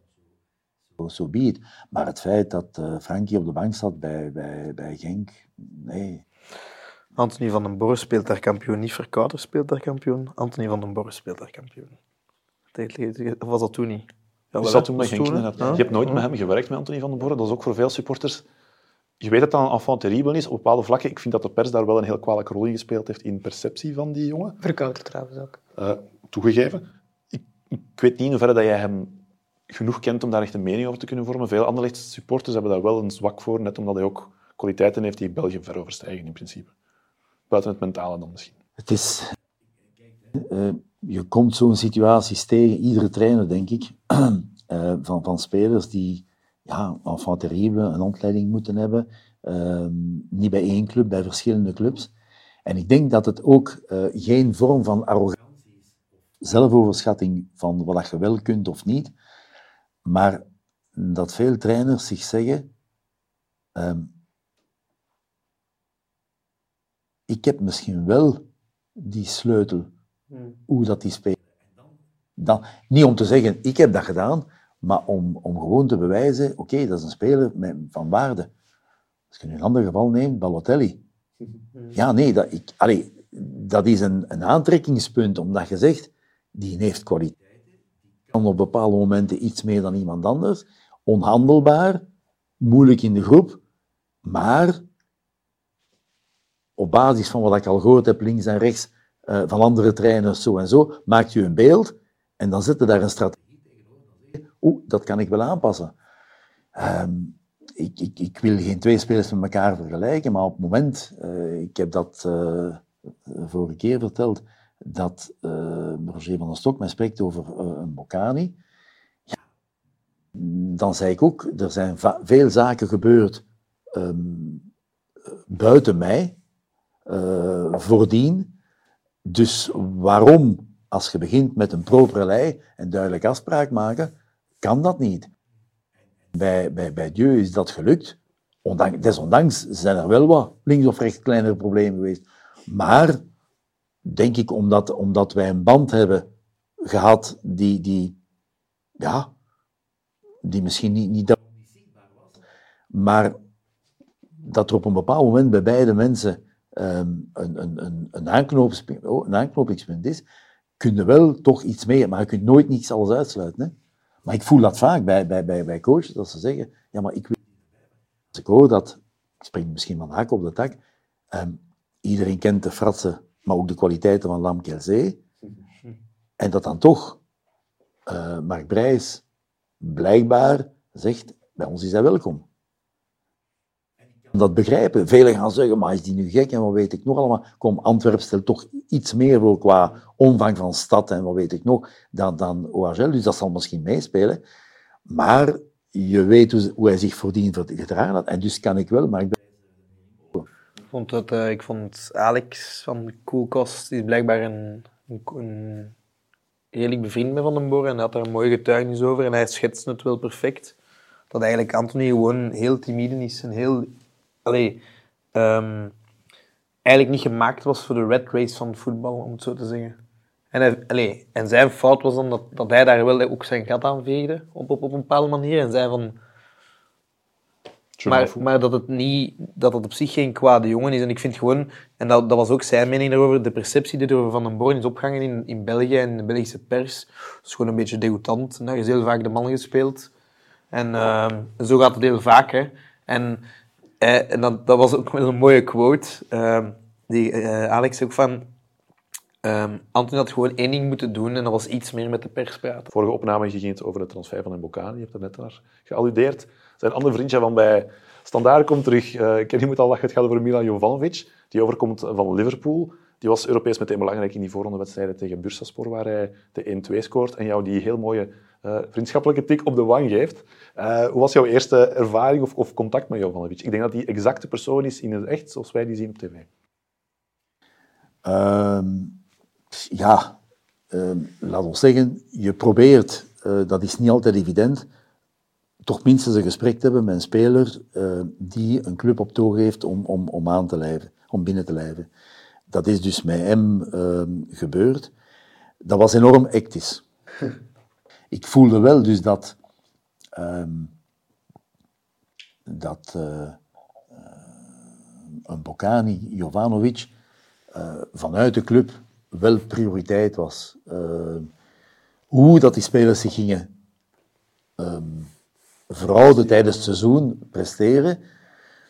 so be Maar het feit dat uh, Frankie op de bank zat bij, bij, bij Genk, nee. Anthony van den Borre speelt daar kampioen, niet Verkouter speelt daar kampioen. Anthony van den Borre speelt daar kampioen. Of was dat toen niet? Ja, je zat toen met Genk Je hebt nooit met hem gewerkt, met Anthony van den Borre. Dat is ook voor veel supporters... Je weet dat dat een enfant terrible is op bepaalde vlakken. Ik vind dat de pers daar wel een heel kwalijke rol in gespeeld heeft in perceptie van die jongen. Verkouter trouwens ook. Uh, toegegeven. Ik, ik weet niet in hoeverre dat jij hem genoeg kent om daar echt een mening over te kunnen vormen. Veel andere supporters hebben daar wel een zwak voor, net omdat hij ook kwaliteiten heeft die België ver overstijgen in principe. Buiten het mentale dan misschien. Het is... Uh, je komt zo'n situaties tegen, iedere trainer denk ik, uh, van, van spelers die ja, enfant terrible, een ontleiding moeten hebben. Uh, niet bij één club, bij verschillende clubs. En ik denk dat het ook geen vorm van arrogantie is, zelfoverschatting van wat je wel kunt of niet, maar dat veel trainers zich zeggen, um, ik heb misschien wel die sleutel, hmm. hoe dat die speelt. Dan, niet om te zeggen, ik heb dat gedaan, maar om, om gewoon te bewijzen, oké, dat is een speler met, van waarde. Als je nu een ander geval neemt, Balotelli. Hmm. Ja, nee, dat, ik, allee, dat is een, een aantrekkingspunt, omdat je zegt, die heeft kwaliteit kan op bepaalde momenten iets meer dan iemand anders. Onhandelbaar, moeilijk in de groep, maar op basis van wat ik al gehoord heb, links en rechts, uh, van andere trainers, zo en zo, maakt je een beeld en dan zit er daar een strategie tegenover. Oeh, dat kan ik wel aanpassen. Um, ik, ik, ik, wil geen twee spelers met elkaar vergelijken, maar op het moment, uh, ik heb dat uh, vorige keer verteld, dat uh, Roger van der Stok mij spreekt over uh, een Bocani, ja, dan zei ik ook, er zijn veel zaken gebeurd um, buiten mij, uh, voordien, Dus waarom, als je begint met een propere lei en duidelijk afspraak maken, kan dat niet? Bij, bij, bij Dieu is dat gelukt. Ondanks, desondanks zijn er wel wat links of rechts kleinere problemen geweest. Maar, denk ik, omdat, omdat wij een band hebben gehad die, die ja, die misschien niet, niet maar dat er op een bepaald moment bij beide mensen um, een, een, een, oh, een aanknopingspunt is, kun je wel toch iets mee, maar je kunt nooit niets alles uitsluiten. Hè? Maar ik voel dat vaak bij, bij, bij, bij coaches, dat ze zeggen, ja, maar ik wil... Als ik hoor dat, ik spring misschien van haak op de tak, um, iedereen kent de fratsen, maar ook de kwaliteiten van Lam Kelzee, en dat dan toch uh, Mark Brijs blijkbaar zegt, bij ons is hij welkom. Dat begrijpen. Velen gaan zeggen, maar is die nu gek en wat weet ik nog allemaal. Kom, Antwerpen stelt toch iets meer voor qua omvang van stad en wat weet ik nog, dan, dan OHL. Dus dat zal misschien meespelen. Maar je weet hoe, hij zich voordien gedragen had. En dus kan ik wel, maar ik. Vond, het, uh, ik vond Alex van Koelkost, die is blijkbaar een, een, een redelijk bevriend met Van den Boer en hij had daar een mooie getuigenis over en hij schetste het wel perfect. Dat eigenlijk Anthony gewoon heel timide is en heel... Allee, um, eigenlijk niet gemaakt was voor de red race van voetbal, om het zo te zeggen. En, hij, en zijn fout was dan dat, dat hij daar wel ook zijn gat aan veegde, op, op, op een bepaalde manier. En zei van, maar, maar, dat, het niet, dat het op zich geen kwade jongen is. En ik vind gewoon, en dat, dat was ook zijn mening daarover, de perceptie die er Van den Boorn is opgehangen in, in België en de Belgische pers, is gewoon een beetje degoutant. Daar is heel vaak de man gespeeld. En uh, zo gaat het heel vaak. Hè. En, eh, en dat, dat was ook wel een mooie quote, uh, die uh, Alex ook van... Um, Anton had gewoon één ding moeten doen en dat was iets meer met de pers praten. Vorige opname ging het over de transfer van Mbokani, je hebt er net naar gealludeerd. Zijn andere vriendje van bij Standaard komt terug. Uh, ik moet al lachen, het gaat over Milan Jovanovic. Die overkomt van Liverpool. Die was Europees meteen belangrijk in die voorrondewedstrijden tegen Bursaspor, waar hij de 1-2 scoort en jou die heel mooie uh, vriendschappelijke tik op de wang geeft. Uh, hoe was jouw eerste ervaring of, of, contact met Jovanovic? Ik denk dat hij exacte persoon is in het echt, zoals wij die zien op tv. Um, ja, um, laat ons zeggen, je probeert, uh, dat is niet altijd evident, toch minstens een gesprek te hebben met een speler uh, die een club op toog heeft om, om, om aan te lijven, om binnen te lijven. Dat is dus met hem uh, gebeurd. Dat was enorm hectisch. Ik voelde wel dus dat, um, dat uh, een Bocani, Jovanovic, vanuit de club wel prioriteit was. hoe dat die spelers zich gingen um, fraude tijdens het seizoen presteren.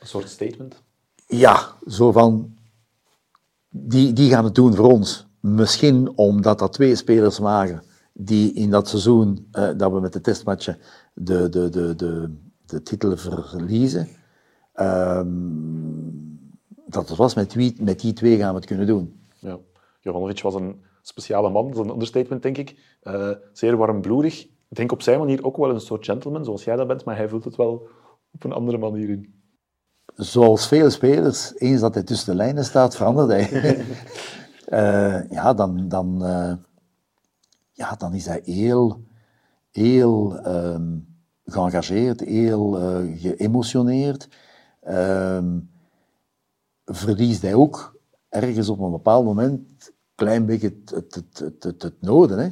Een soort statement? Ja, zo van, die, die gaan het doen voor ons. Misschien omdat dat twee spelers waren die in dat seizoen, eh, dat we met de testmatchen de, de, de, de, de titel verliezen. Um, dat het was, met die, met die twee gaan we het kunnen doen. Ja. Jovanovic was een speciale man, dat is een understatement denk ik. Uh, zeer warmbloedig ik denk op zijn manier ook wel een soort gentleman, zoals jij dat bent, maar hij voelt het wel op een andere manier in. Zoals vele spelers, eens dat hij tussen de lijnen staat, verandert hij. uh, ja, dan, dan, uh, ja, dan is hij heel, heel um, geëngageerd, heel geëmotioneerd. Um, verliest hij ook ergens op een bepaald moment een klein beetje het, het, het, het, noden. Hè?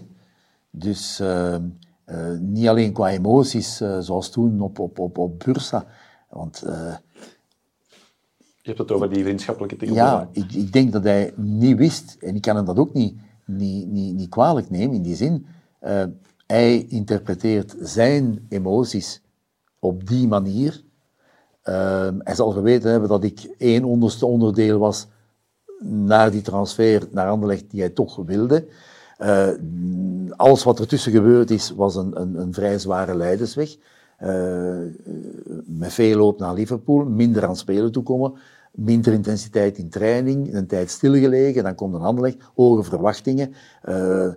Dus uh, uh, niet alleen qua emoties, uh, zoals toen op, op, op, op Bursa. Want, uh, je hebt het over die vriendschappelijke tegen. Ja, ik, ik, denk dat hij niet wist, en ik kan hem dat ook niet, niet, niet, niet kwalijk nemen in die zin. hij interpreteert zijn emoties op die manier. hij zal geweten hebben dat ik één onderste onderdeel was naar die transfer naar Anderlecht die hij toch wilde. Uh, alles wat ertussen gebeurd is, was een, een, een vrij zware leidersweg. Uh, met veel loop naar Liverpool, minder aan spelen toekomen, minder intensiteit in training, een tijd stilgelegen, dan komt een Anderleg, hoge verwachtingen. Uh,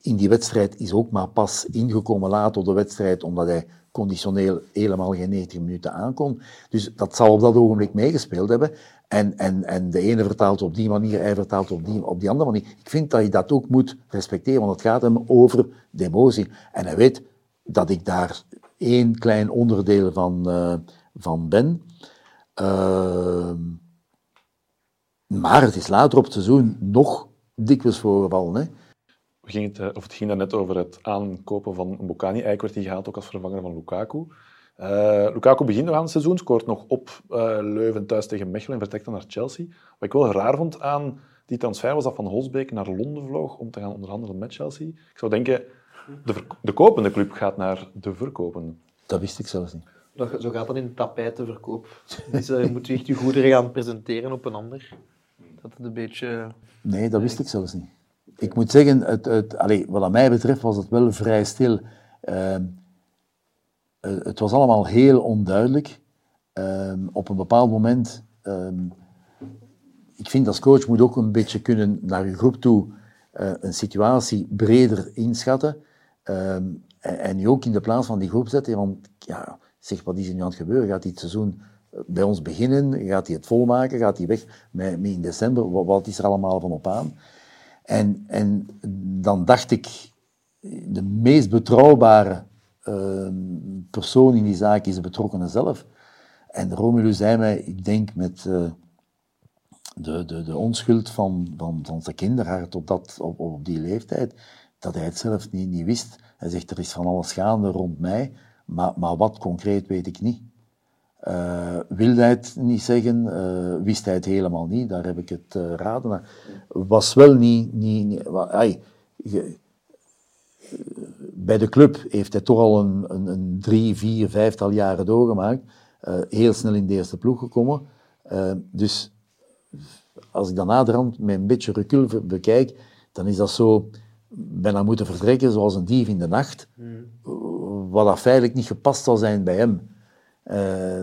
in die wedstrijd is ook maar pas ingekomen laat op de wedstrijd, omdat hij conditioneel helemaal geen 90 minuten aankon. Dus dat zal op dat ogenblik meegespeeld hebben. En, en, en de ene vertaalt op die manier, hij vertaalt op die, op die andere manier. Ik vind dat je dat ook moet respecteren, want het gaat hem over de emotie. En hij weet dat ik daar één klein onderdeel van, uh, van ben. Uh, maar het is later op het seizoen nog dikwijls voorgevallen. Hè. We gingen het, eh, of het ging net over het aankopen van Bocani. Eigenlijk werd hij gehaald ook als vervanger van Lukaku. Uh, Lukaku begint nog aan het seizoen, scoort nog op uh, Leuven thuis tegen Mechelen en vertrekt dan naar Chelsea. Wat ik wel raar vond aan die transfer was dat Van Holsbeek naar Londen vloog om te gaan onderhandelen met Chelsea. Ik zou denken, de, de kopende club gaat naar de verkopende. Dat wist ik zelfs niet. Zo gaat dat in tapijtenverkoop. Dus uh, je moet echt je goederen gaan presenteren op een ander. Dat het een beetje... Nee, dat wist ik zelfs niet. Ik moet zeggen, het, het, allez, wat mij betreft was het wel vrij stil. Uh, het was allemaal heel onduidelijk. Uh, op een bepaald moment... Ehm, ik vind als coach moet ook een beetje kunnen naar je groep toe uh, een situatie breder inschatten. Ehm, en, je ook in de plaats van die groep zetten. Want ja, zeg, wat is er nu aan het gebeuren? Gaat het seizoen bij ons beginnen? Gaat hij het volmaken? Gaat hij weg met, in december? Wat, wat, is er allemaal van op aan? En, en dan dacht ik, de meest betrouwbare uh, persoon in die zaak is de betrokkenen zelf. En Romelu zei mij, ik denk met uh, de, de, de onschuld van, van, van zijn kinderhart op, dat, op, op die leeftijd, dat hij het zelf niet, niet wist. Hij zegt, er is van alles gaande rond mij, maar, maar wat concreet weet ik niet. Uh, wilde hij het niet zeggen, uh, wist hij het helemaal niet, daar heb ik het uh, raden. Was wel niet... niet, niet bij de club heeft hij toch al een, een, een drie, vier, vijftal jaren doorgemaakt. heel snel in de eerste ploeg gekomen. dus als ik dan naderhand met een beetje recul bekijk, dan is dat zo bijna moeten vertrekken zoals een dief in de nacht. Mm. Wat dat feitelijk niet gepast zal zijn bij hem. Uh,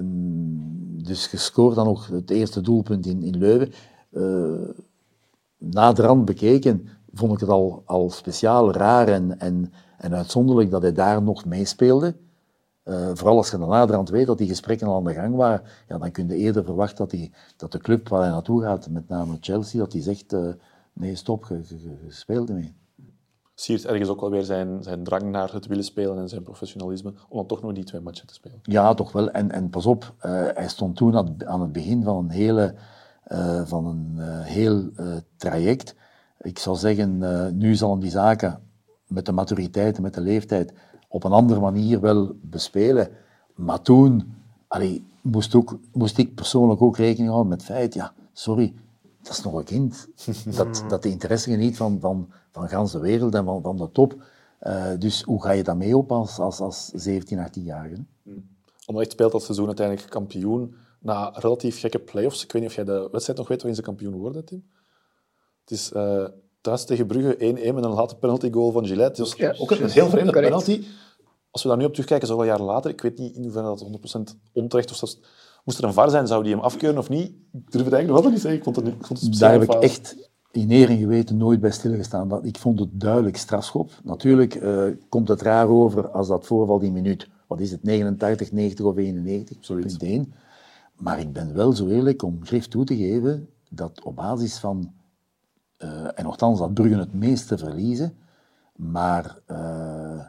dus gescoord dan nog het eerste doelpunt in, in Leuven. Uh, naderhand bekeken vond ik het al, al speciaal raar en, en, en uitzonderlijk dat hij daar nog meespeelde. Uh, vooral als je dan naderhand weet dat die gesprekken al aan de gang waren, ja, dan kun je eerder verwachten dat, die, dat de club waar hij naartoe gaat, met name Chelsea, dat die zegt, uh, nee stop, je, je, je speelt ermee siert ergens ook wel weer zijn, zijn drang naar het willen spelen en zijn professionalisme, om dan toch nog die twee matchen te spelen. Ja, toch wel. En, en pas op, uh, hij stond toen aan het begin van een, hele, van een heel traject. Ik zou zeggen, nu zal hem die zaken met de maturiteit en met de leeftijd op een andere manier wel bespelen. Maar toen allee, moest, ook, moest ik persoonlijk ook rekening houden met het feit, ja, sorry, dat is nog een kind. Dat, dat de interesse geniet van, van, van gans de wereld en van, van de top. Uh, dus hoe ga je dat mee op als, als, als 17, 18-jarige? Hmm. Anderlecht speelt dat seizoen uiteindelijk kampioen na relatief gekke play-offs. Ik weet niet of jij de wedstrijd nog weet waarin ze kampioen worden, Tim. Het is uh, thuis tegen Brugge 1-1 met een late penalty goal van Gillette. Dus ja, ook een heel vreemde penalty. Als we daar nu op terugkijken, zoveel jaren later, ik weet niet in hoeverre dat 100% onterecht of zelfs Moest er een VAR zijn, zou die hem afkeuren of niet? Ik durf het eigenlijk nog altijd niet zeggen. Ik vond het, ik vond het Daar heb ik echt in eer en geweten nooit bij stilgestaan. Dat, ik vond het duidelijk strafschop. Natuurlijk uh, komt het raar over als dat voorval die minuut, wat is het, 89, 90 of 91, zoiets. Één. Maar ik ben wel zo eerlijk om grif toe te geven dat op basis van, en nogthans dat Bruggen het meeste verliezen, maar uh,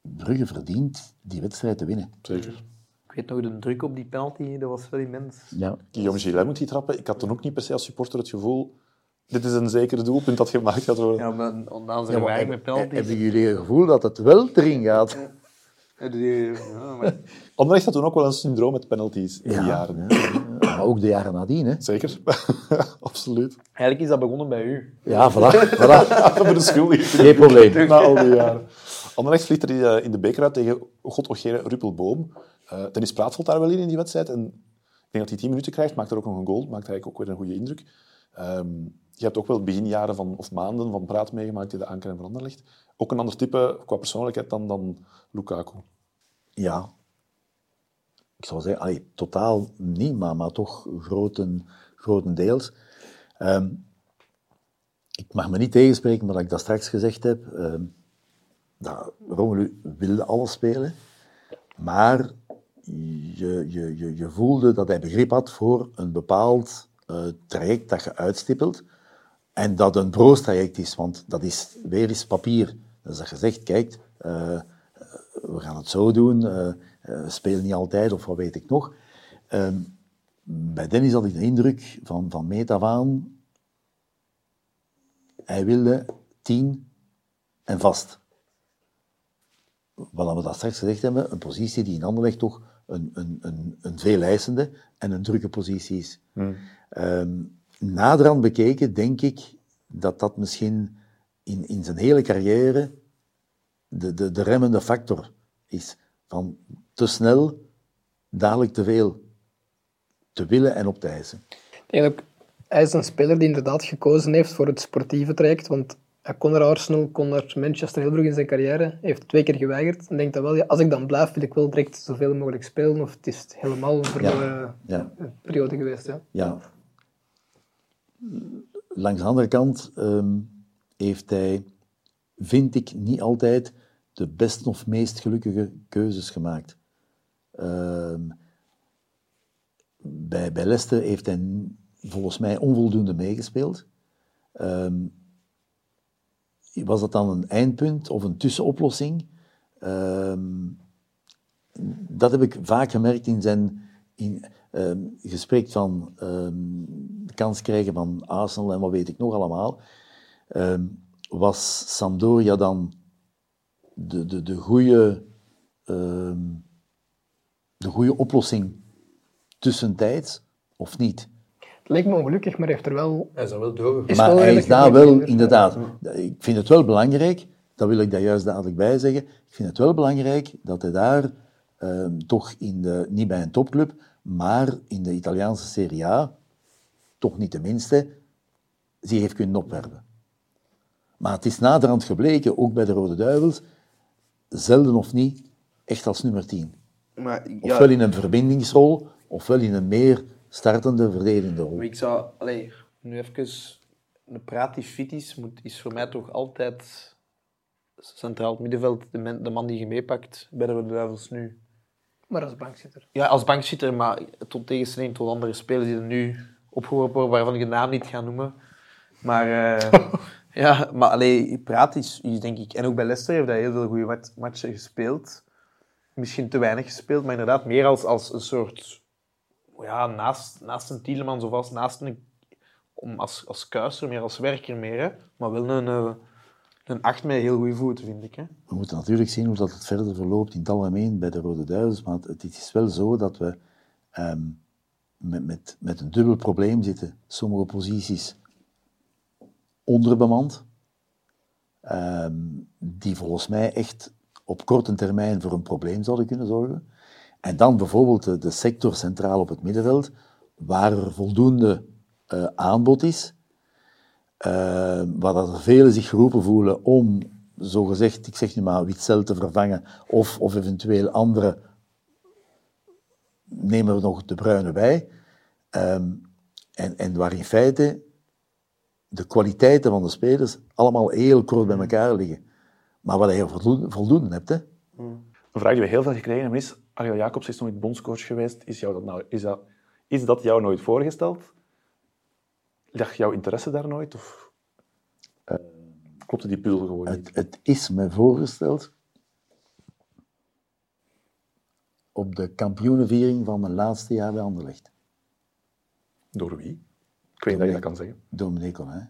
Brugge verdient die wedstrijd te winnen. Zeker. Ik weet nog, de druk op die penalty, dat was wel immens. Ja. Guillaume Gillet moet die trappen. Ik had toen ook niet per se als supporter het gevoel dit is een zeker doelpunt dat gemaakt gaat worden. Ja, maar dan zijn ja, met penalty. Hebben jullie het gevoel dat het wel erin gaat? Ja. Anderlecht had toen ook wel een syndroom met penalties in die jaren. maar ook de jaren nadien, hè? Zeker, absoluut. Eigenlijk is dat begonnen bij u. Ja, voilà. voilà. Voor de schuld. Geen probleem. Na al die jaren. Anderlecht vliegt er eh, in de beker uit tegen God Ogere Ruppelboom. Uh, Dennis Praat valt daar wel in, in die wedstrijd. En ik denk dat hij 10 minuten krijgt, maakt er ook nog een goal. Maakt eigenlijk ook weer een goede indruk. Um, je hebt ook wel beginjaren van, of maanden van Praat meegemaakt die de anker en verander ligt. Ook een ander type qua persoonlijkheid dan, dan Lukaku. Ja. Ik zou zeggen, allee, totaal niet, maar, maar toch groten, grotendeels. Um, ik mag me niet tegenspreken wat ik dat straks gezegd heb. Um, dat Romelu wilde alles spelen, maar je, je, je, je voelde dat hij begrip had voor een bepaald eh, traject dat je uitstippelt. En dat een broos-traject is, want dat is weer eens papier. Dat je zegt, kijk, eh, we gaan het zo doen, eh, eh, we spelen niet altijd, of wat weet ik nog. Ehm, bij Dennis had ik de indruk van, van meet af aan, hij wilde tien en vast. Wat we dat straks gezegd hebben, een positie die in Anderlecht toch een, een, een, een veel eisende en een drukke positie is. Ehm, naderhand bekeken denk ik dat dat misschien in, in zijn hele carrière de, de, de remmende factor is. Van te snel, dadelijk te veel. Te willen en op te eisen. Ook, hij is een speler die inderdaad gekozen heeft voor het sportieve traject, want hij kon naar Arsenal, kon naar Manchester heel vroeg in zijn carrière, hij heeft twee keer geweigerd. En denkt dan wel, ja, als ik dan blijf, wil ik wel direct zoveel mogelijk spelen, of het is helemaal een verloren Ja. periode geweest. Ja. Ja. Langs de andere kant ehm, heeft hij, vind ik, niet altijd de beste of meest gelukkige keuzes gemaakt. Ehm, bij, bij heeft hij volgens mij onvoldoende meegespeeld. Ehm, was dat dan een eindpunt of een tussenoplossing? Dat heb ik vaak gemerkt in zijn in, gesprek van de kans krijgen van Arsenal en wat weet ik nog allemaal. Ehm, was Sampdoria dan de, de, de goede ehm, de goede oplossing tussentijds of niet? Het leek me ongelukkig, maar hij heeft er wel... Hij is er wel doorgegaan. Maar hij is daar wel, inderdaad. Ik vind het wel belangrijk, dat wil ik daar juist dadelijk bij zeggen. Ik vind het wel belangrijk dat hij daar ehm, toch in de, niet bij een topclub, maar in de Italiaanse Serie A, toch niet de minste, zich heeft kunnen opwerpen. Maar het is naderhand gebleken, ook bij de Rode Duivels, zelden of niet, echt als nummer 10. Maar, ja, Ofwel in een verbindingsrol, ofwel in een meer startende, verdedigende rol. Maar ik zou, allee, nu even, een praat die fit is, moet, is voor mij toch altijd centraal het middenveld de, men- de man die je meepakt bij de Rode Duivels nu. Maar als bankzitter. Ja, als bankzitter, maar tot tegenstelling tot andere spelers die er nu opgeworpen waarvan ik de naam niet ga noemen. Maar, eh, ja, maar allee, praat is, is denk ik... En ook bij Leicester heeft hij heel veel goede mat- matchen gespeeld. Misschien te weinig gespeeld, maar inderdaad meer als, als een soort... Ja, naast, naast een Tielemans of als, naast een... Om als, als kuiser, meer als werker meer, hè. Maar wel een, eh, een acht met heel goede voeten, vind ik, hè. We moeten natuurlijk zien hoe dat het verder verloopt in het algemeen bij de Rode Duivels, maar het, het is wel zo dat we ehm, met, met, met een dubbel probleem zitten. Sommige posities onderbemand, ehm, die volgens mij echt op korte termijn voor een probleem zouden kunnen zorgen. En dan bijvoorbeeld de, sector centraal op het middenveld, waar er voldoende eh, aanbod is, eh, waar dat er velen zich geroepen voelen om, zogezegd, ik zeg nu maar, Witzel te vervangen, of, of eventueel andere, nemen we nog de Bruine bij. Ehm, en, en waar in feite de kwaliteiten van de spelers allemaal heel kort bij elkaar liggen. Maar waar je voldoende, voldoende hebt, hè. Een vraag die we heel veel gekregen hebben is, Ariel Jacobs is nooit bondscoach geweest. Is, jou dat, nou, is, dat, is dat jou nooit voorgesteld? Lag jouw interesse daar nooit? Of klopte die puzzel gewoon niet? Het, het is me voorgesteld op de kampioenenviering van mijn laatste jaar bij Anderlecht. Door wie? Ik weet niet dat je dat kan zeggen. Dominique Collin,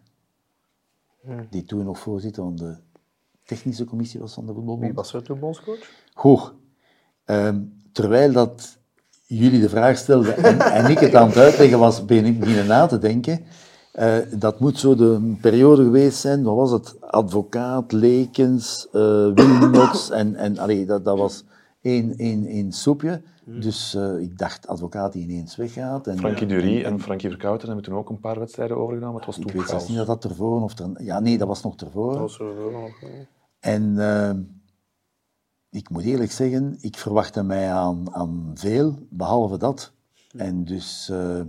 die toen nog voorzitter van de technische commissie was van de Wie voetbalbond. was er toen bondscoach? Goed. Ehm, terwijl dat jullie de vraag stelden en, en ik het aan het uitleggen was, ben ik beginnen na te denken. Eh, dat moet zo de periode geweest zijn, wat was het? Advocaat, Lekens, eh Wilmots en, en allee, dat, dat was één, één, één soepje. Dus eh, ik dacht, advocaat die ineens weggaat. En, Frankie Dury en Frankie Verkouten hebben toen ook een paar wedstrijden overgenomen. Het was ik toen weet zelfs niet dat dat ervoor of. Ja, nee, dat was nog ervoor. was er wel nog. En eh, ik moet eerlijk zeggen, ik verwachtte mij aan, aan veel, behalve dat. En dus, eh,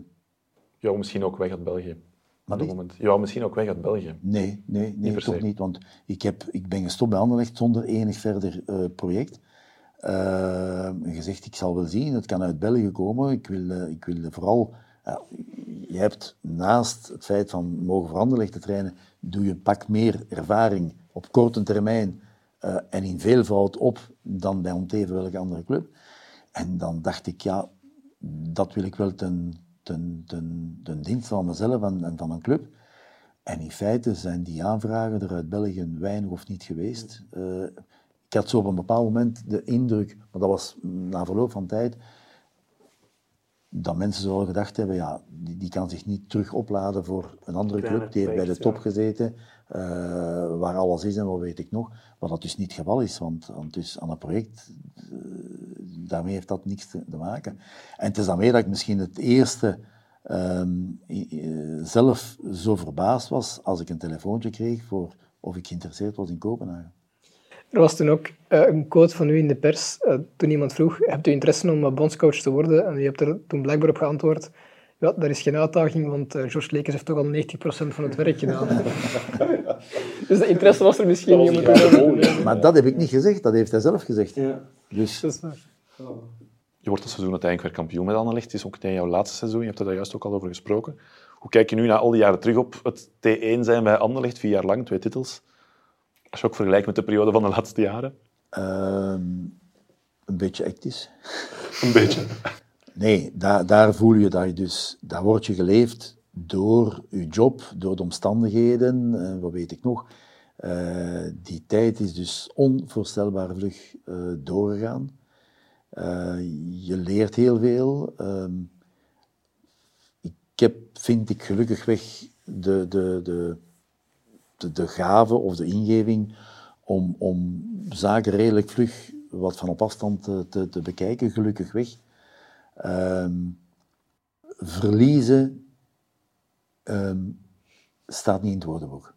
Jou misschien ook weg uit België. op dat niet? moment. Ja, misschien ook weg uit België. Nee, nee, nee per toch se. niet. Want ik, heb, ik ben gestopt bij Anderlecht zonder enig verder eh, project. Eh, en gezegd, ik zal wel zien, het kan uit België komen. Ik wil, eh, ik wil vooral... ja, je hebt naast het feit van mogen voor Anderlecht te trainen, doe je een pak meer ervaring op korte termijn eh, en in veelvoud op dan bij onteven welke andere club. En dan dacht ik, ja, dat wil ik wel ten, ten, ten, dienst van mezelf en, van een club. En in feite zijn die aanvragen er uit België weinig of niet geweest. Eh, ik had zo op een bepaald moment de indruk, maar dat was na verloop van tijd, dat mensen zo gedacht hebben, ja, die, die kan zich niet terug opladen voor een andere club. Die heeft bij de top gezeten, eh, waar alles is en wat weet ik nog. Wat dat dus niet het geval is, want, want dus aan een project, eh, daarmee heeft dat niks te, te maken. En het is daarmee dat ik misschien het eerste ehm, i- zelf zo verbaasd was als ik een telefoontje kreeg voor of ik geïnteresseerd was in Kopenhagen. Er was toen ook eh, een quote van u in de pers, eh, toen iemand vroeg, hebt u interesse om eh, bondscoach te worden? En u hebt er toen blijkbaar op geantwoord, ja, dat is geen uitdaging, want George Lekers heeft toch al 90% van het werk gedaan. dus de interesse was er misschien niet om het te doen. Maar dat heb ik niet gezegd, dat heeft hij zelf gezegd. Dus Dat is waar. Je wordt dat seizoen uiteindelijk weer kampioen met Anderlecht. Het is ook meteen jouw laatste seizoen. Je hebt er daar juist ook al over gesproken. Hoe kijk je nu na al die jaren terug op het T1 zijn bij Anderlecht? Vier jaar lang, twee titels. Als je ook vergelijkt met de periode van de laatste jaren. ehm, een beetje hectisch. Een beetje. Nee, daar, daar voel je dat je dus, daar word je geleefd door je job, door de omstandigheden, eh, wat weet ik nog. Eh, die tijd is dus onvoorstelbaar vlug eh, doorgegaan. Je leert heel veel. Ehm, ik heb, vind ik gelukkig weg, de, de, de, de, de gave of de ingeving om, om zaken redelijk vlug wat van op afstand te, te, te bekijken, gelukkig weg. Ehm, verliezen ehm, staat niet in het woordenboek.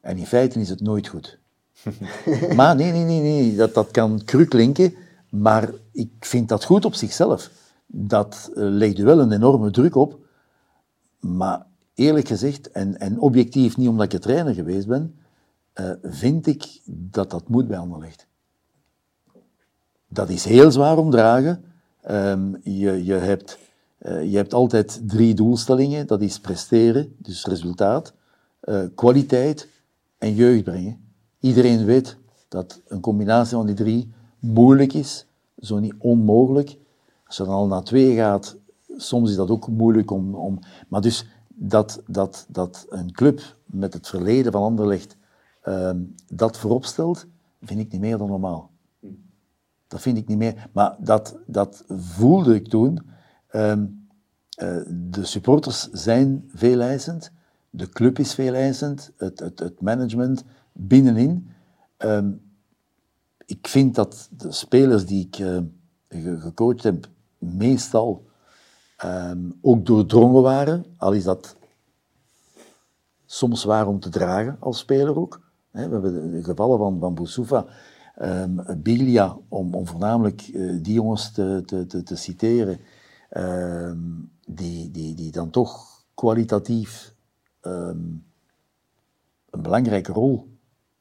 En in feite is het nooit goed. maar nee, nee, nee, nee. Dat, dat kan cru klinken, maar ik vind dat goed op zichzelf. Dat eh, legt u wel een enorme druk op, maar eerlijk gezegd, en, en objectief niet omdat ik trainer geweest ben, eh, vind ik dat dat moet bij Anderlecht. Dat is heel zwaar om dragen. Ehm, je, je, hebt, eh, je hebt altijd drie doelstellingen. Dat is presteren, dus resultaat, eh, kwaliteit en jeugd brengen. Iedereen weet dat een combinatie van die drie moeilijk is, zo niet onmogelijk. Als je dan al naar twee gaat, soms is dat ook moeilijk om... om maar dus dat, dat, dat een club met het verleden van Anderlecht ehm, dat voorop stelt, vind ik niet meer dan normaal. Dat vind ik niet meer. Maar dat, dat voelde ik toen. Ehm, eh, de supporters zijn veel eisend. De club is veel eisend. Het, het, het management binnenin. Ehm, ik vind dat de spelers die ik eh, ge- gecoacht heb, meestal ehm, ook doordrongen waren. Al is dat soms zwaar om te dragen als speler ook. We hebben gevallen van, van Boussoufa, ehm Biglia, om, om voornamelijk eh, die jongens te, te, te, te citeren, ehm, die, die, die dan toch kwalitatief een belangrijke rol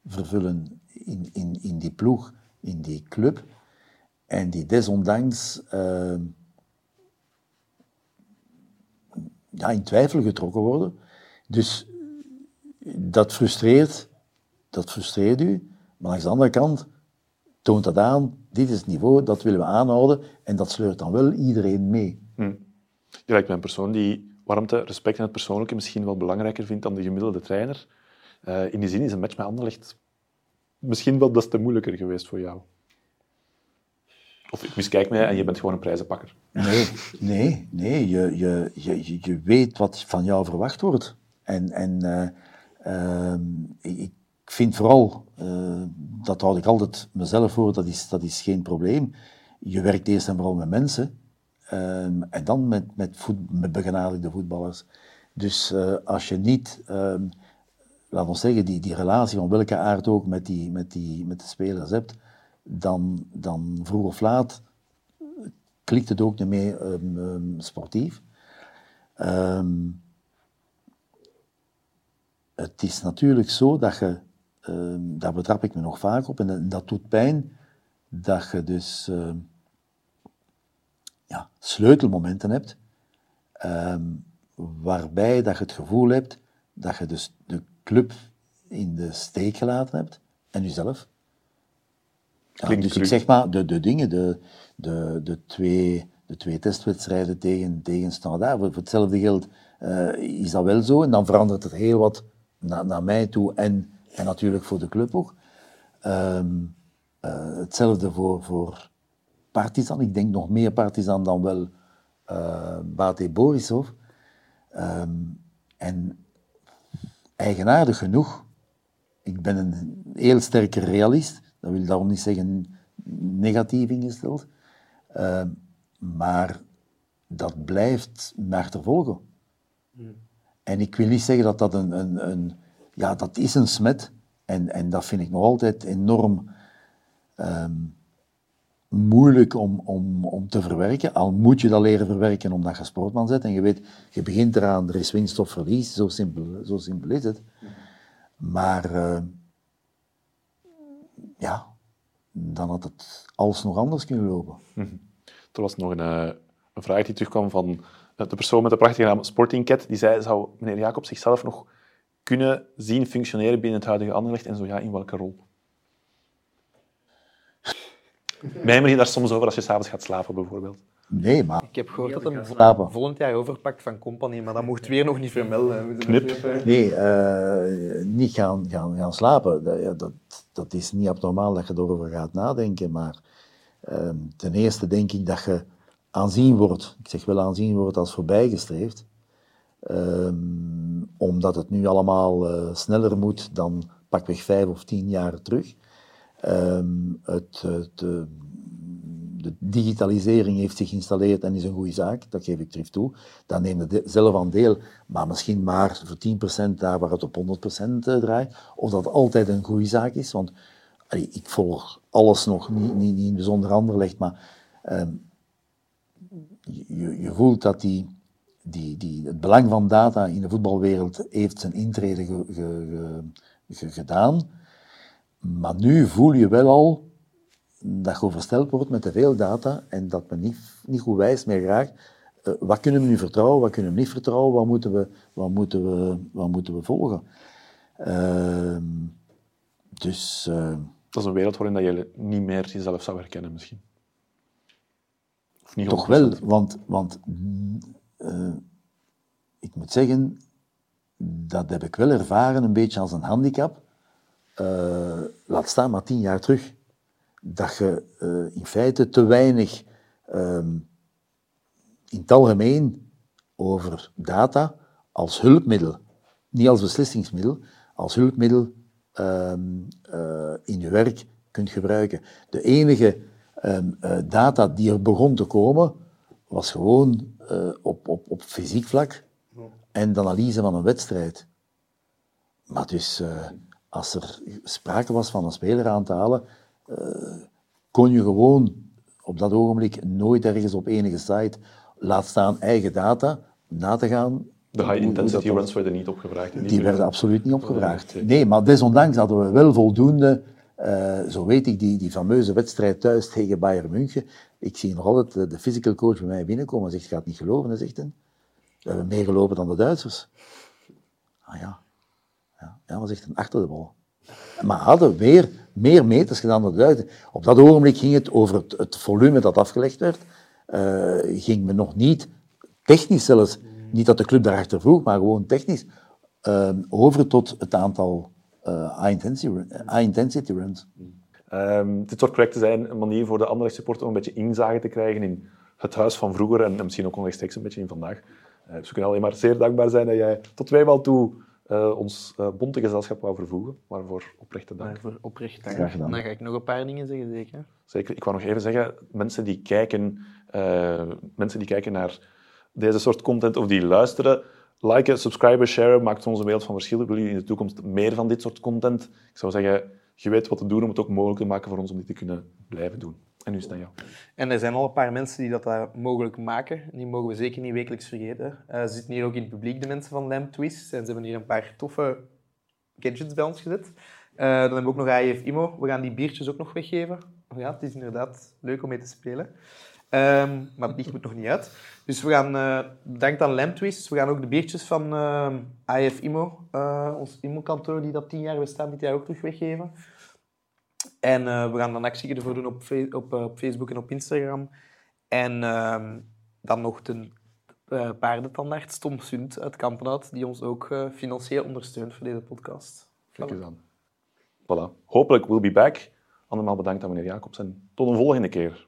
vervullen in, in, in die ploeg, in die club. En die desondanks ja, in twijfel getrokken worden. Dus dat frustreert, dat frustreert u. Maar langs de andere kant toont dat aan, dit is het niveau, dat willen we aanhouden. En dat sleurt dan wel iedereen mee. Je lijkt mij een persoon die warmte, respect en het persoonlijke misschien wel belangrijker vindt dan de gemiddelde trainer. Eh, in die zin is een match met Anderlecht misschien wel des te moeilijker geweest voor jou. Of ik miskijk mij en je bent gewoon een prijzenpakker. Nee, nee, nee. Je, je, je, je- weet wat van jou verwacht wordt. En, en eh, ehm, ik ik vind vooral, eh, dat houd ik altijd mezelf voor, dat is, dat is geen probleem. Je werkt eerst en vooral met mensen. ehm, en dan met, met, voet, met begenadigde voetballers. Dus eh, als je niet, ehm laten we zeggen, die, die relatie van welke aard ook met, die, met, die, met de spelers hebt, dan, dan vroeg of laat klikt het ook niet meer ehm, ehm, sportief. Ehm, het is natuurlijk zo dat je, daar betrap ik me nog vaak op, en dat, doet pijn, dat je dus ja, sleutelmomenten hebt, waarbij dat je het gevoel hebt dat je dus de club in de steek gelaten hebt, en jezelf. Ja, dus ik zeg maar, de, de dingen, de, de, de, twee, de twee testwedstrijden tegen, tegen Standaard, voor, hetzelfde geld eh, is dat wel zo. En dan verandert het heel wat naar, naar mij toe en, en natuurlijk voor de club ook. Ehm, eh, hetzelfde voor, voor Partizan. Ik denk nog meer Partizan dan wel eh Bate Borisov. Ehm, en eigenaardig genoeg, ik ben een heel sterke realist. Dat wil daarom niet zeggen negatief ingesteld. Ehm, maar dat blijft me achtervolgen. En ik wil niet zeggen dat dat een, een, een ja, dat is een smet. En, en dat vind ik nog altijd enorm ehm, moeilijk om, om, om te verwerken. Al moet je dat leren verwerken omdat je sportman bent. En je weet, je begint eraan, er is winst of verlies. Zo simpel, zo simpel is het. Maar eh, ja, dan had het alsnog anders kunnen lopen. Er was nog een, eh, een vraag die terugkwam van eh, de persoon met de prachtige naam Sporting Cat. Die zei, zou meneer Jacob zichzelf nog kunnen zien functioneren binnen het huidige Anderlecht? En zo ja, in welke rol? Mijmer je daar soms over als je s'avonds gaat slapen, bijvoorbeeld? Nee, maar Ik heb gehoord dat hij slapen. volgend jaar overpakt van Company, maar dat mocht weer nog niet vermelden. Knip. Nee, eh, niet gaan, gaan, gaan slapen. Dat, dat is niet abnormaal dat je erover gaat nadenken. Maar ehm, ten eerste denk ik dat je aanzien wordt, ik zeg wel aanzien wordt als voorbijgestreefd. Ehm, omdat het nu allemaal eh, sneller moet dan pakweg vijf of tien jaar terug. Ehm, het, het, eh, de digitalisering heeft zich geïnstalleerd en is een goede zaak, dat geef ik terug toe. Daar neem de- zelf aan deel, maar misschien maar voor 10% daar waar het op 100% draait. Of dat altijd een goede zaak is, want ik volg alles nog, niet, niet, niet in het bijzonder Anderlecht, maar ehm, je, voelt dat die, die, die, het belang van data in de voetbalwereld heeft zijn intrede ge, ge- ge- ge- gedaan. Maar nu voel je wel al dat je oversteld wordt met te veel data en dat men niet, niet goed wijst meer raakt. eh, wat kunnen we nu vertrouwen, wat kunnen we niet vertrouwen, wat moeten we, wat moeten we, wat moeten we volgen. Ehm, dus eh, Dat is een wereld waarin dat je niet meer jezelf zou herkennen, misschien. Of niet toch 100%. wel, want, want eh, ik moet zeggen, dat heb ik wel ervaren een beetje als een handicap. Eh, laat staan maar tien jaar terug. Dat je eh, in feite te weinig ehm, in het algemeen over data als hulpmiddel, niet als beslissingsmiddel, als hulpmiddel ehm, eh, in je werk kunt gebruiken. De enige ehm, eh, data die er begon te komen, was gewoon op, op, op fysiek vlak en de analyse van een wedstrijd. Maar dus, als er sprake was van een speler aan te halen, kon je gewoon op dat ogenblik nooit ergens op enige site, laat staan eigen data, na te gaan. De high-intensity runs werden niet opgevraagd. die werden absoluut niet opgevraagd. Nee. Maar desondanks hadden we wel voldoende, eh, zo weet ik, die, die fameuze wedstrijd thuis tegen Bayern München. Ik zie nog altijd de, de physical coach bij mij binnenkomen en zegt, je gaat niet geloven, hij zegt. We hebben meer gelopen dan de Duitsers. Ah ja, ja, ja wat zegt een achter de bal. Maar hadden weer meer meters gedaan dan de. Op dat ogenblik ging het over het, het volume dat afgelegd werd. Eh, ging men nog niet, technisch zelfs, niet dat de club daarachter vroeg, maar gewoon technisch, eh, over tot het aantal eh, high-intensity run- high-intensity runs. Ehm, dit soort projecten zijn een manier voor de andere supporter om een beetje inzage te krijgen in het huis van vroeger en, en misschien ook onrechtstreeks een beetje in vandaag. Eh, dus we kunnen alleen maar zeer dankbaar zijn dat jij tot tweemaal toe eh, ons eh, bonte gezelschap wou vervoegen. Waarvoor oprechte dank. Waarvoor oprecht dank. Graag gedaan. Dan ga ik nog een paar dingen zeggen, zeker. Zeker. Ik wou nog even zeggen, mensen die kijken, eh, mensen die kijken naar deze soort content of die luisteren, liken, subscriben, sharen, maakt ons een wereld van verschil. Willen jullie in de toekomst meer van dit soort content? Ik zou zeggen, je weet wat te doen om het ook mogelijk te maken voor ons om dit te kunnen blijven doen. En nu is aan jou. En er zijn al een paar mensen die dat daar mogelijk maken. Die mogen we zeker niet wekelijks vergeten. Eh, ze zitten hier ook in het publiek, de mensen van Lamp Twist. En ze hebben hier een paar toffe gadgets bij ons gezet. Eh, dan hebben we ook nog AIF IMO. We gaan die biertjes ook nog weggeven. Oh ja, het is inderdaad leuk om mee te spelen. Ehm, maar het licht moet nog niet uit. Dus we gaan, eh bedankt aan Lamptwist, we gaan ook de biertjes van ehm AIF IMO, eh, ons IMO-kantoor die dat tien jaar bestaat, dit jaar ook terug weggeven. En eh, we gaan dan actie ervoor doen op, op, eh, op Facebook en op Instagram. En ehm, dan nog de uh, paardentandarts Tom Sund uit Kampenhout, die ons ook eh, financieel ondersteunt voor deze podcast. Kijk eens aan. Voilà. Hopelijk we'll be back. Andermaal bedankt aan meneer Jacobs en tot een volgende keer.